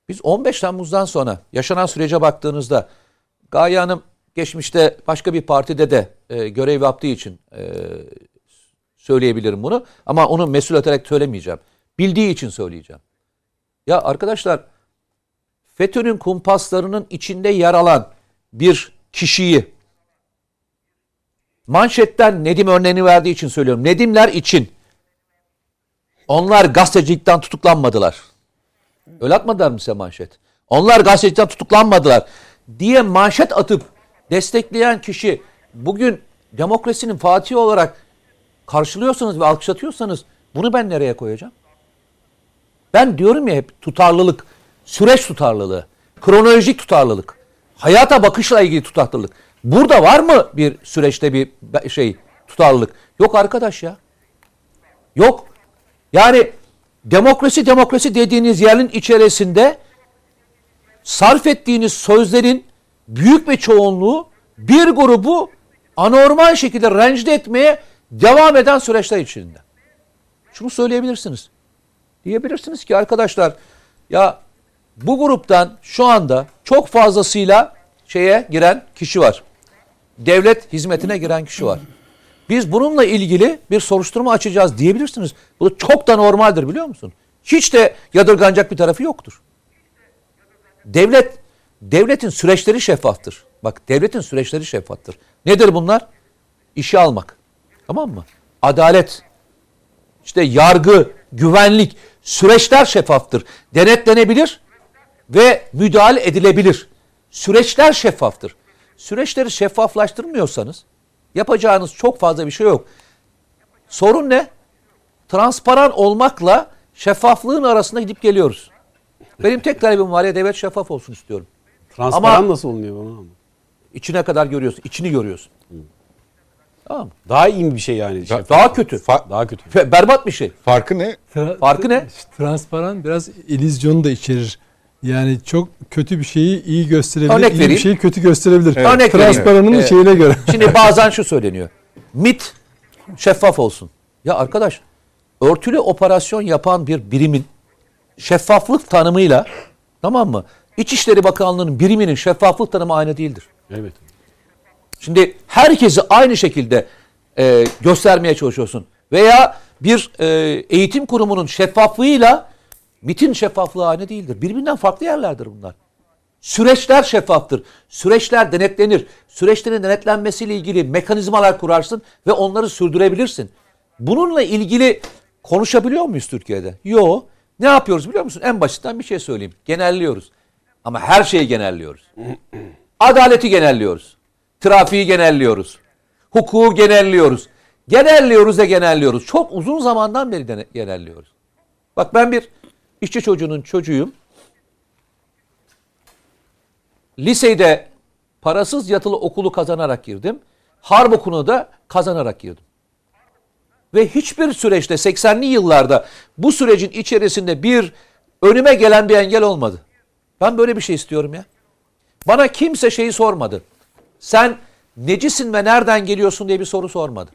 Biz 15 Temmuz'dan sonra yaşanan sürece baktığınızda Gaye Hanım geçmişte başka bir partide de e, görev yaptığı için e, söyleyebilirim bunu. Ama onu mesul ederek söylemeyeceğim. Bildiği için söyleyeceğim. Ya arkadaşlar FETÖ'nün kumpaslarının içinde yer alan bir kişiyi manşetten Nedim örneğini verdiği için söylüyorum. Nedimler için onlar gazetecilikten tutuklanmadılar. Öyle atmadılar mı size manşet? Onlar gazetecilikten tutuklanmadılar diye manşet atıp destekleyen kişi bugün demokrasinin fatihi olarak karşılıyorsanız ve alkışlatıyorsanız bunu ben nereye koyacağım? Ben diyorum ya hep tutarlılık, süreç tutarlılığı, kronolojik tutarlılık, hayata bakışla ilgili tutarlılık. Burada var mı bir süreçte bir şey tutarlılık? Yok arkadaş ya. Yok. Yani demokrasi demokrasi dediğiniz yerin içerisinde sarf ettiğiniz sözlerin büyük bir çoğunluğu bir grubu anormal şekilde rencide etmeye devam eden süreçler içinde. Şunu söyleyebilirsiniz. Diyebilirsiniz ki arkadaşlar ya bu gruptan şu anda çok fazlasıyla şeye giren kişi var. Devlet hizmetine giren kişi var. Biz bununla ilgili bir soruşturma açacağız diyebilirsiniz. Bu çok da normaldir biliyor musun? Hiç de yadırganacak bir tarafı yoktur. Devlet devletin süreçleri şeffaftır. Bak devletin süreçleri şeffaftır. Nedir bunlar? İşe almak. Tamam mı? Adalet, işte yargı, güvenlik, süreçler şeffaftır. Denetlenebilir ve müdahale edilebilir. Süreçler şeffaftır. Süreçleri şeffaflaştırmıyorsanız yapacağınız çok fazla bir şey yok. Sorun ne? Transparan olmakla şeffaflığın arasında gidip geliyoruz. Benim tek talebim var ya devlet şeffaf olsun istiyorum. Transparan Ama- nasıl olunuyor bana ama. İçine kadar görüyorsun, içini görüyorsun. Tamam? Daha iyi bir şey yani. Şeffaf. Daha kötü. Fa- Daha kötü. Fe- Berbat bir şey. farkı ne? Tra- Farkı ne? Transparan biraz illüzyonu da içerir. Yani çok kötü bir şeyi iyi gösterebilir, Örnek iyi vereyim. bir şeyi kötü gösterebilir. Örnek vereyim. Transparanın Evet. şeyine göre. [laughs] Şimdi bazen şu söyleniyor. MIT şeffaf olsun. Ya arkadaş örtülü operasyon yapan bir birimin şeffaflık tanımıyla tamam mı? İçişleri Bakanlığı'nın biriminin şeffaflık tanımı aynı değildir. Evet. Şimdi herkesi aynı şekilde e, göstermeye çalışıyorsun. Veya bir e, eğitim kurumunun şeffaflığıyla MIT'in şeffaflığı aynı değildir. Birbirinden farklı yerlerdir bunlar. Süreçler şeffaftır. Süreçler denetlenir. Süreçlerin denetlenmesiyle ilgili mekanizmalar kurarsın ve onları sürdürebilirsin. Bununla ilgili konuşabiliyor muyuz Türkiye'de? Yok. Ne yapıyoruz biliyor musun? En basitten bir şey söyleyeyim. Genelliyoruz. Ama her şeyi genelliyoruz. [clears throat] Adaleti genelliyoruz. Trafiği genelliyoruz. Hukuku genelliyoruz. Genelliyoruz da genelliyoruz. Çok uzun zamandan beri genelliyoruz. Bak ben bir işçi çocuğunun çocuğuyum. Lisede parasız yatılı okulu kazanarak girdim. Harp okulunu da kazanarak girdim. Ve hiçbir süreçte 80'li yıllarda bu sürecin içerisinde bir önüme gelen bir engel olmadı. Ben böyle bir şey istiyorum ya. Bana kimse şeyi sormadı. Sen necisin ve nereden geliyorsun diye bir soru sormadı.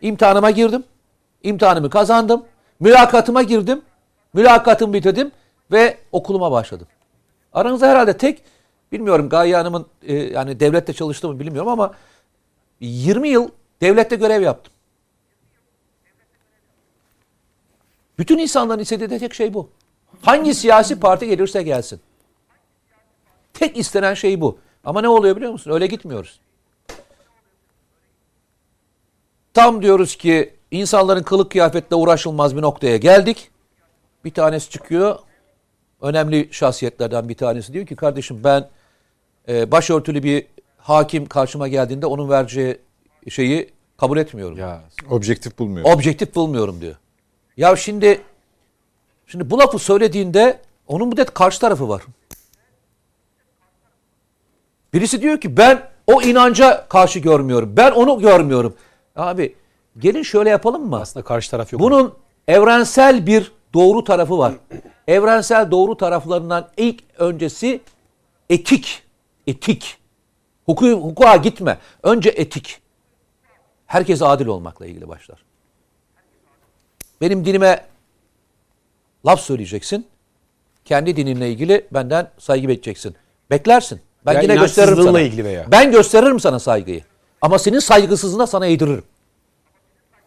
İmtihanıma girdim. İmtihanımı kazandım. Mülakatıma girdim. Mülakatımı bitirdim ve okuluma başladım. Aranızda herhalde tek bilmiyorum Gaye Hanım'ın e, yani devlette çalıştı bilmiyorum ama 20 yıl devlette görev yaptım. Bütün insanların istediği de tek şey bu. Hangi siyasi parti gelirse gelsin. Tek istenen şey bu. Ama ne oluyor biliyor musun? Öyle gitmiyoruz. Tam diyoruz ki insanların kılık kıyafetle uğraşılmaz bir noktaya geldik. Bir tanesi çıkıyor. önemli şahsiyetlerden bir tanesi diyor ki kardeşim ben e, başörtülü bir hakim karşıma geldiğinde onun vereceği şeyi kabul etmiyorum. Ya Objektif bulmuyor. Objektif bulmuyorum diyor. Ya şimdi şimdi bu lafı söylediğinde onun bir de karşı tarafı var. Birisi diyor ki ben o inanca karşı görmüyorum. Ben onu görmüyorum. Abi gelin şöyle yapalım mı? aslında karşı taraf yok. Bunun evrensel bir doğru tarafı var. Evrensel doğru taraflarından ilk öncesi etik. Etik. Hukuku, hukuka gitme. Önce etik. Herkes adil olmakla ilgili başlar. Benim dinime laf söyleyeceksin. Kendi dininle ilgili benden saygı bekleyeceksin. Beklersin. Ben Ya yine gösteririm sana. ilgili veya. Ben gösteririm sana saygıyı. Ama senin saygısızlığına sana eğdiririm.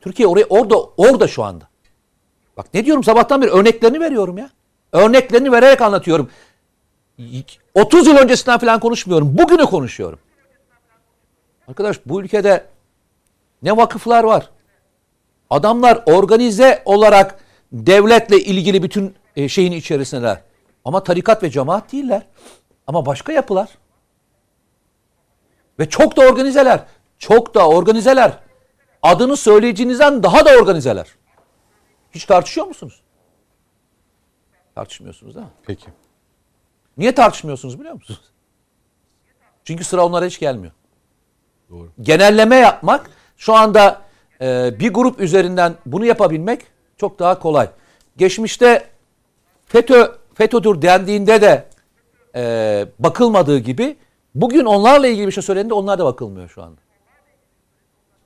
Türkiye oraya orada orada şu anda. Bak ne diyorum sabahtan beri örneklerini veriyorum ya. Örneklerini vererek anlatıyorum. 30 yıl öncesinden falan konuşmuyorum. Bugünü konuşuyorum. Arkadaş bu ülkede ne vakıflar var? Adamlar organize olarak devletle ilgili bütün e, şeyin içerisindeler. Ama tarikat ve cemaat değiller. Ama başka yapılar. Ve çok da organizeler. Çok da organizeler. Adını söyleyeceğinizden daha da organizeler. Hiç tartışıyor musunuz? Tartışmıyorsunuz değil mi? Peki. Niye tartışmıyorsunuz biliyor musunuz? Çünkü sıra onlara hiç gelmiyor. Doğru. Genelleme yapmak şu anda e, bir grup üzerinden bunu yapabilmek çok daha kolay. Geçmişte FETÖ FETÖ'dür dendiğinde de e, bakılmadığı gibi bugün onlarla ilgili bir şey söylendiğinde onlar da bakılmıyor şu anda.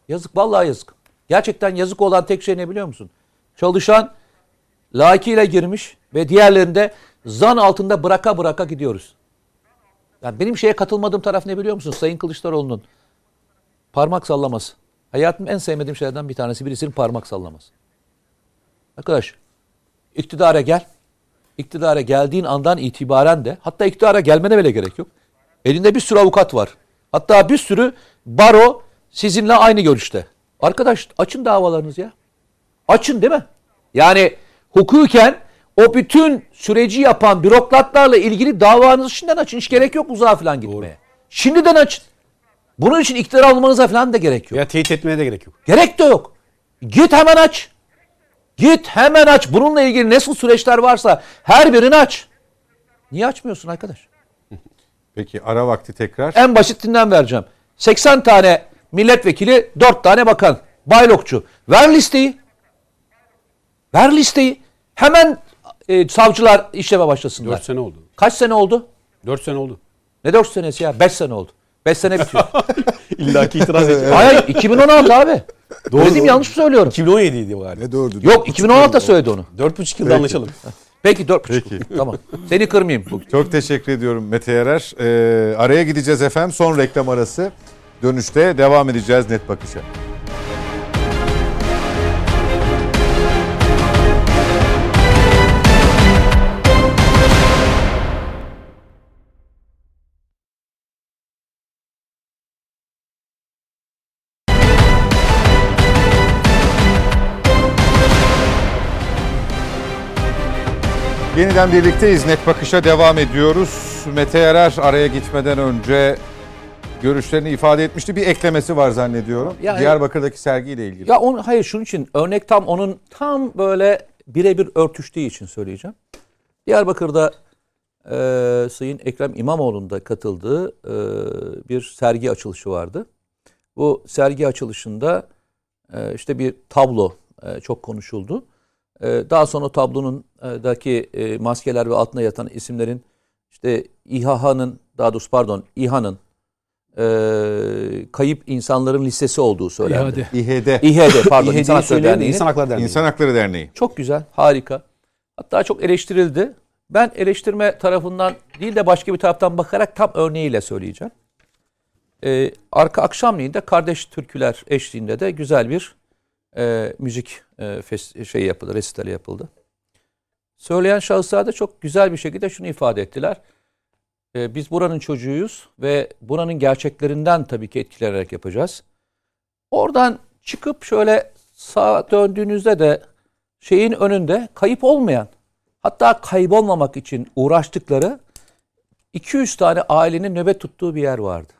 Yazık vallahi yazık. Gerçekten yazık olan tek şey ne biliyor musun? Çalışan layıkıyla girmiş ve diğerlerinde zan altında bıraka bıraka gidiyoruz. Yani benim şeye katılmadığım taraf ne biliyor musun? Sayın Kılıçdaroğlu'nun parmak sallaması. Hayatımın en sevmediğim şeylerden bir tanesi birisinin parmak sallaması. Arkadaş iktidara gel. İktidara geldiğin andan itibaren de hatta iktidara gelmene bile gerek yok. Elinde bir sürü avukat var. Hatta bir sürü baro sizinle aynı görüşte. Arkadaş açın davalarınızı ya. Açın değil mi? Yani hukuken o bütün süreci yapan bürokratlarla ilgili davanızı şimdiden açın. Hiç gerek yok uzağa falan gitmeye. Şimdiden açın. Bunun için iktidar almanıza falan da gerek yok. Ya teyit etmeye de gerek yok. Gerek de yok. Git hemen aç. Git hemen aç. Bununla ilgili nasıl süreçler varsa her birini aç. Niye açmıyorsun arkadaş? [laughs] Peki ara vakti tekrar. En basitinden vereceğim. 80 tane milletvekili, 4 tane bakan. Baylokçu. Ver listeyi. Ver listeyi. Hemen e, savcılar işleme başlasınlar. 4 sene oldu. Kaç sene oldu? 4 sene oldu. Ne 4 senesi ya? 5 sene oldu. 5 sene bitiyor. [laughs] İlla ki itiraz edecek. Hayır 2016 abi. Doğru, doğru. yanlış mı söylüyorum? 2017 idi galiba. Ne doğru? Yok 2016'da söyledi onu. 4,5 yılda anlaşalım. Peki 4 Peki. Tamam. Seni kırmayayım bugün. Çok teşekkür ediyorum Mete Yarar. Ee, araya gideceğiz efendim. Son reklam arası. Dönüşte devam edeceğiz net bakışa. Yeniden birlikteyiz. Net Bakış'a devam ediyoruz. Mete Yarar araya gitmeden önce görüşlerini ifade etmişti. Bir eklemesi var zannediyorum. Yani- Diyarbakır'daki sergiyle ilgili. Ya onu hayır şunun için örnek tam onun tam böyle birebir örtüştüğü için söyleyeceğim. Diyarbakır'da e, Sayın Ekrem İmamoğlu'nun da katıldığı e, bir sergi açılışı vardı. Bu sergi açılışında e, işte bir tablo e, çok konuşuldu. E, daha sonra tablonun e, daki e, maskeler ve altına yatan isimlerin işte İHA'nın daha doğrusu pardon İHA'nın e, kayıp insanların listesi olduğu söylendi. İHD, İHD [laughs] pardon İHD'yi İnsan Hakları söyleyen de Derneği'nin. İnsan Hakları Derneği. İnsan Hakları Derneği. Çok güzel, harika. Hatta çok eleştirildi. Ben eleştirme tarafından değil de başka bir taraftan bakarak tam örneğiyle söyleyeceğim. Ee, arka akşamleyin de Kardeş Türküler eşliğinde de güzel bir e, müzik e, fes- şey yapıldı, resitali yapıldı. Söyleyen şahıslar da çok güzel bir şekilde şunu ifade ettiler. Ee, biz buranın çocuğuyuz ve buranın gerçeklerinden tabii ki etkilenerek yapacağız. Oradan çıkıp şöyle sağa döndüğünüzde de şeyin önünde kayıp olmayan Hatta kaybolmamak için uğraştıkları 200 tane ailenin nöbet tuttuğu bir yer vardı.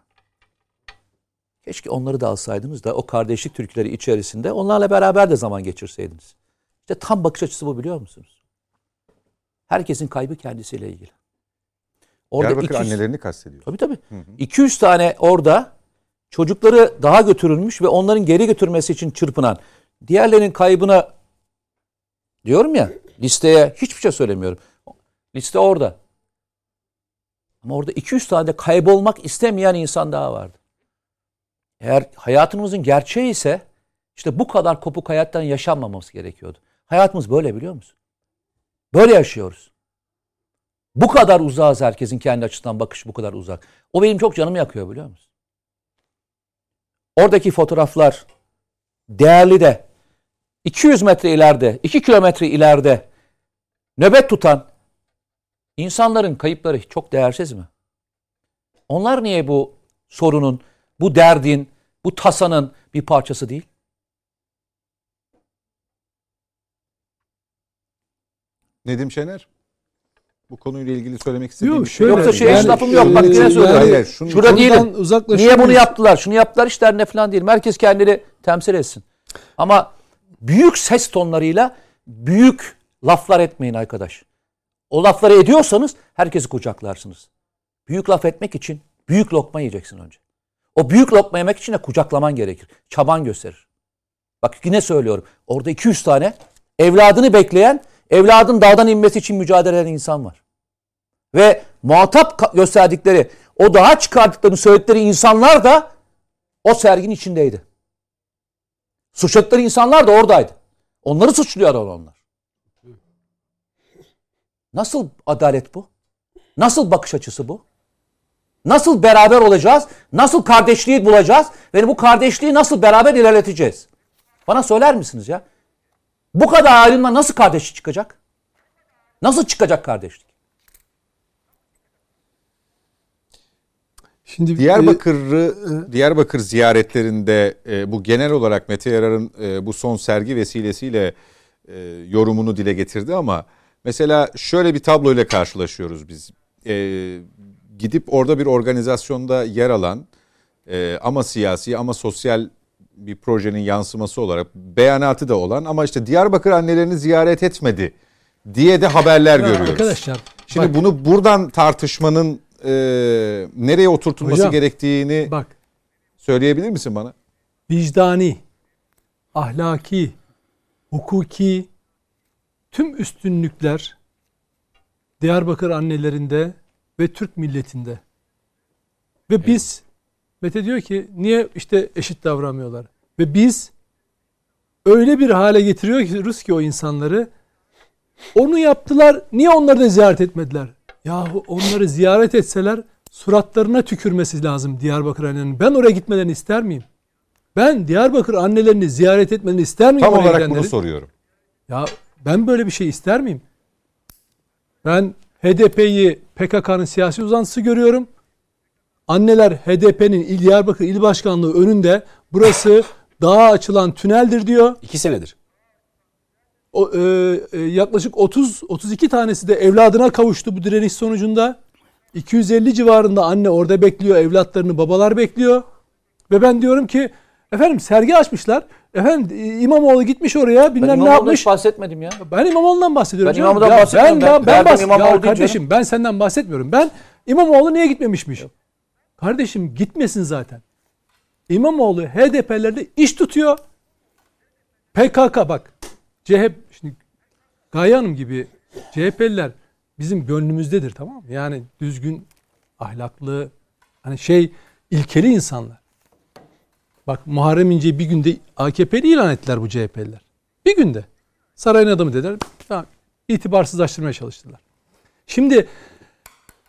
Keşke onları da alsaydınız da o kardeşlik türküleri içerisinde onlarla beraber de zaman geçirseydiniz. İşte tam bakış açısı bu biliyor musunuz? Herkesin kaybı kendisiyle ilgili. Diyarbakır 200 annelerini kastediyor. Tabii tabii. 200 tane orada çocukları daha götürülmüş ve onların geri götürmesi için çırpınan diğerlerinin kaybına diyorum ya listeye hiçbir şey söylemiyorum. Liste orada. Ama orada 200 tane de kaybolmak istemeyen insan daha vardı. Eğer hayatımızın gerçeği ise işte bu kadar kopuk hayattan yaşanmaması gerekiyordu. Hayatımız böyle biliyor musun? Böyle yaşıyoruz. Bu kadar uzağız herkesin kendi açısından bakışı bu kadar uzak. O benim çok canımı yakıyor biliyor musun? Oradaki fotoğraflar değerli de 200 metre ileride, 2 kilometre ileride nöbet tutan insanların kayıpları çok değersiz mi? Onlar niye bu sorunun, bu derdin, bu tasanın bir parçası değil? Nedim Şener? Bu konuyla ilgili söylemek istediğim Yok bir şey. Yoksa şey yani- esnafım yok. Bak yine Yani- söylüyorum. Hayır, şunu- Şurada değilim. Niye bunu yaptılar? Şunu yaptılar işlerine falan değil. Herkes kendini temsil etsin. Ama büyük ses tonlarıyla büyük laflar etmeyin arkadaş. O lafları ediyorsanız herkesi kucaklarsınız. Büyük laf etmek için büyük lokma yiyeceksin önce. O büyük lokma yemek için de kucaklaman gerekir. Çaban gösterir. Bak yine söylüyorum. Orada 200 tane evladını bekleyen, evladın dağdan inmesi için mücadele eden insan var. Ve muhatap gösterdikleri, o dağa çıkardıklarını söyledikleri insanlar da o serginin içindeydi. Suçladıkları insanlar da oradaydı. Onları suçluyorlar onlar. Nasıl adalet bu? Nasıl bakış açısı bu? Nasıl beraber olacağız? Nasıl kardeşliği bulacağız? Ve bu kardeşliği nasıl beraber ilerleteceğiz? Bana söyler misiniz ya? Bu kadar ayrılma nasıl kardeşlik çıkacak? Nasıl çıkacak kardeşlik? Şimdi Diyarbakır'ı Diyarbakır ziyaretlerinde e, bu genel olarak Mete Yarar'ın e, bu son sergi vesilesiyle e, yorumunu dile getirdi ama mesela şöyle bir tabloyla karşılaşıyoruz biz. E, gidip orada bir organizasyonda yer alan e, ama siyasi ama sosyal bir projenin yansıması olarak beyanatı da olan ama işte Diyarbakır annelerini ziyaret etmedi diye de haberler Ya görüyoruz. Arkadaşlar Şimdi bak, bunu buradan tartışmanın e, nereye oturtulması Hocam, gerektiğini bak söyleyebilir misin bana? vicdani, ahlaki, hukuki tüm üstünlükler Diyarbakır annelerinde ve Türk milletinde. Ve biz Mete diyor ki niye işte eşit davranmıyorlar? Ve biz öyle bir hale getiriyoruz ki o insanları onu yaptılar. Niye onları da ziyaret etmediler? Yahu onları ziyaret etseler suratlarına tükürmesi lazım Diyarbakır annelerinin. Ben oraya gitmelerini ister miyim? Ben Diyarbakır annelerini ziyaret etmelerini ister miyim? Tam olarak bunu gidenlerin? soruyorum. Ya ben böyle bir şey ister miyim? Ben HDP'yi PKK'nın siyasi uzantısı görüyorum. Anneler HDP'nin İl Diyarbakır İl Başkanlığı önünde burası dağa açılan tüneldir diyor. İki senedir. O, e, e, yaklaşık 30 32 tanesi de evladına kavuştu bu direniş sonucunda. 250 civarında anne orada bekliyor, evlatlarını babalar bekliyor. Ve ben diyorum ki efendim sergi açmışlar. Efendim e, İmamoğlu gitmiş oraya Ben bilmem ne yapmış. hiç bahsetmedim ya. Ben İmamoğlu'ndan bahsediyorum. Ben. İmamoğlu'dan bahsetmiyorum. Ben, ben, Ben- ben, bahs- ya kardeşim ben senden bahsetmiyorum. Ben İmamoğlu niye gitmemişmiş? Kardeşim gitmesin zaten. İmamoğlu HDP'lerde iş tutuyor. PKK bak. CHP şimdi Gaye Hanım gibi CHP'liler bizim gönlümüzdedir tamam mı? Yani düzgün, ahlaklı, hani şey ilkeli insanlar. Bak Muharrem İnce'yi bir günde AKP'li ilan ettiler bu CHP'liler. Bir günde. Sarayın adamı dediler. Tamam, itibarsızlaştırmaya çalıştılar. Şimdi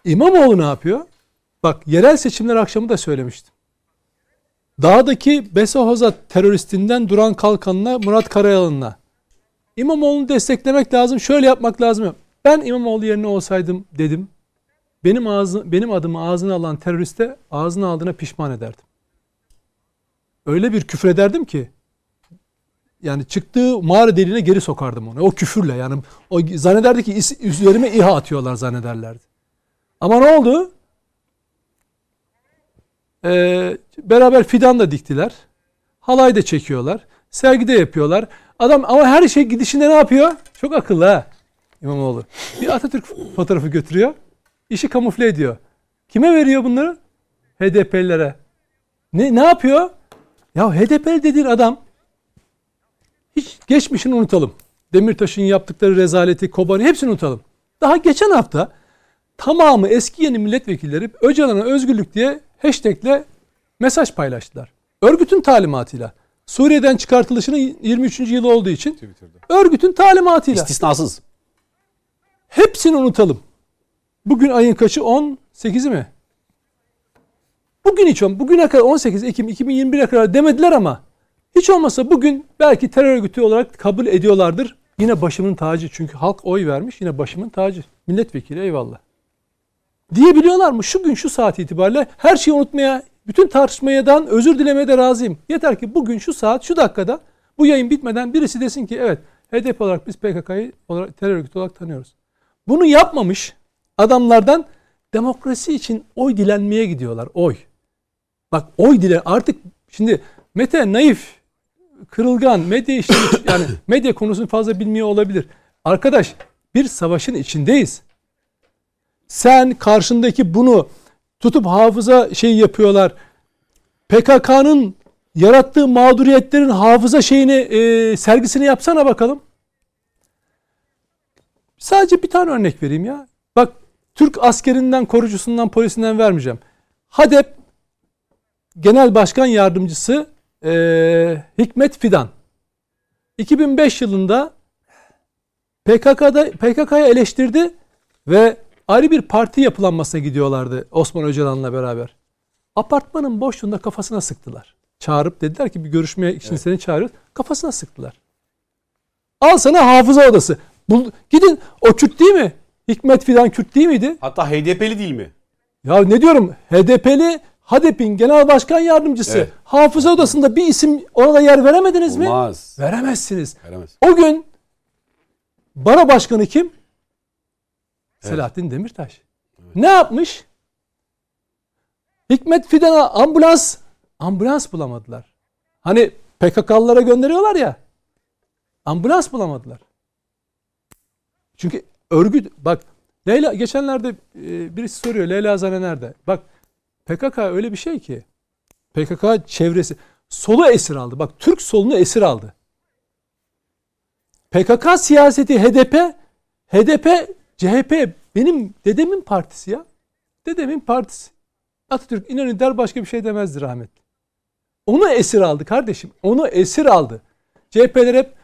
İmamoğlu ne yapıyor? Bak yerel seçimler akşamı da söylemiştim. Dağdaki Besohoza teröristinden Duran Kalkan'la Murat Karayalı'na İmamoğlu'nu desteklemek lazım, şöyle yapmak lazım. Ben İmamoğlu yerine olsaydım dedim. Benim ağzı, benim adımı ağzına alan teröriste ağzına aldığına pişman ederdim. Öyle bir küfrederdim ki yani çıktığı mağara deliğine geri sokardım onu. O küfürle yani o zannederdi ki üzerime İHA atıyorlar zannederlerdi. Ama ne oldu? Ee, beraber fidan da diktiler. Halay da çekiyorlar. Sergi de yapıyorlar. Adam ama her şey gidişinde ne yapıyor? Çok akıllı ha İmamoğlu. Bir Atatürk fotoğrafı götürüyor. İşi kamufle ediyor. Kime veriyor bunları? HDP'lilere. Ne, ne yapıyor? Ya HDP'li dediğin adam hiç geçmişini unutalım. Demirtaş'ın yaptıkları rezaleti, Kobani hepsini unutalım. Daha geçen hafta tamamı eski yeni milletvekilleri Öcalan'a özgürlük diye hashtagle mesaj paylaştılar. Örgütün talimatıyla. Suriye'den çıkartılışının 23. yılı olduğu için örgütün talimatıyla. İstisnasız. Hepsini unutalım. Bugün ayın kaçı? 18'i mi? Bugün hiç olmadı. Bugüne kadar 18 Ekim 2021'e kadar demediler ama hiç olmasa bugün belki terör örgütü olarak kabul ediyorlardır. Yine başımın tacı. Çünkü halk oy vermiş. Yine başımın tacı. Milletvekili eyvallah. Diyebiliyorlar mı? Şu gün şu saat itibariyle her şeyi unutmaya, bütün tartışmayadan özür dilemeye de razıyım. Yeter ki bugün şu saat, şu dakikada bu yayın bitmeden birisi desin ki evet HDP olarak biz PKK'yı terör örgütü olarak tanıyoruz. Bunu yapmamış adamlardan demokrasi için oy dilenmeye gidiyorlar. Oy. Bak oy dile artık şimdi Mete naif, kırılgan, medya işte yani [coughs] medya konusunu fazla bilmiyor olabilir. Arkadaş bir savaşın içindeyiz. Sen karşındaki bunu tutup hafıza şey yapıyorlar. PKK'nın yarattığı mağduriyetlerin hafıza şeyini e, sergisini yapsana bakalım. Sadece bir tane örnek vereyim ya. Bak Türk askerinden, korucusundan, polisinden vermeyeceğim. HADEP Genel Başkan Yardımcısı e, Hikmet Fidan 2005 yılında PKK'da PKK'ya eleştirdi ve ayrı bir parti yapılanmasına gidiyorlardı Osman Öcalan'la beraber. Apartmanın boşluğunda kafasına sıktılar. Çağırıp dediler ki bir görüşmeye için seni çağırıyoruz. Kafasına sıktılar. Al sana hafıza odası. Bul, gidin o Kürt değil mi? Hikmet Fidan Kürt değil miydi? Hatta HDP'li değil mi? Ya ne diyorum? HDP'li HADEP'in genel başkan yardımcısı Evet. hafıza odasında bir isim ona da yer veremediniz mi? Olmaz. Veremezsiniz. Veremez. O gün Bara Başkanı kim? Selahattin Demirtaş. Ne yapmış? Hikmet Fidan'a ambulans ambulans bulamadılar. Hani PKK'lılara gönderiyorlar ya. Ambulans bulamadılar. Çünkü örgüt bak Leyla geçenlerde e, birisi soruyor Leyla Zane nerede? Bak PKK öyle bir şey ki PKK çevresi solu esir aldı. Bak Türk solunu esir aldı. PKK siyaseti HDP, HDP, CHP benim dedemin partisi ya. Dedemin partisi. Atatürk İnönü der başka bir şey demezdi rahmetli. Onu esir aldı kardeşim. Onu esir aldı. CHP'ler hep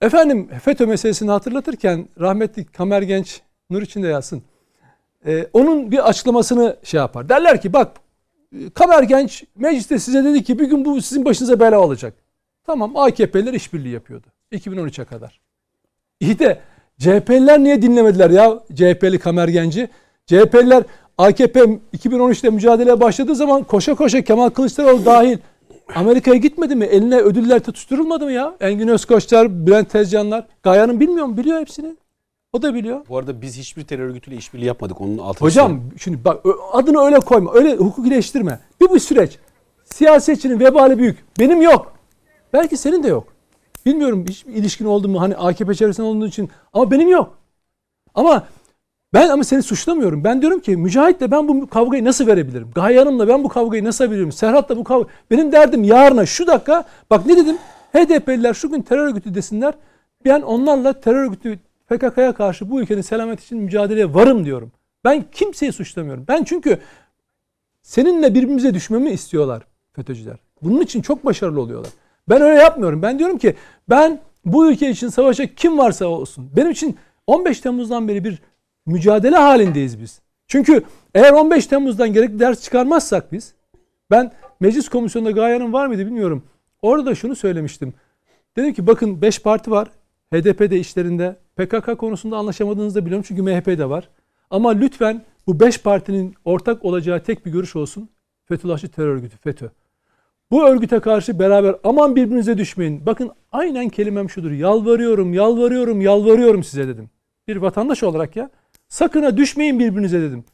efendim FETÖ meselesini hatırlatırken rahmetli Kamer Genç nur içinde yazsın. Ee, onun bir açıklamasını şey yapar. Derler ki bak Kamer Genç mecliste size dedi ki bir gün bu sizin başınıza bela olacak. Tamam AKP'ler işbirliği yapıyordu. 2013'e kadar. İyi de CHP'liler niye dinlemediler ya CHP'li Kamer Genci? CHP'liler AKP 2013'te mücadeleye başladığı zaman koşa koşa Kemal Kılıçdaroğlu dahil Amerika'ya gitmedi mi? Eline ödüller tutuşturulmadı mı ya? Engin Özkoçlar, Bülent Tezcanlar. Gayan'ın bilmiyor mu? Biliyor hepsini. O da biliyor. Bu arada biz hiçbir terör örgütüyle işbirliği yapmadık. Onun altını Hocam şimdi bak adını öyle koyma. Öyle hukukileştirme. Bir bu süreç. Siyasetçinin vebali büyük. Benim yok. Belki senin de yok. Bilmiyorum hiç ilişkin oldu mu hani AKP çevresinde olduğu için ama benim yok. Ama ben ama seni suçlamıyorum. Ben diyorum ki Mücahit'le ben bu kavgayı nasıl verebilirim? Gaye ben bu kavgayı nasıl verebilirim? Serhat'la bu kavga... Benim derdim yarına şu dakika bak ne dedim? HDP'liler şu gün terör örgütü desinler. Ben onlarla terör örgütü PKK'ya karşı bu ülkenin selamet için mücadeleye varım diyorum. Ben kimseyi suçlamıyorum. Ben çünkü seninle birbirimize düşmemi istiyorlar FETÖ'cüler. Bunun için çok başarılı oluyorlar. Ben öyle yapmıyorum. Ben diyorum ki ben bu ülke için savaşacak kim varsa olsun. Benim için 15 Temmuz'dan beri bir mücadele halindeyiz biz. Çünkü eğer 15 Temmuz'dan gerekli ders çıkarmazsak biz ben meclis komisyonunda Gaye'nin var mıydı bilmiyorum. Orada da şunu söylemiştim. Dedim ki bakın 5 parti var. HDP de işlerinde. PKK konusunda anlaşamadığınızı da biliyorum çünkü MHP de var. Ama lütfen bu 5 partinin ortak olacağı tek bir görüş olsun. Fethullahçı terör örgütü FETÖ. Bu örgüte karşı beraber aman birbirinize düşmeyin. Bakın aynen kelimem şudur. Yalvarıyorum, yalvarıyorum, yalvarıyorum size dedim. Bir vatandaş olarak ya. Sakın ha düşmeyin birbirinize dedim.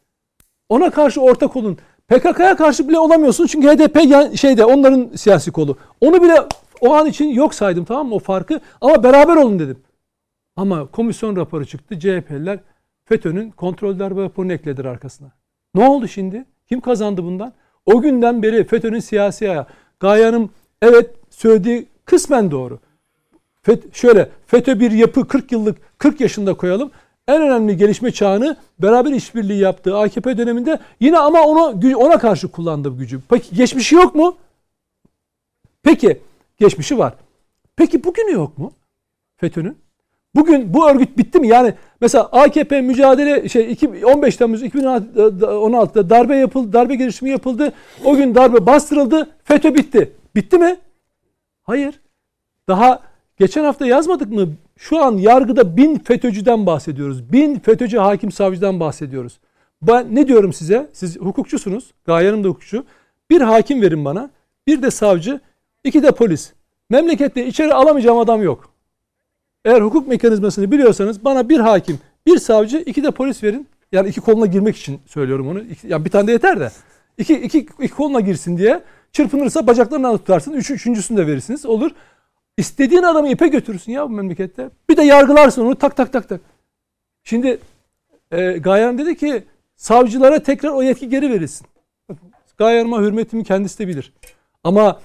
Ona karşı ortak olun. PKK'ya karşı bile olamıyorsun çünkü HDP şeyde onların siyasi kolu. Onu bile o an için yok saydım tamam mı o farkı ama beraber olun dedim. Ama komisyon raporu çıktı. CHP'liler FETÖ'nün kontrol darbe raporunu eklediler arkasına. Ne oldu şimdi? Kim kazandı bundan? O günden beri FETÖ'nün siyasi ayağı. Gaye Hanım evet söylediği kısmen doğru. FET, şöyle FETÖ bir yapı 40 yıllık 40 yaşında koyalım. En önemli gelişme çağını beraber işbirliği yaptığı AKP döneminde yine ama ona ona karşı kullandığı gücü. Peki geçmişi yok mu? Peki geçmişi var. Peki bugünü yok mu? FETÖ'nün? Bugün bu örgüt bitti mi? Yani mesela AKP mücadele şey 15 Temmuz 2016'da darbe yapıldı, darbe girişimi yapıldı. O gün darbe bastırıldı. FETÖ bitti. Bitti mi? Hayır. Daha geçen hafta yazmadık mı? Şu an yargıda bin FETÖ'cüden bahsediyoruz. Bin FETÖ'cü hakim savcıdan bahsediyoruz. Ben ne diyorum size? Siz hukukçusunuz. Gaye Hanım da hukukçu. Bir hakim verin bana. Bir de savcı. iki de polis. Memlekette içeri alamayacağım adam yok. Eğer hukuk mekanizmasını biliyorsanız bana bir hakim, bir savcı, iki de polis verin. Yani iki koluna girmek için söylüyorum onu. İki, yani bir tane de yeter de. İki, iki, iki koluna girsin diye. Çırpınırsa bacaklarından tutarsın. Üç, üçüncüsünü de verirsiniz. Olur. İstediğin adamı ipe götürürsün ya bu memlekette. Bir de yargılarsın onu tak tak tak tak. Şimdi e, Gayan dedi ki savcılara tekrar o yetki geri verilsin. Gayan'ıma hürmetimi kendisi de bilir. Ama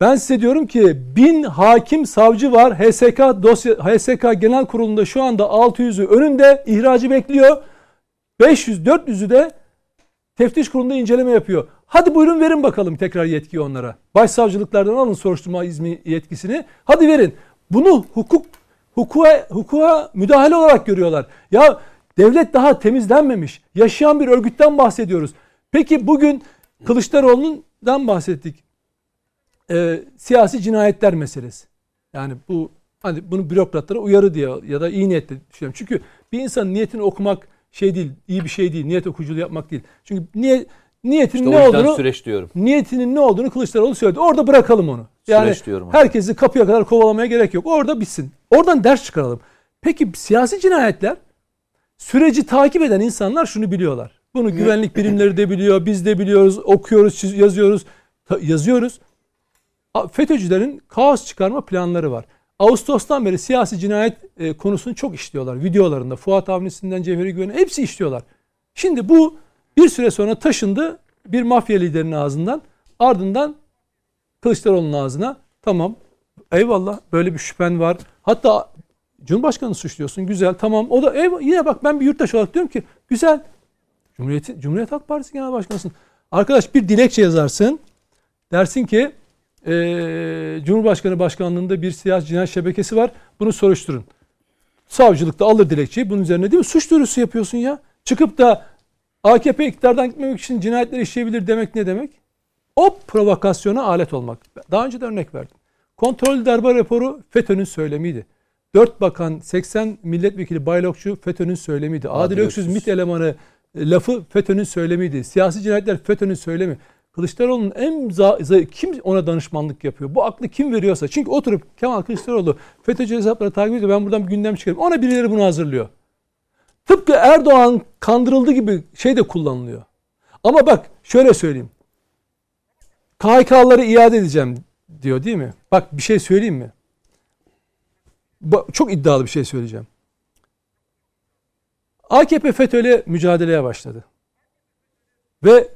ben size diyorum ki bin hakim savcı var. HSK dosya HSK Genel Kurulu'nda şu anda 600'ü önünde ihracı bekliyor. 500 400'ü de teftiş kurulunda inceleme yapıyor. Hadi buyurun verin bakalım tekrar yetkiyi onlara. Başsavcılıklardan alın soruşturma izmi yetkisini. Hadi verin. Bunu hukuk hukuka, hukuka müdahale olarak görüyorlar. Ya devlet daha temizlenmemiş. Yaşayan bir örgütten bahsediyoruz. Peki bugün Kılıçdaroğlu'ndan bahsettik e, siyasi cinayetler meselesi. Yani bu hani bunu bürokratlara uyarı diye ya da iyi niyetle düşünüyorum. Çünkü bir insanın niyetini okumak şey değil, iyi bir şey değil. Niyet okuyuculuğu yapmak değil. Çünkü niyet niyetinin işte ne olduğunu süreç diyorum. Niyetinin ne olduğunu Kılıçdaroğlu söyledi. Orada bırakalım onu. Yani süreç diyorum. Herkesi kapıya kadar kovalamaya gerek yok. Orada bitsin. Oradan ders çıkaralım. Peki siyasi cinayetler süreci takip eden insanlar şunu biliyorlar. Bunu güvenlik birimleri de biliyor, biz de biliyoruz, okuyoruz, yazıyoruz, yazıyoruz. FETÖ'cülerin kaos çıkarma planları var. Ağustos'tan beri siyasi cinayet e, konusunu çok işliyorlar. Videolarında Fuat Avni'sinden Cevheri Güven'e hepsi işliyorlar. Şimdi bu bir süre sonra taşındı bir mafya liderinin ağzından ardından Kılıçdaroğlu'nun ağzına tamam eyvallah böyle bir şüphen var. Hatta Cumhurbaşkanı suçluyorsun güzel tamam o da eyvallah, yine bak ben bir yurttaş olarak diyorum ki güzel Cumhuriyet, Cumhuriyet Halk Partisi Genel Başkanısın. Arkadaş bir dilekçe yazarsın dersin ki e, Cumhurbaşkanı başkanlığında bir siyasi cinayet şebekesi var. Bunu soruşturun. Savcılıkta alır dilekçeyi. Bunun üzerine değil mi? Suç duyurusu yapıyorsun ya. Çıkıp da AKP iktidardan gitmemek için cinayetler işleyebilir demek ne demek? O provokasyona alet olmak. Daha önce de örnek verdim. Kontrol darbe raporu FETÖ'nün söylemiydi. 4 bakan 80 milletvekili Baylokçu FETÖ'nün söylemiydi. Adil, Adil Öksüz MİT elemanı e, lafı FETÖ'nün söylemiydi. Siyasi cinayetler FETÖ'nün söylemi. Kılıçdaroğlu'nun en za- kim ona danışmanlık yapıyor? Bu aklı kim veriyorsa. Çünkü oturup Kemal Kılıçdaroğlu FETÖ'cü hesapları takip ediyor. Ben buradan bir gündem çıkarım. Ona birileri bunu hazırlıyor. Tıpkı Erdoğan kandırıldığı gibi şey de kullanılıyor. Ama bak şöyle söyleyeyim. KHK'ları iade edeceğim diyor değil mi? Bak bir şey söyleyeyim mi? Çok iddialı bir şey söyleyeceğim. AKP FETÖ'yle mücadeleye başladı. Ve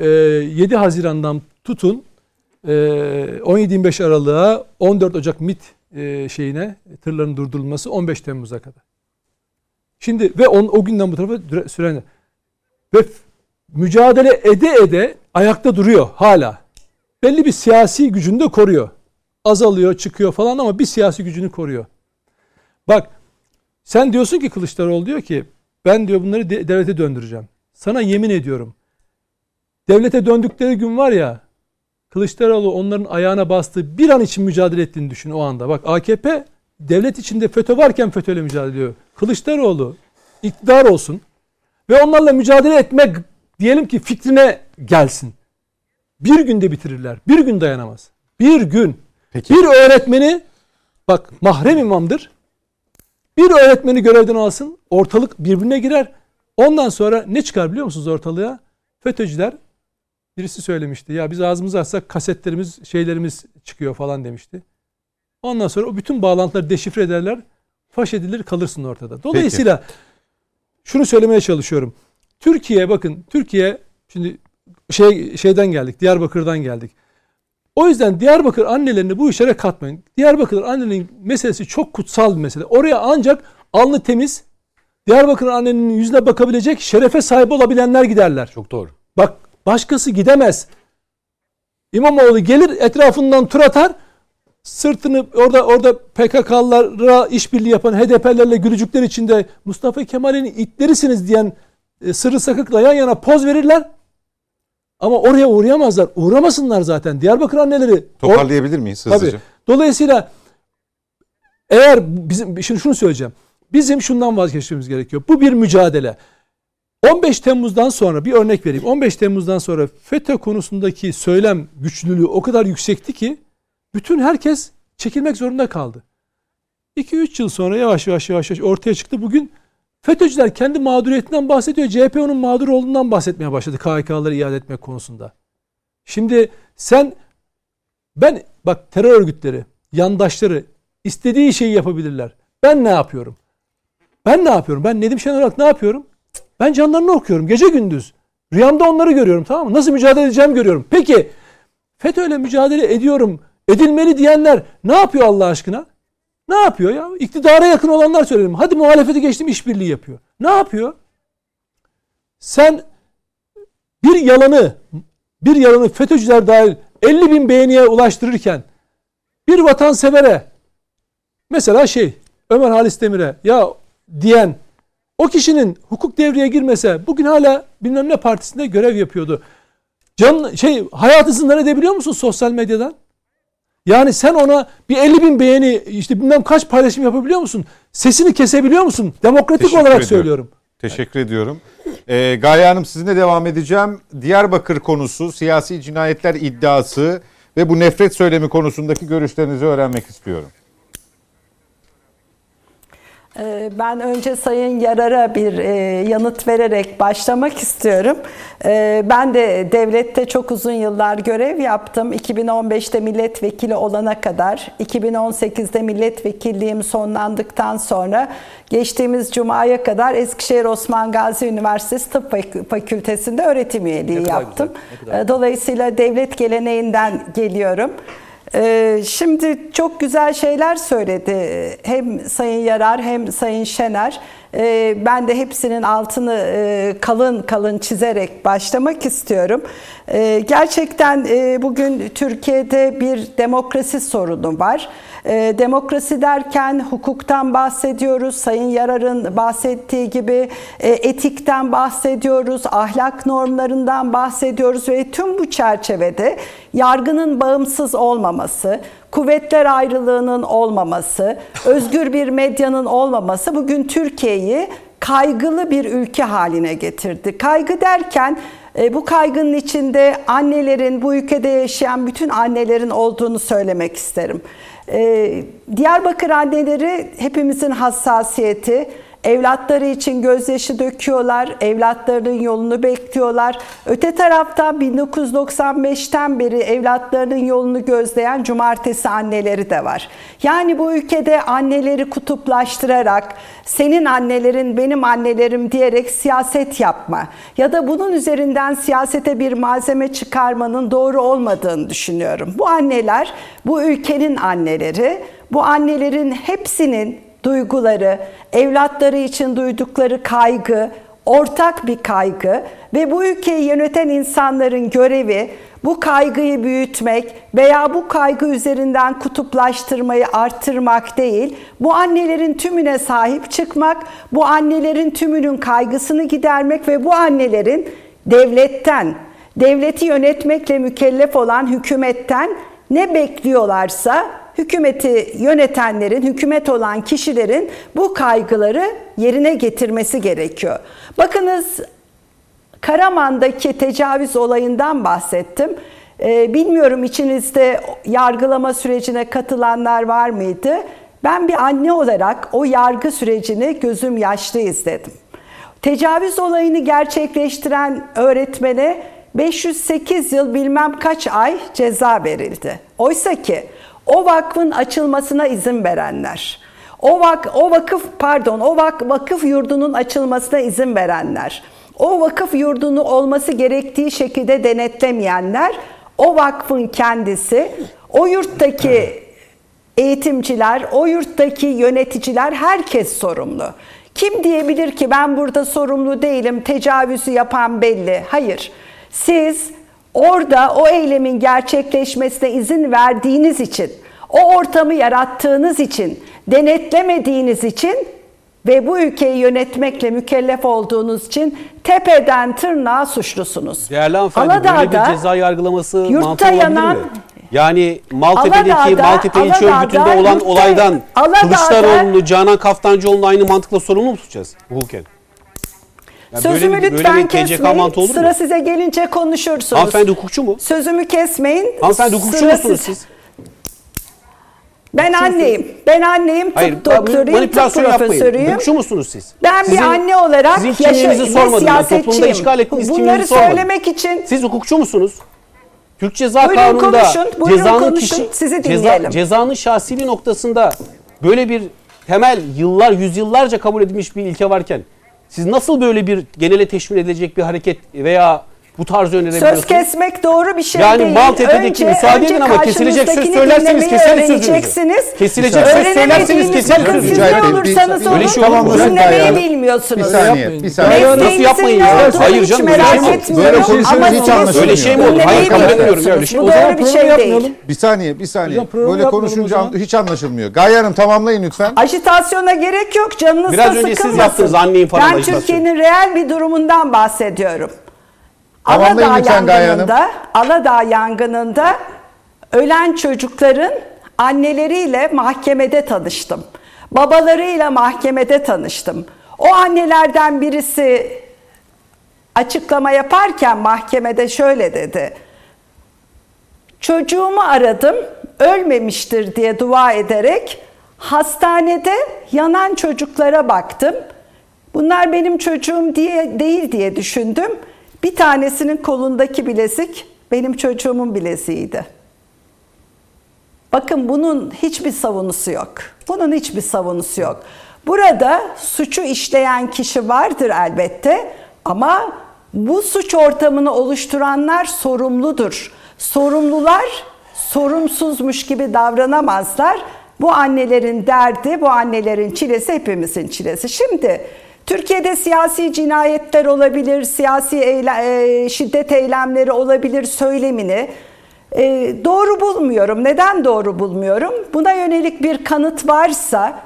7 ee, Haziran'dan tutun 17-25 e, Aralık'a 14 Ocak MIT e, şeyine tırların durdurulması 15 Temmuz'a kadar. Şimdi ve on, o günden bu tarafa süren ve mücadele ede ede ayakta duruyor hala. Belli bir siyasi gücünü de koruyor. Azalıyor, çıkıyor falan ama bir siyasi gücünü koruyor. Bak sen diyorsun ki Kılıçdaroğlu diyor ki ben diyor bunları devlete döndüreceğim. Sana yemin ediyorum devlete döndükleri gün var ya Kılıçdaroğlu onların ayağına bastığı bir an için mücadele ettiğini düşün o anda. Bak AKP devlet içinde FETÖ varken FETÖ'yle mücadele ediyor. Kılıçdaroğlu iktidar olsun ve onlarla mücadele etmek diyelim ki fikrine gelsin. bir günde bitirirler. Bir gün dayanamaz. Bir gün. Peki. Bir öğretmeni bak mahrem imamdır. Bir öğretmeni görevden alsın. Ortalık birbirine girer. Ondan sonra ne çıkar biliyor musunuz ortalığa? FETÖ'cüler birisi söylemişti. Ya biz ağzımızı açsak kasetlerimiz, şeylerimiz çıkıyor falan demişti. Ondan sonra o bütün bağlantıları deşifre ederler. Faş edilir kalırsın ortada. Dolayısıyla şunu söylemeye çalışıyorum. Türkiye bakın Türkiye şimdi şey şeyden geldik. Diyarbakır'dan geldik. O yüzden Diyarbakır annelerini bu işlere katmayın. Diyarbakır annenin meselesi çok kutsal bir mesele. Oraya ancak alnı temiz, Diyarbakır annenin yüzüne bakabilecek şerefe sahip olabilenler giderler. Çok doğru. Bak başkası gidemez. İmamoğlu gelir etrafından tur atar. Sırtını orada orada PKK'lara işbirliği yapan HDP'lerle gülücükler içinde Mustafa Kemal'in itlerisiniz diyen e, sırrı sakıkla yan yana poz verirler. Ama oraya uğrayamazlar. Uğramasınlar zaten. Diyarbakır anneleri Toparlayabilir miyiz hızlıca? Tabii. Dolayısıyla eğer bizim şimdi şunu söyleyeceğim. Bizim şundan vazgeçmemiz gerekiyor. Bu bir mücadele. 15 Temmuz'dan sonra bir örnek vereyim. 15 Temmuz'dan sonra FETÖ konusundaki söylem güçlülüğü o kadar yüksekti ki bütün herkes çekilmek zorunda kaldı. 2-3 yıl sonra yavaş yavaş yavaş yavaş ortaya çıktı. Bugün FETÖ'cüler kendi mağduriyetinden bahsediyor. CHP onun mağdur olduğundan bahsetmeye başladı KHK'ları iade etmek konusunda. Şimdi sen ben bak terör örgütleri, yandaşları istediği şeyi yapabilirler. Ben ne yapıyorum? Ben ne yapıyorum? Ben Nedim Şener olarak ne yapıyorum? Ben canlarını okuyorum gece gündüz. Rüyamda onları görüyorum tamam mı? Nasıl mücadele edeceğim görüyorum. Peki FETÖ'yle mücadele ediyorum, edilmeli diyenler ne yapıyor Allah aşkına? Ne yapıyor ya? İktidara yakın olanlar söyleyelim. Hadi muhalefeti geçtim işbirliği yapıyor. Ne yapıyor? Sen bir yalanı bir yalanı FETÖ'cüler dahil 50 bin beğeniye ulaştırırken bir vatansevere mesela şey Ömer Halis Demir'e ya diyen o kişinin hukuk devreye girmese bugün hala bilmem ne partisinde görev yapıyordu. Can, şey hayatı zindan edebiliyor musun sosyal medyadan? Yani sen ona bir 50 bin beğeni işte bilmem kaç paylaşım yapabiliyor musun? Sesini kesebiliyor musun? Demokratik Teşekkür olarak ediyorum. söylüyorum. Teşekkür ediyorum. Ee, Gaye Hanım sizinle devam edeceğim. Diyarbakır konusu, siyasi cinayetler iddiası ve bu nefret söylemi konusundaki görüşlerinizi öğrenmek istiyorum. Ee, Ben önce Sayın Yarar'a bir e, yanıt vererek başlamak istiyorum. Ee, Ben de devlette çok uzun yıllar görev yaptım. 2015'te milletvekili olana kadar, 2018'de milletvekilliğim sonlandıktan sonra geçtiğimiz Cuma'ya kadar Eskişehir Osman Gazi Üniversitesi Tıp Fakü- Fakültesi'nde öğretim üyeliği yaptım. güzel, Ee, Dolayısıyla devlet geleneğinden geliyorum. Ee, Şimdi çok güzel şeyler söyledi hem Sayın Yarar hem Sayın Şener. Ee, Ben de hepsinin altını e, kalın kalın çizerek başlamak istiyorum. Ee, Gerçekten e, bugün Türkiye'de bir demokrasi sorunu var. Ee, Demokrasi derken hukuktan bahsediyoruz. Sayın Yarar'ın bahsettiği gibi e, etikten bahsediyoruz, ahlak normlarından bahsediyoruz ve tüm bu çerçevede yargının bağımsız olmaması, kuvvetler ayrılığının olmaması, özgür bir medyanın olmaması bugün Türkiye'yi kaygılı bir ülke haline getirdi. Kaygı derken e, bu kaygının içinde annelerin, bu ülkede yaşayan bütün annelerin olduğunu söylemek isterim. E, Diyarbakır anneleri hepimizin hassasiyeti. Evlatları için gözyaşı döküyorlar, evlatlarının yolunu bekliyorlar. Öte taraftan 1995'ten beri evlatlarının yolunu gözleyen cumartesi anneleri de var. Yani bu ülkede anneleri kutuplaştırarak, senin annelerin benim annelerim diyerek siyaset yapma ya da bunun üzerinden siyasete bir malzeme çıkarmanın doğru olmadığını düşünüyorum. Bu anneler bu ülkenin anneleri, bu annelerin hepsinin duyguları, evlatları için duydukları kaygı, ortak bir kaygı ve bu ülkeyi yöneten insanların görevi bu kaygıyı büyütmek veya bu kaygı üzerinden kutuplaştırmayı arttırmak değil, bu annelerin tümüne sahip çıkmak, bu annelerin tümünün kaygısını gidermek ve bu annelerin devletten, devleti yönetmekle mükellef olan hükümetten ne bekliyorlarsa hükümeti yönetenlerin, hükümet olan kişilerin bu kaygıları yerine getirmesi gerekiyor. Bakınız Karaman'daki tecavüz olayından bahsettim. Ee, bilmiyorum içinizde yargılama sürecine katılanlar var mıydı? Ben bir anne olarak o yargı sürecini gözüm yaşlı izledim. Tecavüz olayını gerçekleştiren öğretmene 508 yıl bilmem kaç ay ceza verildi. Oysa ki o vakfın açılmasına izin verenler, o, vak, o vakıf pardon o vak, vakıf yurdunun açılmasına izin verenler, o vakıf yurdunu olması gerektiği şekilde denetlemeyenler, o vakfın kendisi, o yurttaki eğitimciler, o yurttaki yöneticiler herkes sorumlu. Kim diyebilir ki ben burada sorumlu değilim, tecavüzü yapan belli. Hayır. Siz orada o eylemin gerçekleşmesine izin verdiğiniz için, o ortamı yarattığınız için, denetlemediğiniz için ve bu ülkeyi yönetmekle mükellef olduğunuz için tepeden tırnağa suçlusunuz. Değerli hanımefendi böyle bir ceza yargılaması yurtta yanan- mi? Yani Maltepe'deki Aladağ'da- Maltepe ilçe Aladağ'da örgütünde olan yurtta- olaydan Aladağ'da- Kılıçdaroğlu'nu, Canan Kaftancıoğlu'nu aynı mantıkla sorumlu mu tutacağız hukuken? Sözümü böyle bir- lütfen böyle bir kesmeyin. olur mu? Sıra size gelince konuşursunuz. Hanımefendi hukukçu mu? Sözümü kesmeyin. Hanımefendi hukukçu Sıra musunuz siz- siz? Ben anneyim. Ben anneyim. Tıp Hayır, doktoruyum, tıp profesörüyüm. Hukukçu musunuz siz? Ben Sizin- bir anne olarak sizin kimliğinizi sormadım. Ben toplumda işgal Bunları kimliğinizi sormadım. söylemek için Siz hukukçu musunuz? Türk Ceza Buyurun Kanunu'nda konuşun, buyurun cezanın konuşun, kişi sizi ceza, dinleyelim. cezanın şahsiliği noktasında böyle bir temel yıllar yüzyıllarca kabul edilmiş bir ilke varken siz nasıl böyle bir genele teşvir edilecek bir hareket veya bu tarz önerebiliyorsunuz? söz kesmek doğru bir şey Yani değil. Maltepe'deki müsaade edin ama kesilecek söz söylerseniz keseriz sözünüzü. Kesilecek söz söylerseniz bakın sözünüzü. Ne olursanız öyle olun şey olmaz. dinlemeyi bilmiyorsunuz. Bir saniye, bir saniye. Nasıl yapmayın Hayır canım, böyle şey mi. Böyle konuşuyoruz, hiç anlaşılmıyor. Öyle şey mi olur? Hayır, kabul etmiyorum öyle şey. Bu doğru bir şey yapmayalım. değil. Bir saniye, bir saniye. Böyle konuşunca hiç anlaşılmıyor. Gaye Hanım tamamlayın lütfen. Ajitasyona gerek yok. Canınız Biraz da önce siz sıkılmasın. yaptınız anneyin falan Ben. Türkiye'nin reel bir durumundan bahsediyorum. Tamamlayın Aladağ lütfen Gaye Hanım. yangınında, Aladağ yangınında ölen çocukların anneleriyle mahkemede tanıştım. Babalarıyla mahkemede tanıştım. O annelerden birisi açıklama yaparken mahkemede şöyle dedi. Çocuğumu aradım, ölmemiştir diye dua ederek hastanede yanan çocuklara baktım. Bunlar benim çocuğum diye değil diye düşündüm. Bir tanesinin kolundaki bilezik benim çocuğumun bileziğiydi. Bakın bunun hiçbir savunusu yok. Bunun hiçbir savunusu yok. Burada suçu işleyen kişi vardır elbette ama bu suç ortamını oluşturanlar sorumludur. Sorumlular sorumsuzmuş gibi davranamazlar. Bu annelerin derdi, bu annelerin çilesi hepimizin çilesi. Şimdi Türkiye'de siyasi cinayetler olabilir, siyasi eyle- e, şiddet eylemleri olabilir söylemini e, doğru bulmuyorum. Neden doğru bulmuyorum? Buna yönelik bir kanıt varsa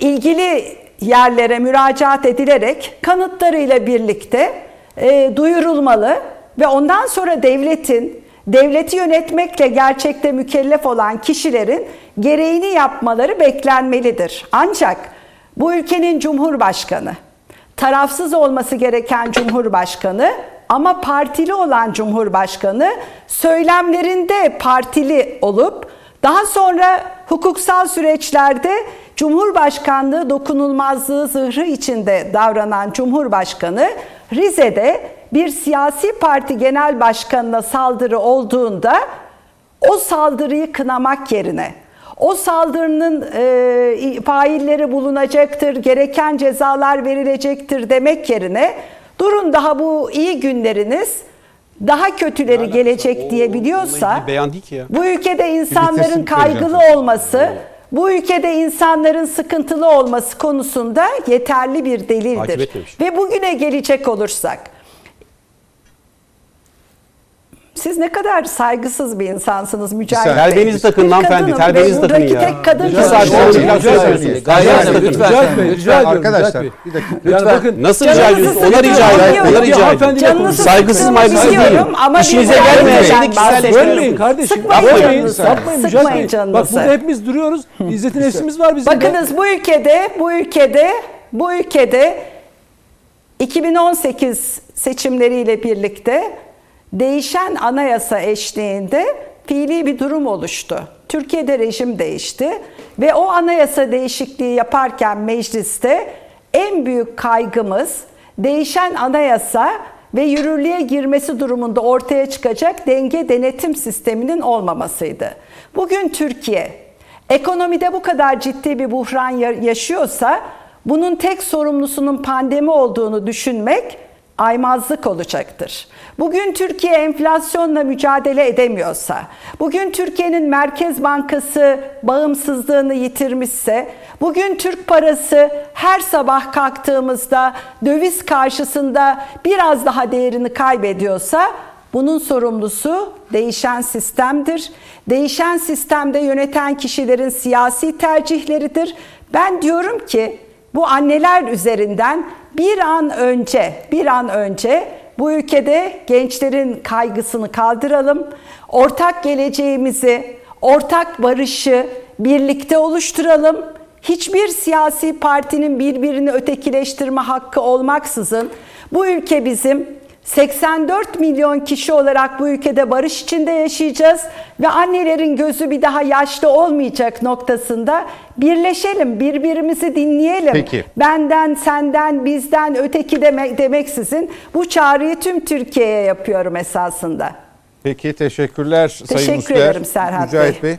ilgili yerlere müracaat edilerek kanıtlarıyla birlikte e, duyurulmalı ve ondan sonra devletin devleti yönetmekle gerçekte mükellef olan kişilerin gereğini yapmaları beklenmelidir. Ancak bu ülkenin cumhurbaşkanı, tarafsız olması gereken cumhurbaşkanı ama partili olan cumhurbaşkanı söylemlerinde partili olup daha sonra hukuksal süreçlerde Cumhurbaşkanlığı dokunulmazlığı zırhı içinde davranan Cumhurbaşkanı Rize'de bir siyasi parti genel başkanına saldırı olduğunda o saldırıyı kınamak yerine o saldırının e, failleri bulunacaktır, gereken cezalar verilecektir demek yerine durun daha bu iyi günleriniz daha kötüleri gelecek diye biliyorsa bu ülkede insanların kaygılı olması, bu ülkede insanların sıkıntılı olması konusunda yeterli bir delildir. Ve bugüne gelecek olursak, siz ne kadar saygısız bir insansınız Mücahit. Bey. Terbiyenizi takın Bir hanımefendi, kadınım terbiyenizi takın buradaki ya. tek kadın ki- saat sonra sonra tekrar tekrar söylüyorsunuz. söylüyorsunuz. Gaye Terbiyenizi Hanım, takın. lütfen. Mücahit Bey, rica ediyorum. Arkadaşlar bir dakika. Yani bakın Nasıl rica ediyorsunuz? Ona sıkıntı rica edin. yok. Ona Bir rica konuşun. Saygısız maygısız ama İşinize bir şeyi kişiselleştiriyorsunuz. Bölmeyin kardeşim. Sıkmayın Sıkmayın Mücahit Bey. Bak burada hepimiz duruyoruz. İzzet'in nefsimiz var bizim. Bakınız bu ülkede, bu ülkede, bu ülkede 2018 seçimleriyle birlikte değişen anayasa eşliğinde fiili bir durum oluştu. Türkiye'de rejim değişti ve o anayasa değişikliği yaparken mecliste en büyük kaygımız değişen anayasa ve yürürlüğe girmesi durumunda ortaya çıkacak denge denetim sisteminin olmamasıydı. Bugün Türkiye ekonomide bu kadar ciddi bir buhran yaşıyorsa bunun tek sorumlusunun pandemi olduğunu düşünmek aymazlık olacaktır. Bugün Türkiye enflasyonla mücadele edemiyorsa, bugün Türkiye'nin Merkez Bankası bağımsızlığını yitirmişse, bugün Türk parası her sabah kalktığımızda döviz karşısında biraz daha değerini kaybediyorsa bunun sorumlusu değişen sistemdir. Değişen sistemde yöneten kişilerin siyasi tercihleridir. Ben diyorum ki bu anneler üzerinden bir an önce, bir an önce bu ülkede gençlerin kaygısını kaldıralım. Ortak geleceğimizi, ortak barışı birlikte oluşturalım. Hiçbir siyasi partinin birbirini ötekileştirme hakkı olmaksızın bu ülke bizim 84 milyon kişi olarak bu ülkede barış içinde yaşayacağız ve annelerin gözü bir daha yaşlı olmayacak noktasında birleşelim, birbirimizi dinleyelim. Peki. Benden, senden, bizden, öteki demek demeksizin bu çağrıyı tüm Türkiye'ye yapıyorum esasında. Peki teşekkürler Sayın Teşekkür ederim Serhat Mücahit Bey. Bey.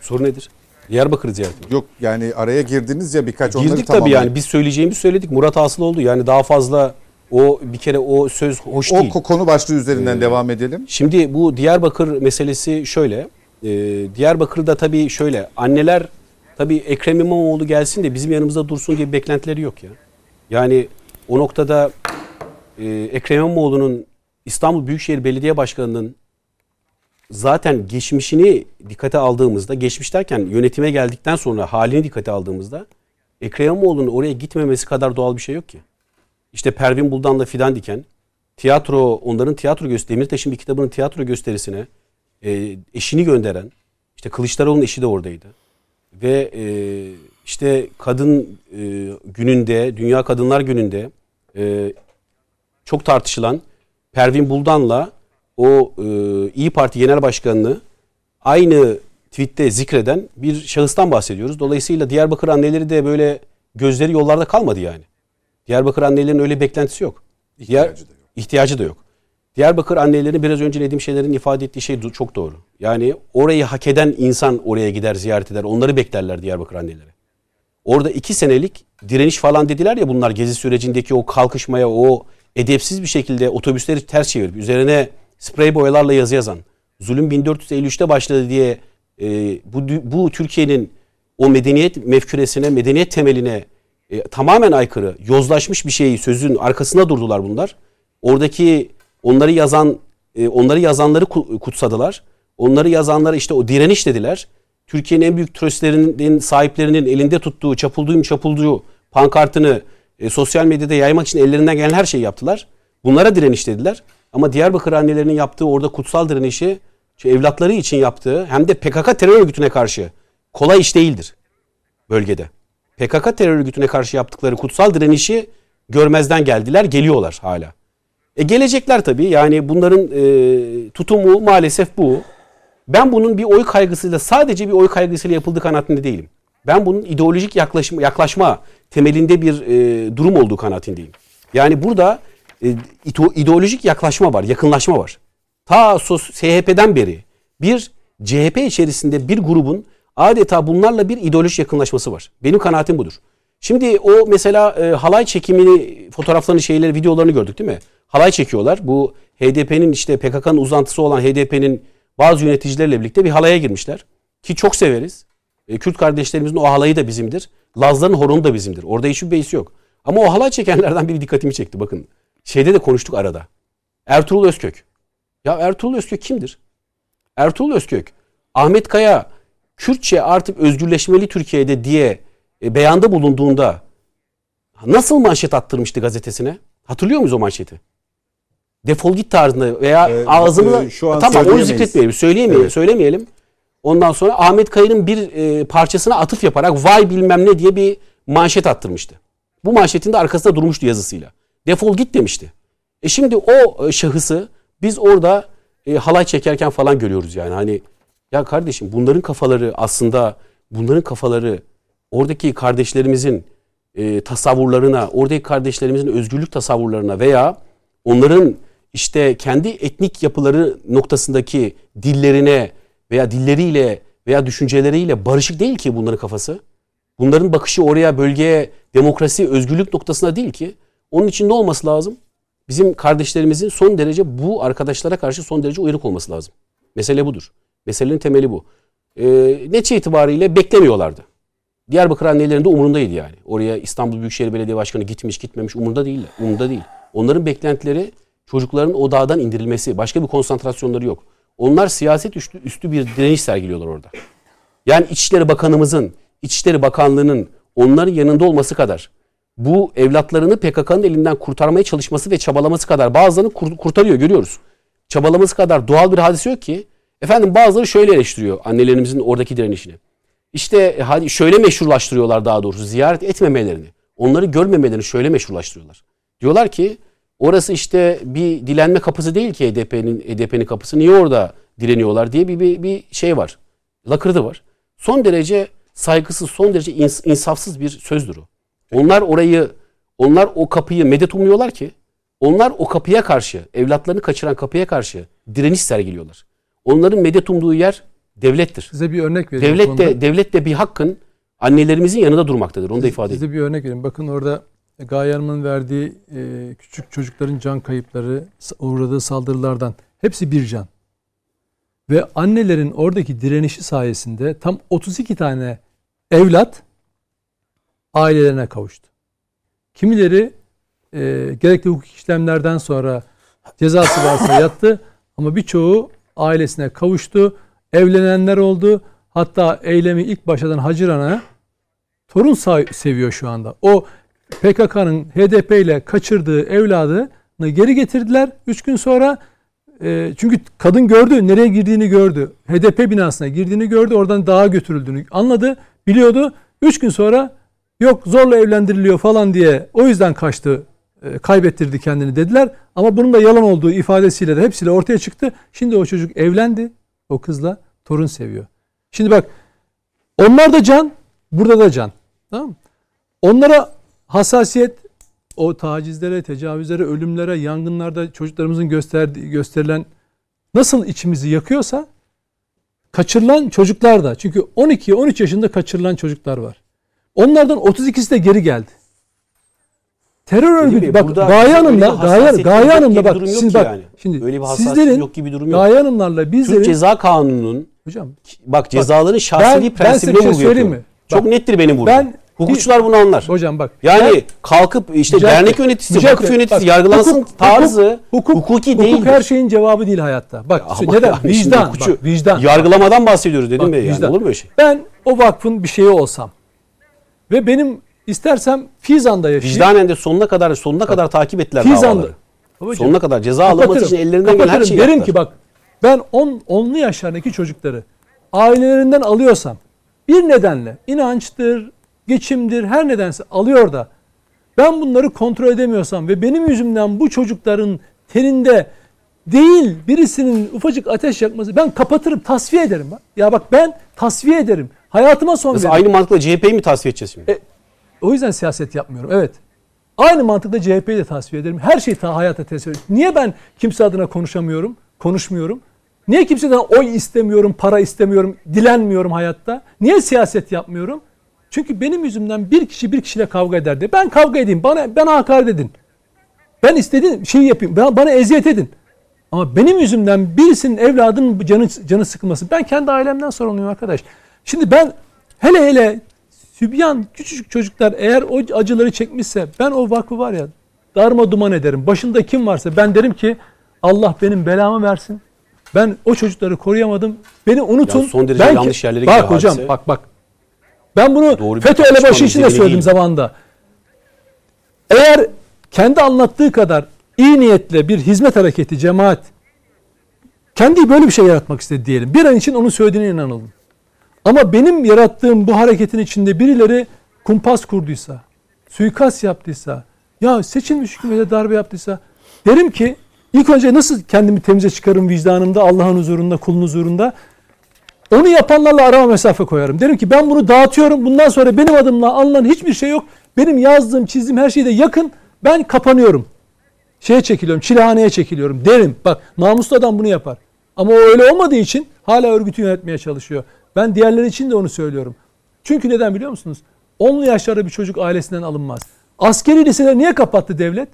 Soru nedir? Diyarbakır ziyareti mi? Yok yani araya girdiniz ya birkaç onları Girdik tabii tamamlayın. yani biz söyleyeceğimizi söyledik. Murat hasıl oldu. Yani daha fazla o bir kere o söz hoş O değil. ko- konu başlığı üzerinden devam edelim. Şimdi bu Diyarbakır meselesi şöyle. E, Diyarbakır'da tabii şöyle anneler tabii Ekrem İmamoğlu gelsin de bizim yanımızda dursun diye beklentileri yok ya. Yani o noktada e, Ekrem İmamoğlu'nun İstanbul Büyükşehir Belediye Başkanı'nın zaten geçmişini dikkate aldığımızda, geçmiş derken yönetime geldikten sonra halini dikkate aldığımızda Ekrem İmamoğlu'nun oraya gitmemesi kadar doğal bir şey yok ki. İşte Pervin Buldan'la Fidan Diken, tiyatro, onların tiyatro gösterisi, Demirtaş'ın bir kitabının tiyatro gösterisine e, eşini gönderen, işte Kılıçdaroğlu'nun eşi de oradaydı. Ve e, işte kadın e, gününde, Dünya Kadınlar Günü'nde e, çok tartışılan Pervin Buldan'la o e, İyi Parti Genel Başkanı'nı aynı tweette zikreden bir şahıstan bahsediyoruz. Dolayısıyla Diyarbakır anneleri de böyle gözleri yollarda kalmadı yani. Diyarbakır annelerinin öyle beklentisi yok. İhtiyacı da yok. İhtiyacı da yok. Diyarbakır anneleri biraz önce Nedim Şeyler'in ifade ettiği şey çok doğru. Yani orayı hak eden insan oraya gider ziyaret eder. Onları beklerler Diyarbakır anneleri. Orada iki senelik direniş falan dediler ya bunlar gezi sürecindeki o kalkışmaya o edepsiz bir şekilde otobüsleri ters çevirip üzerine sprey boyalarla yazı yazan zulüm 1453'te başladı diye e, bu, bu Türkiye'nin o medeniyet mefküresine, medeniyet temeline e, tamamen aykırı, yozlaşmış bir şeyi sözün arkasında durdular bunlar. Oradaki onları yazan e, onları yazanları ku- kutsadılar. Onları yazanlara işte o direniş dediler. Türkiye'nin en büyük turistlerinin sahiplerinin elinde tuttuğu, çapulduğum çapulduğu pankartını e, sosyal medyada yaymak için ellerinden gelen her şeyi yaptılar. Bunlara direniş dediler. Ama Diyarbakır annelerinin yaptığı orada kutsal direnişi evlatları için yaptığı hem de PKK terör örgütüne karşı kolay iş değildir bölgede. PKK terör örgütüne karşı yaptıkları kutsal direnişi görmezden geldiler, geliyorlar hala. E gelecekler tabii. Yani bunların e, tutumu maalesef bu. Ben bunun bir oy kaygısıyla sadece bir oy kaygısıyla yapıldığı kanaatinde değilim. Ben bunun ideolojik yaklaşma, yaklaşma temelinde bir e, durum olduğu kanaatindeyim. Yani burada e, ideolojik yaklaşma var, yakınlaşma var. Ta SHP'den beri bir CHP içerisinde bir grubun adeta bunlarla bir ideolojik yakınlaşması var. Benim kanaatim budur. Şimdi o mesela e, halay çekimini, fotoğraflarını, şeyleri, videolarını gördük değil mi? Halay çekiyorlar. Bu HDP'nin işte PKK'nın uzantısı olan HDP'nin bazı yöneticilerle birlikte bir halaya girmişler. Ki çok severiz. E, Kürt kardeşlerimizin o halayı da bizimdir. Lazların horonu da bizimdir. Orada hiçbir beis yok. Ama o halay çekenlerden biri dikkatimi çekti bakın. Şeyde de konuştuk arada. Ertuğrul Özkök. Ya Ertuğrul Özkök kimdir? Ertuğrul Özkök, Ahmet Kaya Kürtçe artık özgürleşmeli Türkiye'de diye e, beyanda bulunduğunda nasıl manşet attırmıştı gazetesine? Hatırlıyor muyuz o manşeti? Defol git tarzında veya Ee, ağzını e, şu an tamam onu zikretmeyelim, söyleyemeyelim, Evet. söylemeyelim. Ondan sonra Ahmet Kaya'nın bir e, parçasına atıf yaparak vay bilmem ne diye bir manşet attırmıştı. Bu manşetin de arkasında durmuştu yazısıyla. Defol git demişti. E şimdi o e, şahısı Biz orada e, halay çekerken falan görüyoruz yani. Hani ya kardeşim bunların kafaları aslında bunların kafaları oradaki kardeşlerimizin e, tasavvurlarına, oradaki kardeşlerimizin özgürlük tasavvurlarına veya onların işte kendi etnik yapıları noktasındaki dillerine veya dilleriyle veya düşünceleriyle barışık değil ki bunların kafası. Bunların bakışı oraya, bölgeye, demokrasi, özgürlük noktasına değil ki. Onun için ne olması lazım? Bizim kardeşlerimizin son derece bu arkadaşlara karşı son derece uyanık olması lazım. Mesele budur. Meselenin temeli bu. Ee, netice itibariyle beklemiyorlardı. Diyarbakır annelerinde umurundaydı yani. Oraya İstanbul Büyükşehir Belediye Başkanı gitmiş gitmemiş umurunda değil. Umurunda değil. Onların beklentileri çocukların o dağdan indirilmesi. Başka bir konsantrasyonları yok. Onlar siyaset üstü, üstü bir direniş sergiliyorlar orada. Yani İçişleri Bakanımızın, İçişleri Bakanlığı'nın onların yanında olması kadar bu evlatlarını PKK'nın elinden kurtarmaya çalışması ve çabalaması kadar bazılarını kur- kurtarıyor görüyoruz. Çabalaması kadar doğal bir hadise yok ki. Efendim bazıları şöyle eleştiriyor annelerimizin oradaki direnişini. İşte hadi şöyle meşrulaştırıyorlar daha doğrusu ziyaret etmemelerini. Onları görmemelerini şöyle meşrulaştırıyorlar. Diyorlar ki orası işte bir dilenme kapısı değil ki HDP'nin HDP'nin kapısı. Niye orada direniyorlar diye bir, bir, bir şey var. Lakırdı var. Son derece saygısız, son derece ins- insafsız bir sözdür o. Onlar orayı, onlar o kapıyı medet umuyorlar ki onlar o kapıya karşı, evlatlarını kaçıran kapıya karşı direniş sergiliyorlar. Onların medet umduğu yer devlettir. Size bir örnek vereyim. Devlet de, devlet de bir hakkın annelerimizin yanında durmaktadır. Onu da ifade edeyim. Size bir örnek vereyim. Bakın orada Gaye Hanım'ın verdiği e, küçük çocukların can kayıpları, uğradığı saldırılardan hepsi bir can. Ve annelerin oradaki direnişi sayesinde tam 32 tane evlat ailelerine kavuştu. Kimileri e, gerekli hukuk işlemlerden sonra cezası varsa yattı ama birçoğu ailesine kavuştu. Evlenenler oldu. Hatta eylemi ilk başladan Haciran'a torun seviyor şu anda. O PKK'nın HDP ile kaçırdığı evladını geri getirdiler 3 gün sonra. E, çünkü kadın gördü, nereye girdiğini gördü. HDP binasına girdiğini gördü, oradan dağa götürüldüğünü anladı, biliyordu. 3 gün sonra yok zorla evlendiriliyor falan diye o yüzden kaçtı, e, kaybettirdi kendini dediler. Ama bunun da yalan olduğu ifadesiyle de hepsiyle ortaya çıktı. Şimdi o çocuk evlendi, o kızla torun seviyor. Şimdi bak onlar da can, burada da can. Tamam? Onlara hassasiyet o tacizlere, tecavüzlere, ölümlere, yangınlarda çocuklarımızın gösterdiği, gösterilen nasıl içimizi yakıyorsa kaçırılan çocuklar da. Çünkü 12-13 yaşında kaçırılan çocuklar var. Onlardan 32'si de geri geldi. Terör örgütü bak burada Gaye Hanım'la Gaye, Gaye Hanım'la bak ki bak yani. şimdi Öyle bir sizlerin yok gibi durum yok. Gaye Hanım'larla bizlerin Türk Ceza Kanunu'nun hocam bak cezaların bir prensibine şey vurgu söyleyeyim yapıyorum. mi? Çok Bak, nettir benim vurgum. ben- Hukukçular bunu anlar. hocam bak Yani ben- kalkıp işte Mücahit dernek yöneticisi, Mücahit vakıf yöneticisi bak, yargılansın hukuk- tarzı hukuk, hukuki hukuk değildir. her şeyin cevabı değil hayatta. Bak Ama neden? yani vicdan. hukukçu- Bak, vicdan. Yargılamadan bahsediyoruz dedim Bak, Bey yani. vicdan. Olur mu öyle şey? Ben o vakfın bir şeyi olsam ve benim istersem Fizan'da yaşayayım. Vicdanen de sonuna kadar sonuna kadar takip ettiler Fizan'da. davaları. Babacığım, Sonuna kadar ceza kapatırım, için ellerinden gelen her şeyi Derim yaptılar. ki bak ben on, onlu yaşlarındaki çocukları ailelerinden alıyorsam bir nedenle inançtır, geçimdir her nedense alıyor da ben bunları kontrol edemiyorsam ve benim yüzümden bu çocukların teninde değil birisinin ufacık ateş yakması ben kapatırım tasfiye ederim. Bak. Ya bak ben tasfiye ederim. Hayatıma son Nasıl veririm. aynı mantıkla CHP'yi mi tasfiye edeceğiz şimdi? E, o yüzden siyaset yapmıyorum. Evet. Aynı mantıkla CHP'yi de tasfiye ederim. Her şeyi ta hayata tesir ederim. Niye ben kimse adına konuşamıyorum, konuşmuyorum? Niye kimseden oy istemiyorum, para istemiyorum, dilenmiyorum hayatta? Niye siyaset yapmıyorum? Çünkü benim yüzümden bir kişi bir kişiyle kavga ederdi. Ben kavga edeyim, bana bana hakaret edin. Ben istediğim şeyi yapayım, bana, bana eziyet edin. Ama benim yüzümden birisinin evladının canı, canı sıkılması. Ben kendi ailemden sorumluyum arkadaş. Şimdi ben hele hele Sübyan küçücük çocuklar eğer o acıları çekmişse ben o vakfı var ya darma duman ederim. Başında kim varsa ben derim ki Allah benim belamı versin. Ben o çocukları koruyamadım. Beni unutun. Ya son derece ben yanlış yerlere Bak gidiyor hocam hadise. bak bak. Ben bunu Doğru FETÖ elebaşı için de söyledim değil. zamanında. Eğer kendi anlattığı kadar iyi niyetle bir hizmet hareketi, cemaat kendi böyle bir şey yaratmak istedi diyelim. Bir an için onun söylediğine inanalım. Ama benim yarattığım bu hareketin içinde birileri kumpas kurduysa, suikast yaptıysa, ya seçilmiş hükümete darbe yaptıysa derim ki İlk önce nasıl kendimi temize çıkarım vicdanımda, Allah'ın huzurunda, kulun huzurunda? Onu yapanlarla arama mesafe koyarım. Derim ki ben bunu dağıtıyorum. Bundan sonra benim adımla alınan hiçbir şey yok. Benim yazdığım, çizdiğim her şeyde yakın. Ben kapanıyorum. Şeye çekiliyorum, çilehaneye çekiliyorum derim. Bak namuslu adam bunu yapar. Ama o öyle olmadığı için hala örgütü yönetmeye çalışıyor. Ben diğerleri için de onu söylüyorum. Çünkü neden biliyor musunuz? 10'lu yaşlarda bir çocuk ailesinden alınmaz. Askeri liseleri niye kapattı devlet?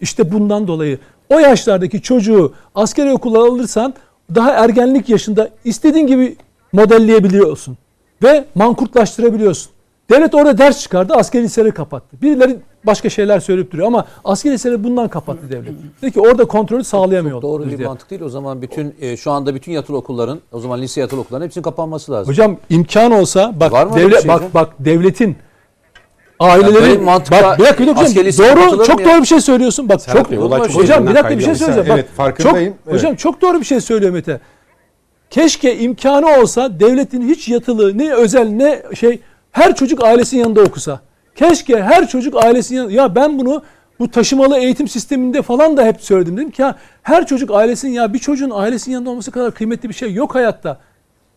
İşte bundan dolayı o yaşlardaki çocuğu askeri okula alırsan daha ergenlik yaşında istediğin gibi modelleyebiliyorsun. Ve mankurtlaştırabiliyorsun. Devlet orada ders çıkardı, askeri liseleri kapattı. Birileri başka şeyler söyleyip duruyor ama askeri liseleri bundan kapattı devlet. Dedi ki orada kontrolü sağlayamıyor. Doğru bir diye. mantık değil. O zaman bütün e, şu anda bütün yatılı okulların, o zaman lise yatılı okulların hepsinin kapanması lazım. Hocam imkan olsa bak devlet şey bak hocam? bak devletin aileleri mantıkla bak bir dakika bir dakika hocam, doğru çok ya? doğru bir şey söylüyorsun. Bak Serhat çok Bey, olay çok hocam bir dakika bir şey söyleyeceğim. Bak, Evet, farkındayım. Çok, Hocam çok doğru bir şey söylüyor Mete. Keşke imkanı olsa devletin hiç yatılı ne özel ne şey her çocuk ailesinin yanında okusa. Keşke her çocuk ailesinin. Ya ben bunu bu taşımalı eğitim sisteminde falan da hep söyledim. Dedim ki ya her çocuk ailesinin ya bir çocuğun ailesinin yanında olması kadar kıymetli bir şey yok hayatta.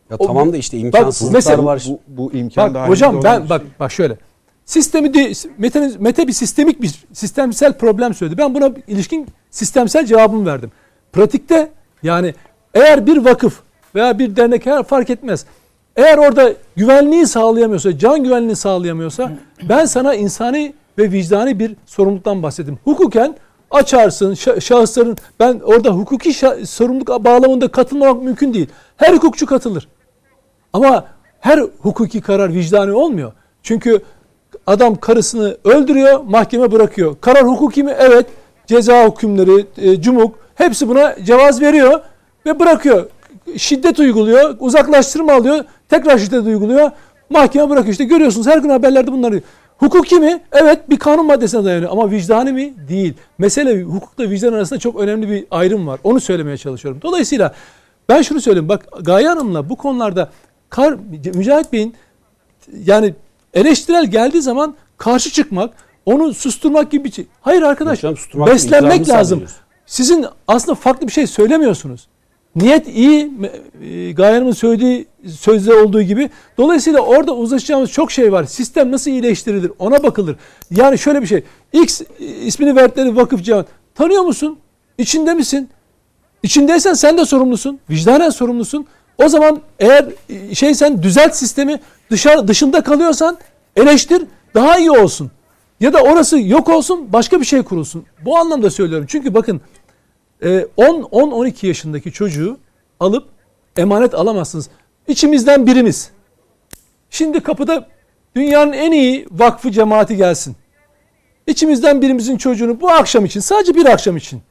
Ya O- tamam da işte imkansızlıklar mesela var. Bu, bu imkan Bak daha hocam ben bir bak şey. bak şöyle. Sistemi de, Mete, Mete bir sistemik bir sistemsel problem söyledi. Ben buna ilişkin sistemsel cevabımı verdim. Pratikte yani eğer bir vakıf veya bir dernek her fark etmez. Eğer orada güvenliği sağlayamıyorsa, can güvenliğini sağlayamıyorsa ben sana insani ve vicdani bir sorumluluktan bahsettim. Hukuken açarsın şa- şahısların ben orada hukuki sorumluluk bağlamında katılmamak mümkün değil. Her hukukçu katılır. Ama her hukuki karar vicdani olmuyor. Çünkü adam karısını öldürüyor, mahkeme bırakıyor. Karar hukuki mi? Evet. Ceza hükümleri, e, cumhuk hepsi buna cevaz veriyor ve bırakıyor. Şiddet uyguluyor, uzaklaştırma alıyor, tekrar şiddet uyguluyor. Mahkeme bırakıyor. İşte görüyorsunuz her gün haberlerde bunları. Hukuki mi? Evet bir kanun maddesine dayanıyor ama vicdani mi? Değil. Mesele hukukla vicdan arasında çok önemli bir ayrım var. Onu söylemeye çalışıyorum. Dolayısıyla ben şunu söyleyeyim. Bak Gaye Hanım'la bu konularda Kar, Mücahit Bey'in yani eleştirel geldiği zaman karşı çıkmak, onu susturmak gibi bir şey. Hayır arkadaş, Hocam beslenmek lazım. Sizin aslında farklı bir şey söylemiyorsunuz. Niyet iyi, e, Gaye söylediği sözde olduğu gibi. Dolayısıyla orada uzlaşacağımız çok şey var. Sistem nasıl iyileştirilir ona bakılır. Yani şöyle bir şey. X ismini verdikleri vakıf cihan. Tanıyor musun? İçinde misin? İçindeysen sen de sorumlusun. Vicdanen sorumlusun. O zaman eğer e, şey sen düzelt sistemi dışarı dışında kalıyorsan eleştir daha iyi olsun. Ya da orası yok olsun başka bir şey kurulsun. Bu anlamda söylüyorum. Çünkü bakın e, 10 10 12 yaşındaki çocuğu alıp emanet alamazsınız. İçimizden birimiz. Şimdi kapıda dünyanın en iyi vakfı cemaati gelsin. İçimizden birimizin çocuğunu bu akşam için sadece bir akşam için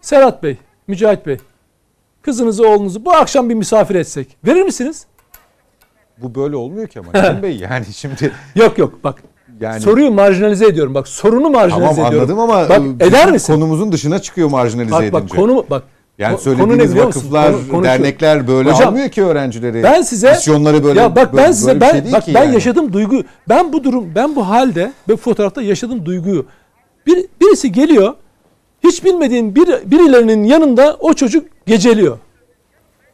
Serhat Bey, Mücahit Bey kızınızı oğlunuzu bu akşam bir misafir etsek verir misiniz? Bu böyle olmuyor ki ama Cem [laughs] Bey yani şimdi Yok yok bak yani soruyu marjinalize ediyorum. Bak sorunu marjinalize tamam ediyorum. anladım ama Bak e, eder misin? konumuzun dışına çıkıyor marjinalize Bak edince. bak konu bak yani ko- konu ne söylediğiniz vakıflar, Konu- konu şu. dernekler böyle Hocam, almıyor ki öğrencileri. Ben size misyonları böyle ya bak ben size ben şey bak ben yani. yaşadığım duygu ben bu durum ben bu halde ve fotoğrafta yaşadığım duyguyu bir, birisi geliyor hiç bilmediğin bir, birilerinin yanında o çocuk geceliyor.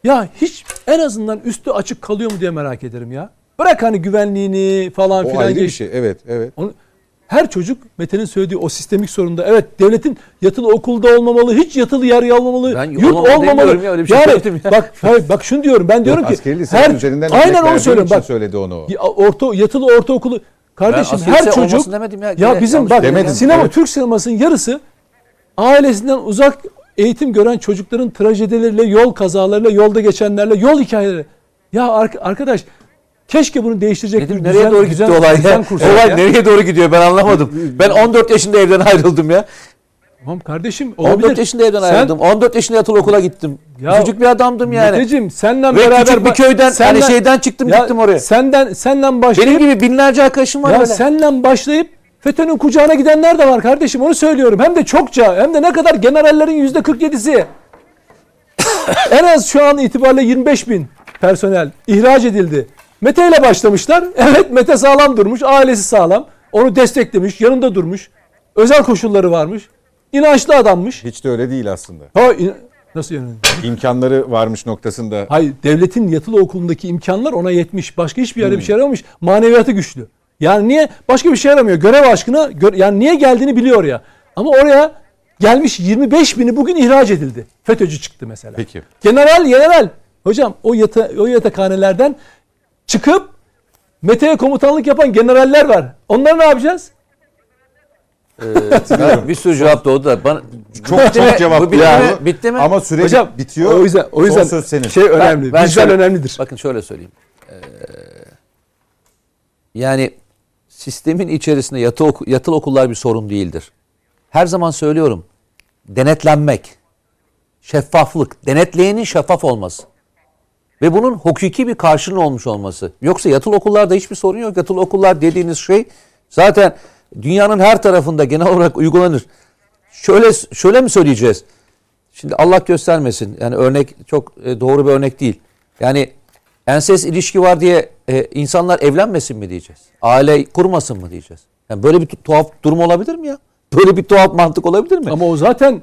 Ya hiç en azından üstü açık kalıyor mu diye merak ederim ya. Bırak hani güvenliğini falan O filan ayrı bir geç. şey. Evet, evet. Onu, her çocuk Mete'nin söylediği o sistemik sorunda evet devletin yatılı okulda olmamalı, hiç yatılı yer almamalı, Ben yurt olmamalı olmamalı. ya, öyle bir şey yani ya. bak hayır, bak şunu diyorum ben diyorum ki Askeri lisenin üzerinden aynen onu söylüyorum bak söyledi onu. ya orta yatılı ortaokulu kardeşim askeri her çocuk ya. ya bizim bak demedim. sinema Evet. Türk sinemasının yarısı ailesinden uzak eğitim gören çocukların trajedileriyle, yol kazalarıyla, yolda geçenlerle, yol hikayeleri. Ya ark- arkadaş keşke bunu değiştirecek Dedim bir nereye düzen- doğru düzen- gitti olay düzen ya? Olay ya. [laughs] nereye doğru gidiyor ben anlamadım. Ben 14 yaşında evden ayrıldım ya. Tamam kardeşim 14 olabilir. yaşında evden Sen- ayrıldım. 14 yaşında yatılı okula gittim. Ya- Küçük bir adamdım yani. Meteciğim senden Ve beraber küçük bir köyden senden- hani şeyden çıktım Ya gittim oraya. Senden senden başlayıp Benim gibi binlerce arkadaşım var ya böyle. senden başlayıp FETÖ'nün kucağına gidenler de var kardeşim onu söylüyorum. Hem de çokça hem de ne kadar generallerin yüzde 47'si. [coughs] en az şu an itibariyle 25 bin personel ihraç edildi. Mete ile başlamışlar. [laughs] Evet Mete sağlam durmuş. Ailesi sağlam. Onu desteklemiş. Yanında durmuş. Özel koşulları varmış. İnançlı adammış. Hiç de öyle değil aslında. Ha, in- nasıl yani? İmkanları varmış noktasında. Hayır devletin yatılı okulundaki imkanlar ona yetmiş. Başka hiçbir yerde bir şey yaramamış. Maneviyatı güçlü. Yani niye? Başka bir şey yaramıyor. Görev aşkına gö- yani niye geldiğini biliyor ya. Ama oraya gelmiş 25 bini bugün ihraç edildi. FETÖ'cü çıktı mesela. Peki. General, general. Hocam o yata, o yatakhanelerden çıkıp Mete'ye komutanlık yapan generaller var. Onları ne yapacağız? [laughs] Ben bir sürü cevap doğdu da bana Çok Bitti mi? çok cevap Bu bitti mi? Bitti mi? Ama süre Hocam bitiyor. O yüzden o yüzden Son söz senin. şey önemli. ben Vicdan şöyle- önemlidir. Bakın şöyle söyleyeyim. Ee, yani sistemin içerisinde yatı oku- yatılı okullar bir sorun değildir. Her zaman söylüyorum. Denetlenmek, şeffaflık, denetleyenin şeffaf olması ve bunun hukuki bir karşılığı olmuş olması. Yoksa yatılı okullarda hiçbir sorun yok. Yatılı okullar dediğiniz şey zaten dünyanın her tarafında genel olarak uygulanır. Şöyle şöyle mi söyleyeceğiz? Şimdi Allah göstermesin. Yani örnek çok e, doğru bir örnek değil. Yani enses ilişki var diye e, insanlar evlenmesin mi diyeceğiz? Aile kurmasın mı diyeceğiz? Yani böyle bir tu- tuhaf durum olabilir mi ya? Böyle bir tuhaf mantık olabilir mi? Ama o zaten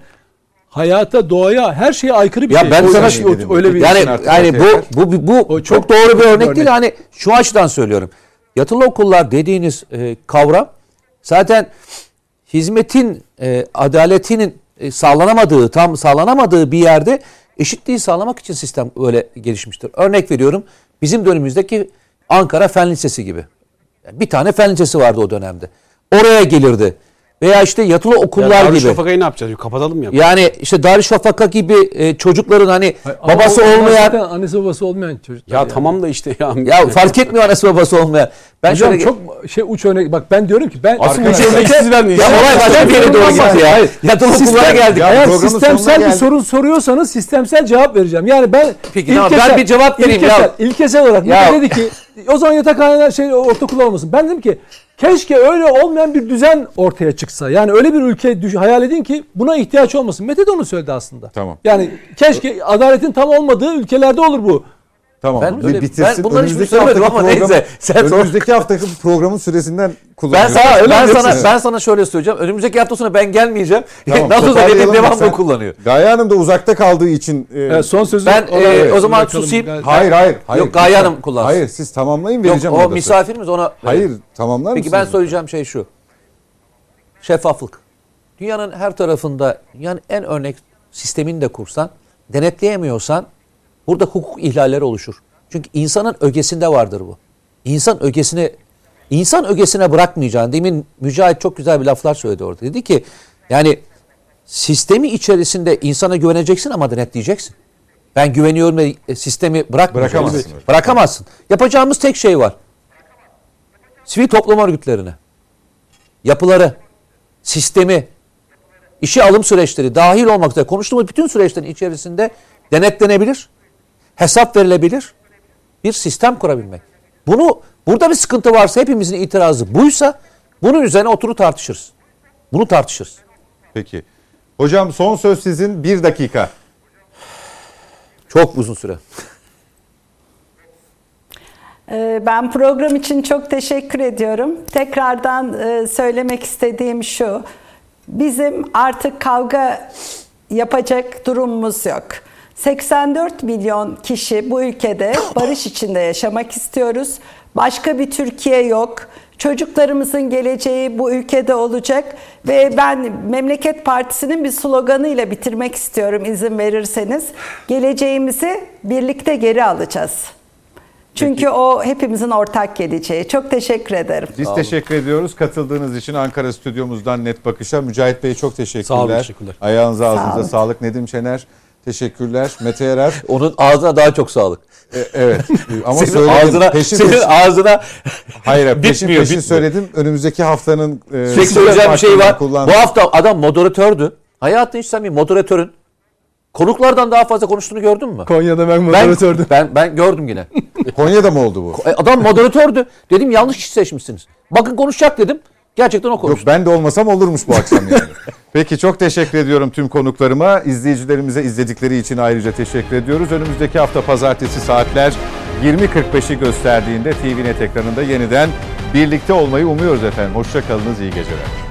hayata, doğaya, her şeye aykırı bir Ya şey. ben O sana yüzden dedim. öyle bir yani artık yani bu bu bu, O çok, çok- doğru bir örnek örnek. değil. Hani şu açıdan söylüyorum. Yatılı okullar dediğiniz e, kavram zaten hizmetin e, adaletinin e, sağlanamadığı, tam sağlanamadığı bir yerde eşitliği sağlamak için sistem öyle gelişmiştir. Örnek veriyorum. Bizim dönemimizdeki Ankara Fen Lisesi gibi. Yani bir tane fen lisesi vardı o dönemde. Oraya gelirdi. Veya işte yatılı okullar Ya gibi. Darüşşafaka'yı ne yapacağız? Kapatalım mı? ya? Yani işte Darüşşafaka gibi e, çocukların hani Ama babası olmayan annesi babası olmayan çocuklar. Ya yani. tamam da işte ya. ya fark etmiyor annesi babası olmayan. Ben Hocam şöyle çok şey uç örnek. Bak ben diyorum ki ben Asıl uç örnek siz vermeyin. ya olay başka bir yere doğru gitti ya. Yatılı okullara geldik. Ya Eğer sistemsel bir sorun soruyorsanız sistemsel cevap vereceğim. Yani ben Peki, tamam, ben bir cevap vereyim ilkesel, ya. İlkesel olarak Ya. Mete dedi ki o zaman yatakhaneler şey ortaokul olmasın. Ben dedim ki keşke öyle olmayan bir düzen ortaya çıksa. Yani öyle bir ülke düş- hayal edin ki buna ihtiyaç olmasın. Mete de onu söyledi aslında. Tamam. Yani keşke adaletin tam olmadığı ülkelerde olur bu. Tamam. Ben öyle- bitirsin. ben bunları hiçbir söylemedim haftaki ama programı- neyse. Sen önümüzdeki haftaki programın süresinden Ben kullanıyoruz. sana öyle ben sana Evet. ben sana şöyle söyleyeceğim. Önümüzdeki hafta sonu ben gelmeyeceğim. [laughs] Tamam, Nasıl olsa dedim devamlı kullanıyor. Gaye Hanım da uzakta kaldığı için e, Evet, son sözü Ben, e, o zaman bırakalım. susayım. Ben- hayır hayır hayır. Yok, Gaye. Hanım kullansın. Hayır siz tamamlayın Yok vereceğim o orada söz. misafirimiz ona Hayır tamamlar Peki ben söyleyeceğim şey şu. Şeffaflık. Dünyanın her tarafında yani en örnek sistemini de kursan, denetleyemiyorsan burada hukuk ihlalleri oluşur. Çünkü insanın ögesinde vardır bu. İnsan ögesine insan ögesine bırakmayacağın. Demin Mücahit çok güzel bir laflar söyledi orada. Dedi ki yani sistemi içerisinde insana güveneceksin ama denetleyeceksin. Ben güveniyorum ve sistemi bırakmayacaksın. Bırakamazsın. Bırakamazsın. Yapacağımız tek şey var. Sivil toplum örgütlerine, yapıları, sistemi, işe alım süreçleri dahil olmak üzere konuştuğumuz bütün süreçlerin içerisinde denetlenebilir, hesap verilebilir bir sistem kurabilmek. Bunu burada bir sıkıntı varsa hepimizin itirazı buysa bunun üzerine oturup tartışırız. Bunu tartışırız. Peki. Hocam son söz sizin bir dakika. Çok uzun süre. Ee, Ben program için çok teşekkür ediyorum. Tekrardan e, söylemek istediğim şu. Bizim artık kavga yapacak durumumuz yok. 84 milyon kişi bu ülkede [gasps] barış içinde yaşamak istiyoruz. Başka bir Türkiye yok. Çocuklarımızın geleceği bu ülkede olacak ve ben Memleket Partisi'nin bir sloganıyla bitirmek istiyorum izin verirseniz. Geleceğimizi birlikte geri alacağız. Çünkü o hepimizin ortak geleceği. Çok teşekkür ederim. Biz teşekkür ediyoruz katıldığınız için Ankara stüdyomuzdan net bakışa. Mücahit Bey çok teşekkürler. Sağ olun, teşekkürler. Ayağınıza ağzınıza olun. sağlık. Nedim Şener teşekkürler. Mete Erer. [laughs] Onun ağzına daha çok sağlık. E, evet [laughs] ama senin söyledim. ağzına, peşin senin peşin, ağzına [laughs] hayır peşin bitmiyor, peşin bitmiyor. söyledim. Önümüzdeki haftanın e, Tek söyleyeceğim bir şey var. kullandığı- Bu hafta adam moderatördü. Hayatında hiç sen bir moderatörün konuklardan daha fazla konuştuğunu gördün mü? Konya'da ben Ben, moderatördüm. ben, ben gördüm yine. Konya'da mı oldu bu? E, Adam moderatördü. Dedim yanlış kişi seçmişsiniz. Bakın konuşacak dedim. Gerçekten o Yok konuştu. ben de olmasam olurmuş bu akşam yani. [laughs] Peki çok teşekkür ediyorum tüm konuklarıma. İzleyicilerimize izledikleri için ayrıca teşekkür ediyoruz. Önümüzdeki hafta pazartesi saatler 20.45'i gösterdiğinde TVNet ekranında yeniden birlikte olmayı umuyoruz efendim. Hoşça kalınız, iyi geceler.